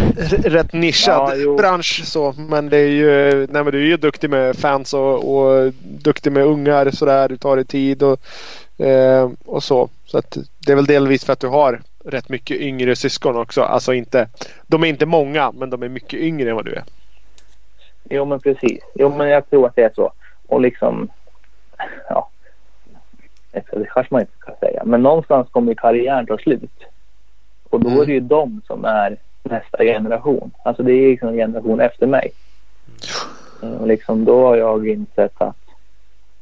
Rätt nischad Ja, bransch så. Men det är ju, nej men du är ju duktig med fans och, och duktig med ungar sådär. Du tar dig tid och, eh, och så. Så att det är väl delvis för att du har rätt mycket yngre syskon också. Alltså inte, de är inte många men de är mycket yngre än vad du är. Jo men precis. Jo men jag tror att det är så. Och liksom ja. Det kanske man inte ska säga. Men någonstans kommer karriären ta slut. Och då Mm. är det ju de som är nästa generation. Alltså det är liksom en generation efter mig. Eh, Och liksom då har jag insett att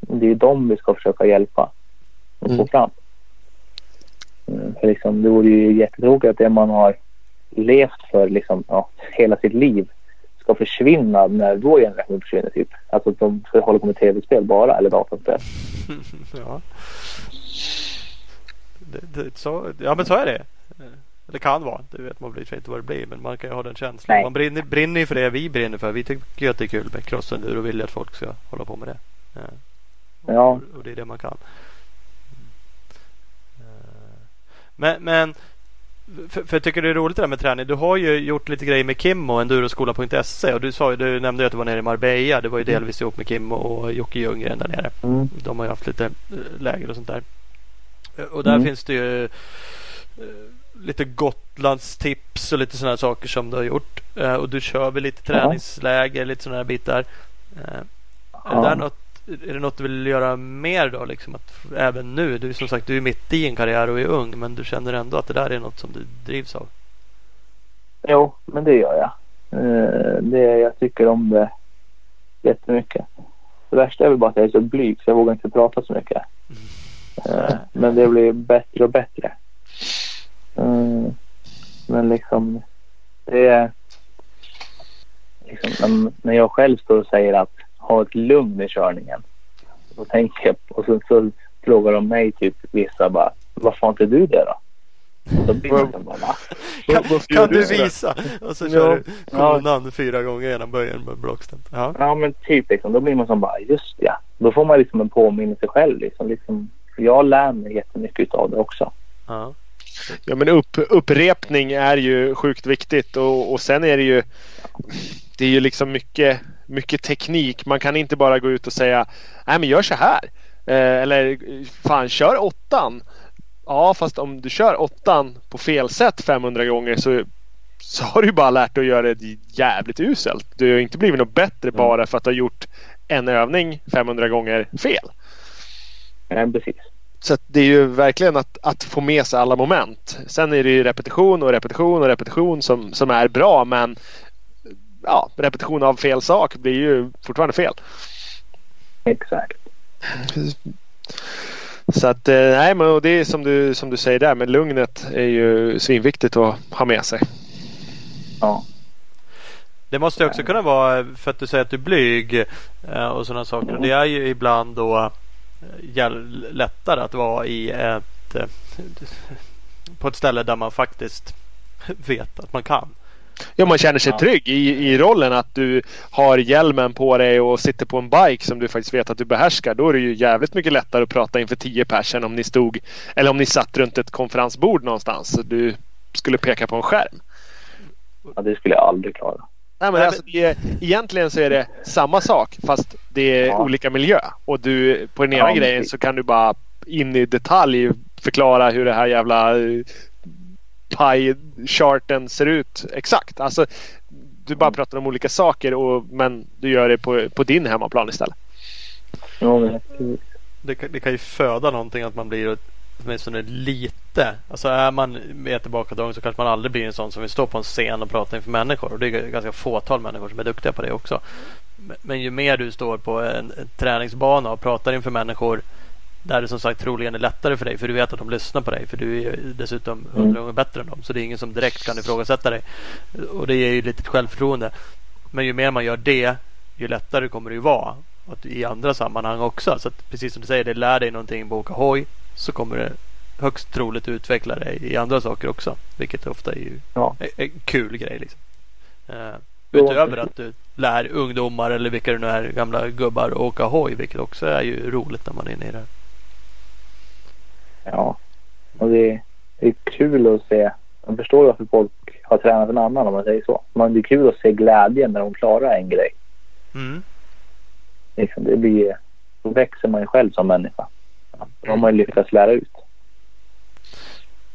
det är dem vi ska försöka hjälpa och få Mm. fram. Mm, för liksom, det vore ju jättetråkigt att det man har levt för liksom, ja, hela sitt liv ska försvinna när vår generation försvinner. Typ. Alltså att de hålla på med tv-spel bara eller dataspel. ja. Det, det, så, ja men så är det. Det kan vara. Det vet man blir inte vad det blir. Men man kan ju ha den känslan. Nej. Man brinner, brinner ju för det vi brinner för. Vi tycker ju att det är kul med crossenduro och vill att folk ska hålla på med det. Ja. Ja. Och, och det är det man kan. Eh, Men, men för, för jag tycker det är roligt det där med träning. Du har ju gjort lite grejer med Kim och enduroskola.se och du, sa, du nämnde att du var nere i Marbella. Det var ju delvis ihop med Kim och Jocke Ljunggren där nere. Mm. De har ju haft lite eh, läger och sånt där. Eh, Och där Mm. finns det ju eh, lite Gotlandstips och lite sådana saker som du har gjort. Och du kör väl lite Ja. träningsläger, lite sådana här bitar. Är, Ja. det där något, är det något du vill göra mer då? Liksom att även nu, du är som sagt du är mitt i en karriär och är ung men du känner ändå att det där är något som du drivs av. Jo, men det gör jag. Eh, det, jag tycker om det jättemycket. Det värsta är väl bara att jag är så blyg så jag vågar inte prata så mycket. Mm. men det blir bättre och bättre. Eh, men liksom, det är... Liksom, när jag själv står och säger att ha ett lugn i körningen. Då tänker jag, och så, så frågar de mig typ vissa bara, varför har inte du det då? Blir man bara? Kan, kan du visa? Och så kör Ja. du konan fyra gånger genom böjen med blockstämt. Ja. Ja men typ liksom. Då blir man som bara just ja. Då får man liksom en påminnelse själv liksom. liksom jag lär mig jättemycket av det också. Ja. Ja men upp, upprepning är ju sjukt viktigt och, och sen är det ju Det är ju liksom mycket, mycket teknik. Man kan inte bara gå ut och säga Nej men gör så här. Eh, eller fan kör åttan. Ja fast om du kör åttan på fel sätt 500 gånger så, så har du bara lärt dig att göra det jävligt uselt. Du har inte blivit något bättre bara för att du har gjort en övning 500 gånger fel. Ja, precis. Så det är ju verkligen att, att få med sig alla moment. Sen är det ju repetition och repetition och repetition som, som är bra men ja, repetition av fel sak blir ju fortfarande fel. Exakt. Så att eh, nej men det är som du, som du säger där med lugnet är ju svinviktigt att ha med sig. Ja. Det måste ju också kunna vara för att du säger att du är blyg eh, och sådana saker. Det är ju ibland då eh, lättare att vara i ett på ett ställe där man faktiskt vet att man kan. Ja, man känner sig Ja. trygg i, i rollen att du har hjälmen på dig och sitter på en bike som du faktiskt vet att du behärskar. Då är det ju jävligt mycket lättare att prata inför tio personer om ni stod eller om ni satt runt ett konferensbord någonstans och du skulle peka på en skärm. ja, det skulle jag aldrig klara. Nej, men alltså, det är, egentligen så är det samma sak fast det är Ja. olika miljö. Och du, på den ena Ja, grejen så kan du bara in i detalj förklara hur det här jävla eh, pie-charten ser ut exakt. Alltså, du bara Mm. pratar om olika saker och, men du gör det på, på din hemmaplan istället. Ja, men, Det kan, det kan ju föda någonting att man blir åtminstone lite. Alltså är man med tillbakadragen så kanske man aldrig blir en sån som vill stå på en scen och prata inför människor. Och det är ganska fåtal människor som är duktiga på det också. Men- Men ju mer du står på en, en träningsbana och pratar inför människor där det som sagt troligen är lättare för dig för du vet att de lyssnar på dig för du är dessutom hundra gånger bättre än dem. Så det är ingen som direkt kan ifrågasätta dig. Och det ger ju lite självförtroende. Men ju mer man gör det ju lättare kommer det ju vara att i andra sammanhang också. Så att precis som du säger, det lär dig någonting på åka hoj så kommer det högst troligt utveckla dig i andra saker också. Vilket ofta är ju Ja. en, kul grej. Liksom. Eh, utöver att du lär ungdomar eller vilka det nu är, gamla gubbar åka hoj. Vilket också är ju roligt när man är inne i det. Ja. Och det, det är kul att se. Man förstår varför folk har tränat en annan om man säger så. Men det är kul att se glädjen när de klarar en grej. Mm. Liksom, det blir, då växer man ju själv som människa. Ja, Då har man ju lyckats lära ut.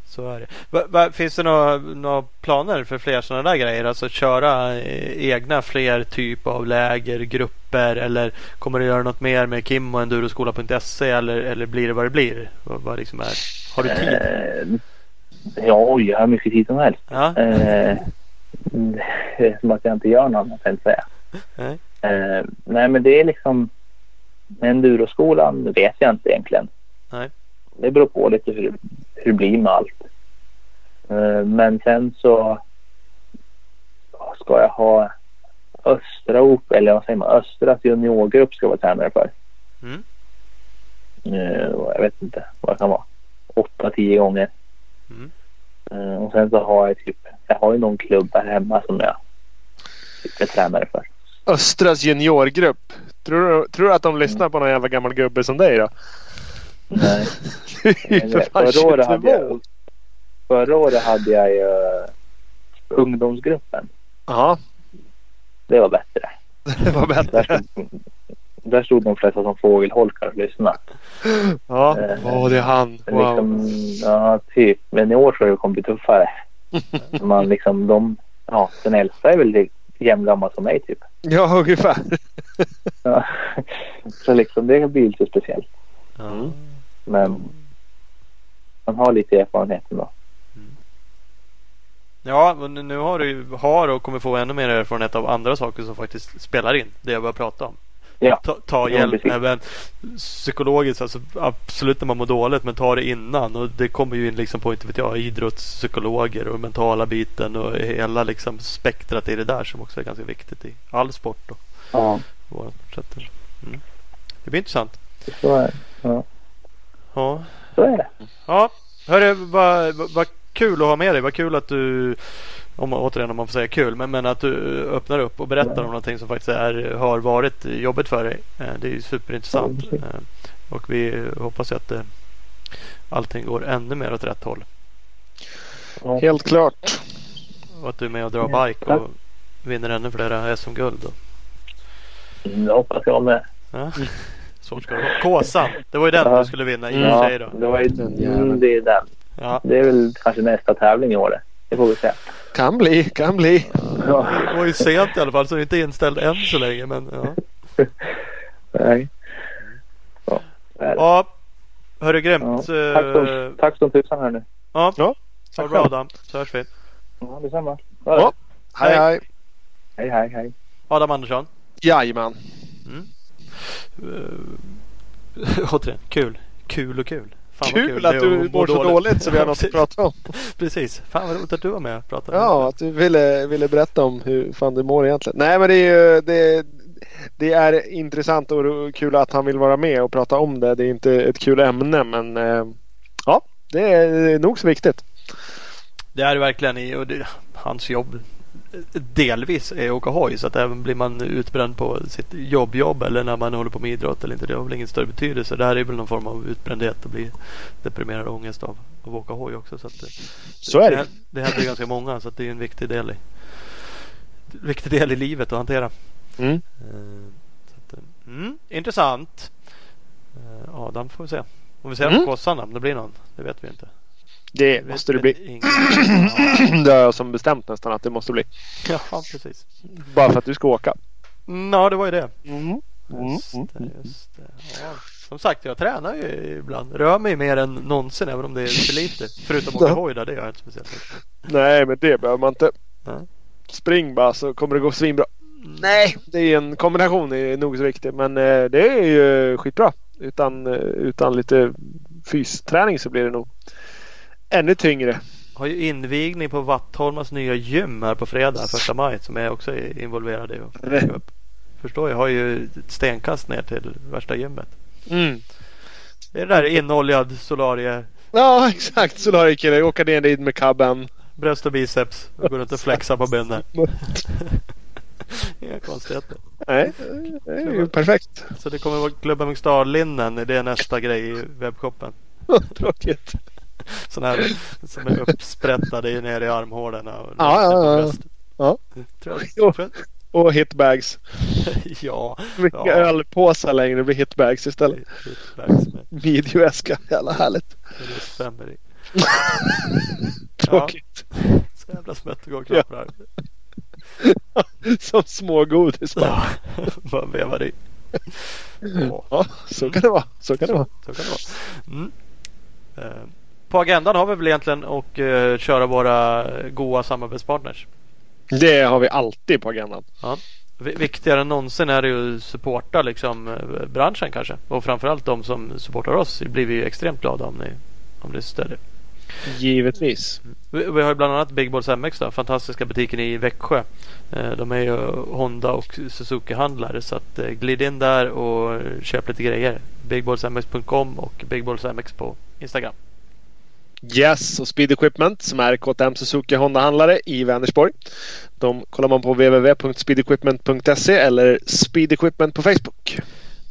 Så är det. Va, va, finns det några, några planer för fler sådana där grejer? Alltså köra eh, egna fler typ av läger, grupper eller kommer du göra något mer med Kim och enduroskola.se eller, eller blir det vad det blir? Vad, vad liksom är? Har du tid? Eh, ja, oj, jag har mycket tid som helst. Ja. Eh, som att jag inte gör något annat än att säga. Nej. Eh, nej, men det är liksom enduroskolan vet jag inte egentligen. Nej. det beror på lite hur, hur det blir med allt. Eh, men sen så ska jag ha Östra op eller vad säger man, Östras juniorgrupp ska vara tränare för. Mm. Och jag vet inte vad det kan vara. Åtta, tio gånger. Mm. Eh, och sen så har jag typ, jag har ju någon klubb här hemma som jag typ är tränare för. Östras juniorgrupp. Tror du, tror du att de lyssnar på någon jävla gammal gubbe som dig då? Nej. Förra året, hade 22. jag, förra året hade jag ju uh, ungdomsgruppen. Ja, Det var bättre. det var Där bättre. stod, där stod de flesta som fågelholkar och lyssnade. Ja, Eh, åh det är han. Men Wow. Liksom, ja, typ. Men i år så har det kommit tuffare. Man liksom, de, ja, den äldsta är väl jämngammal som mig typ. Ja, ungefär. Ja. Så liksom det blir lite speciellt. Ja. Men man har lite erfarenhet ändå. Ja, men nu har du har och kommer få ännu mer erfarenhet av andra saker som faktiskt spelar in. Det jag börjar prata om. Ja, Ta, ta Ja, hjälp precis. även psykologiskt. Alltså, absolut när man mår dåligt men ta det innan. Och det kommer ju in liksom på inte vet jag, idrottspsykologer och mentala biten och hela liksom spektrat i det där som också är ganska viktigt i all sport. Och ja mm. Det blir intressant. så är, ja, Ja, så är det. ja. Hörru, vad, vad kul att ha med dig. Vad kul att du om, återigen om man får säga kul, men, men att du öppnar upp och berättar om någonting som faktiskt är, har varit jobbigt för dig. Eh, Det är ju superintressant. Eh, Och vi hoppas ju att eh, allting går ännu mer åt rätt håll. Helt klart. Och att du är med och drar Ja, bike och vinner ännu flera SM-guld. och- Mm, Det hoppas jag med. Ja. Så ska det vara. Kåsan, det var ju den Ja. du skulle vinna i och för Ja, sig då. det, var ju, Den mm, det är den. Ja. Det är väl kanske nästa tävling i år. det. Det får vi se. Kan bli, kan bli. Ja. Det var ju sent i alla fall så det är inte inställd än så länge. Men ja. Nej. Ja, ja. Hörru Ja. grymt. Tack, Eh, som, tack som tusan här nu. Ja, Ja, ha det bra. Adam. Så hörs vi. Ja, detsamma. Ja. Hej, Hej. hej. Hej, hej. Adam Andersson. Jajamän. Uh, återigen, kul. Kul och kul. Fan Kul är att du må mår så dåligt så vi har något att prata om. Precis. Fan vad roligt att du var med och pratade. Ja, att du ville, ville berätta om hur fan du mår egentligen. Nej men det är ju det, det är intressant och kul att han vill vara med och prata om det. Det är inte ett kul ämne men eh, ja, det är nog så viktigt. Det är det verkligen i och det, hans jobb delvis är åka hoj så att även blir man utbränd på sitt jobbjobb eller när man håller på med idrott eller inte det har väl ingen större betydelse. Det här är väl någon form av utbrändhet och bli deprimerad och ångest av att åka hoj också. Så, att, Så är det. Det, det händer ganska många så att det är en viktig del i, viktig del i livet att hantera. Mm. Eh, att, eh, mm, intressant. Eh, Adam får vi se. Om vi ser Mm. på kossan om det blir någon. Det vet vi inte. Det måste det bli. Det har jag som bestämt nästan att det måste bli. Ja, precis. Bara för att du ska åka. Mm, Ja, det var ju det. Mm. Just det, just det. Ja. Som sagt, jag tränar ju ibland. Rör mig mer än någonsin även om det är för lite. Förutom att åka hoj där, det gör jag inte speciellt mycket. Nej men det behöver man inte. Nej. Spring bara så kommer det gå svinbra. Mm. Nej, det är en kombination är nog så viktig. Men eh, det är ju skitbra. Utan, eh, utan lite fysträning så blir det nog ännu tyngre. Har ju invigning på Vattholmas nya gym här på fredag, första maj, som jag också är involverad i. Förstår jag, har ju ett stenkast ner till värsta gymmet. Mm. Det är det där inoljad solarie, Ja exakt, solariekille. Åka ner dit med cabben. bröst och biceps och gå runt och flexa på benen. Inga konstigheter. Nej, det är ju perfekt. Så det kommer vara Klubben Mixstar-linnen. Det är nästa grej i webbshoppen. Tråkigt. Sådana här som är uppsprättade ner i armhålorna. Och Ja, ja, ja. Ja. Tror jag, Och hitbags. ja. Mycket Ja. ölpåsar längre. Det blir hitbags istället. Hitbags med Videoväska. Jävla härligt. i. Tråkigt. Så jävla smätt och knaprar. Som små godis bara. Ja. Bara vevar i. Ja, Ja, så kan det vara. Så kan det vara. så kan det vara. Mm. Eh, På agendan har vi väl egentligen att eh, köra våra goa samarbetspartners. Det har vi alltid på agendan. Viktigare än någonsin är det ju att supporta liksom, eh, branschen kanske. Och framförallt de som supportar oss blir vi ju extremt glada om ni, om ni stödjer. Givetvis. Vi, vi har ju bland annat Big Balls MX då, fantastiska butiken i Växjö. Eh, de är ju Honda och Suzuki-handlare så att glid in där och köp lite grejer. Bigballsmx.com och Bigballsmx på Instagram. Yes, och Speed Equipment som är KTM Suzuki Honda-handlare i Vänersborg. De kollar man på www.speedequipment.se eller Speed Equipment på Facebook.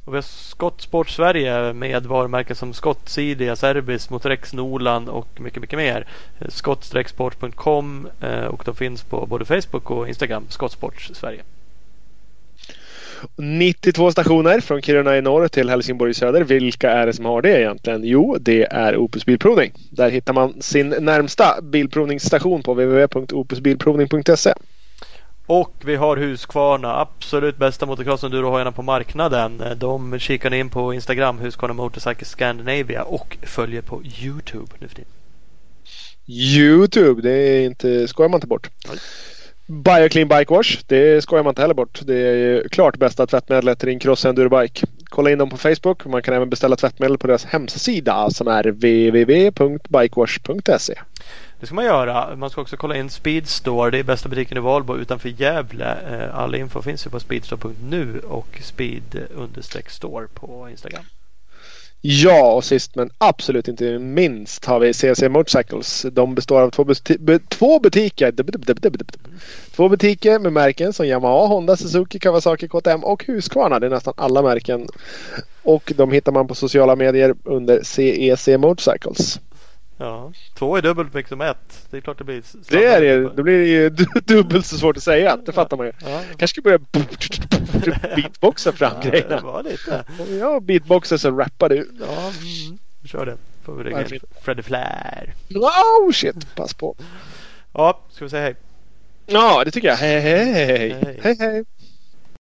Och vi har Skottsport Sverige med varumärken som Scott, Sidia, Serbis, Motorex, Nolan och mycket, mycket mer. Skott-sport.com eh, och de finns på både Facebook och Instagram, Skottsport Sverige. 92 stationer från Kiruna i norr till Helsingborg i söder. Vilka är det som har det egentligen? Jo, det är Opus Bilprovning. Där hittar man sin närmsta bilprovningsstation på www.opusbilprovning.se. Och vi har Husqvarna, absolut bästa motocross-endurohojarna på marknaden. De kikar ni in på Instagram, Husqvarna Motorcycle Scandinavia och följer på Youtube nu för tiden. Youtube, det är inte, skojar man inte bort. Nej. Bioclean Bike Wash, det skojar man inte heller bort. Det är klart bästa tvättmedlet till din cross endurobike. Kolla in dem på Facebook. Man kan även beställa tvättmedel på deras hemsida som är www.bikewash.se. Det ska man göra. Man ska också kolla in Speedstore. Det är bästa butiken i Valbo utanför Gävle. Eh, all info finns ju på speedstore.nu och speed-store på Instagram. Ja, och sist men absolut inte minst har vi CC Motorcycles. De består av två, buti bu två butiker. Två butiker med märken som Yamaha, Honda, Suzuki, Kawasaki, KTM och Husqvarna. Det är nästan alla märken. Och de hittar man på sociala medier under CEC Motorcycles. Ja, två är dubbelt mycket som ett. Det är klart det blir Det är det. Blir det ju dubbelt så svårt att säga. Det fattar man ju. Ja, Kanske ska börja beatboxa fram ja, det grejerna. var lite. Om jag beatboxar så rappar du. Ja, mm. Kör det. Får vi ringa Freddy Flair. Oh shit, pass på. Ja, ska vi säga hej? Ja, det tycker jag. Hej hej hej. Hej. hej, hej.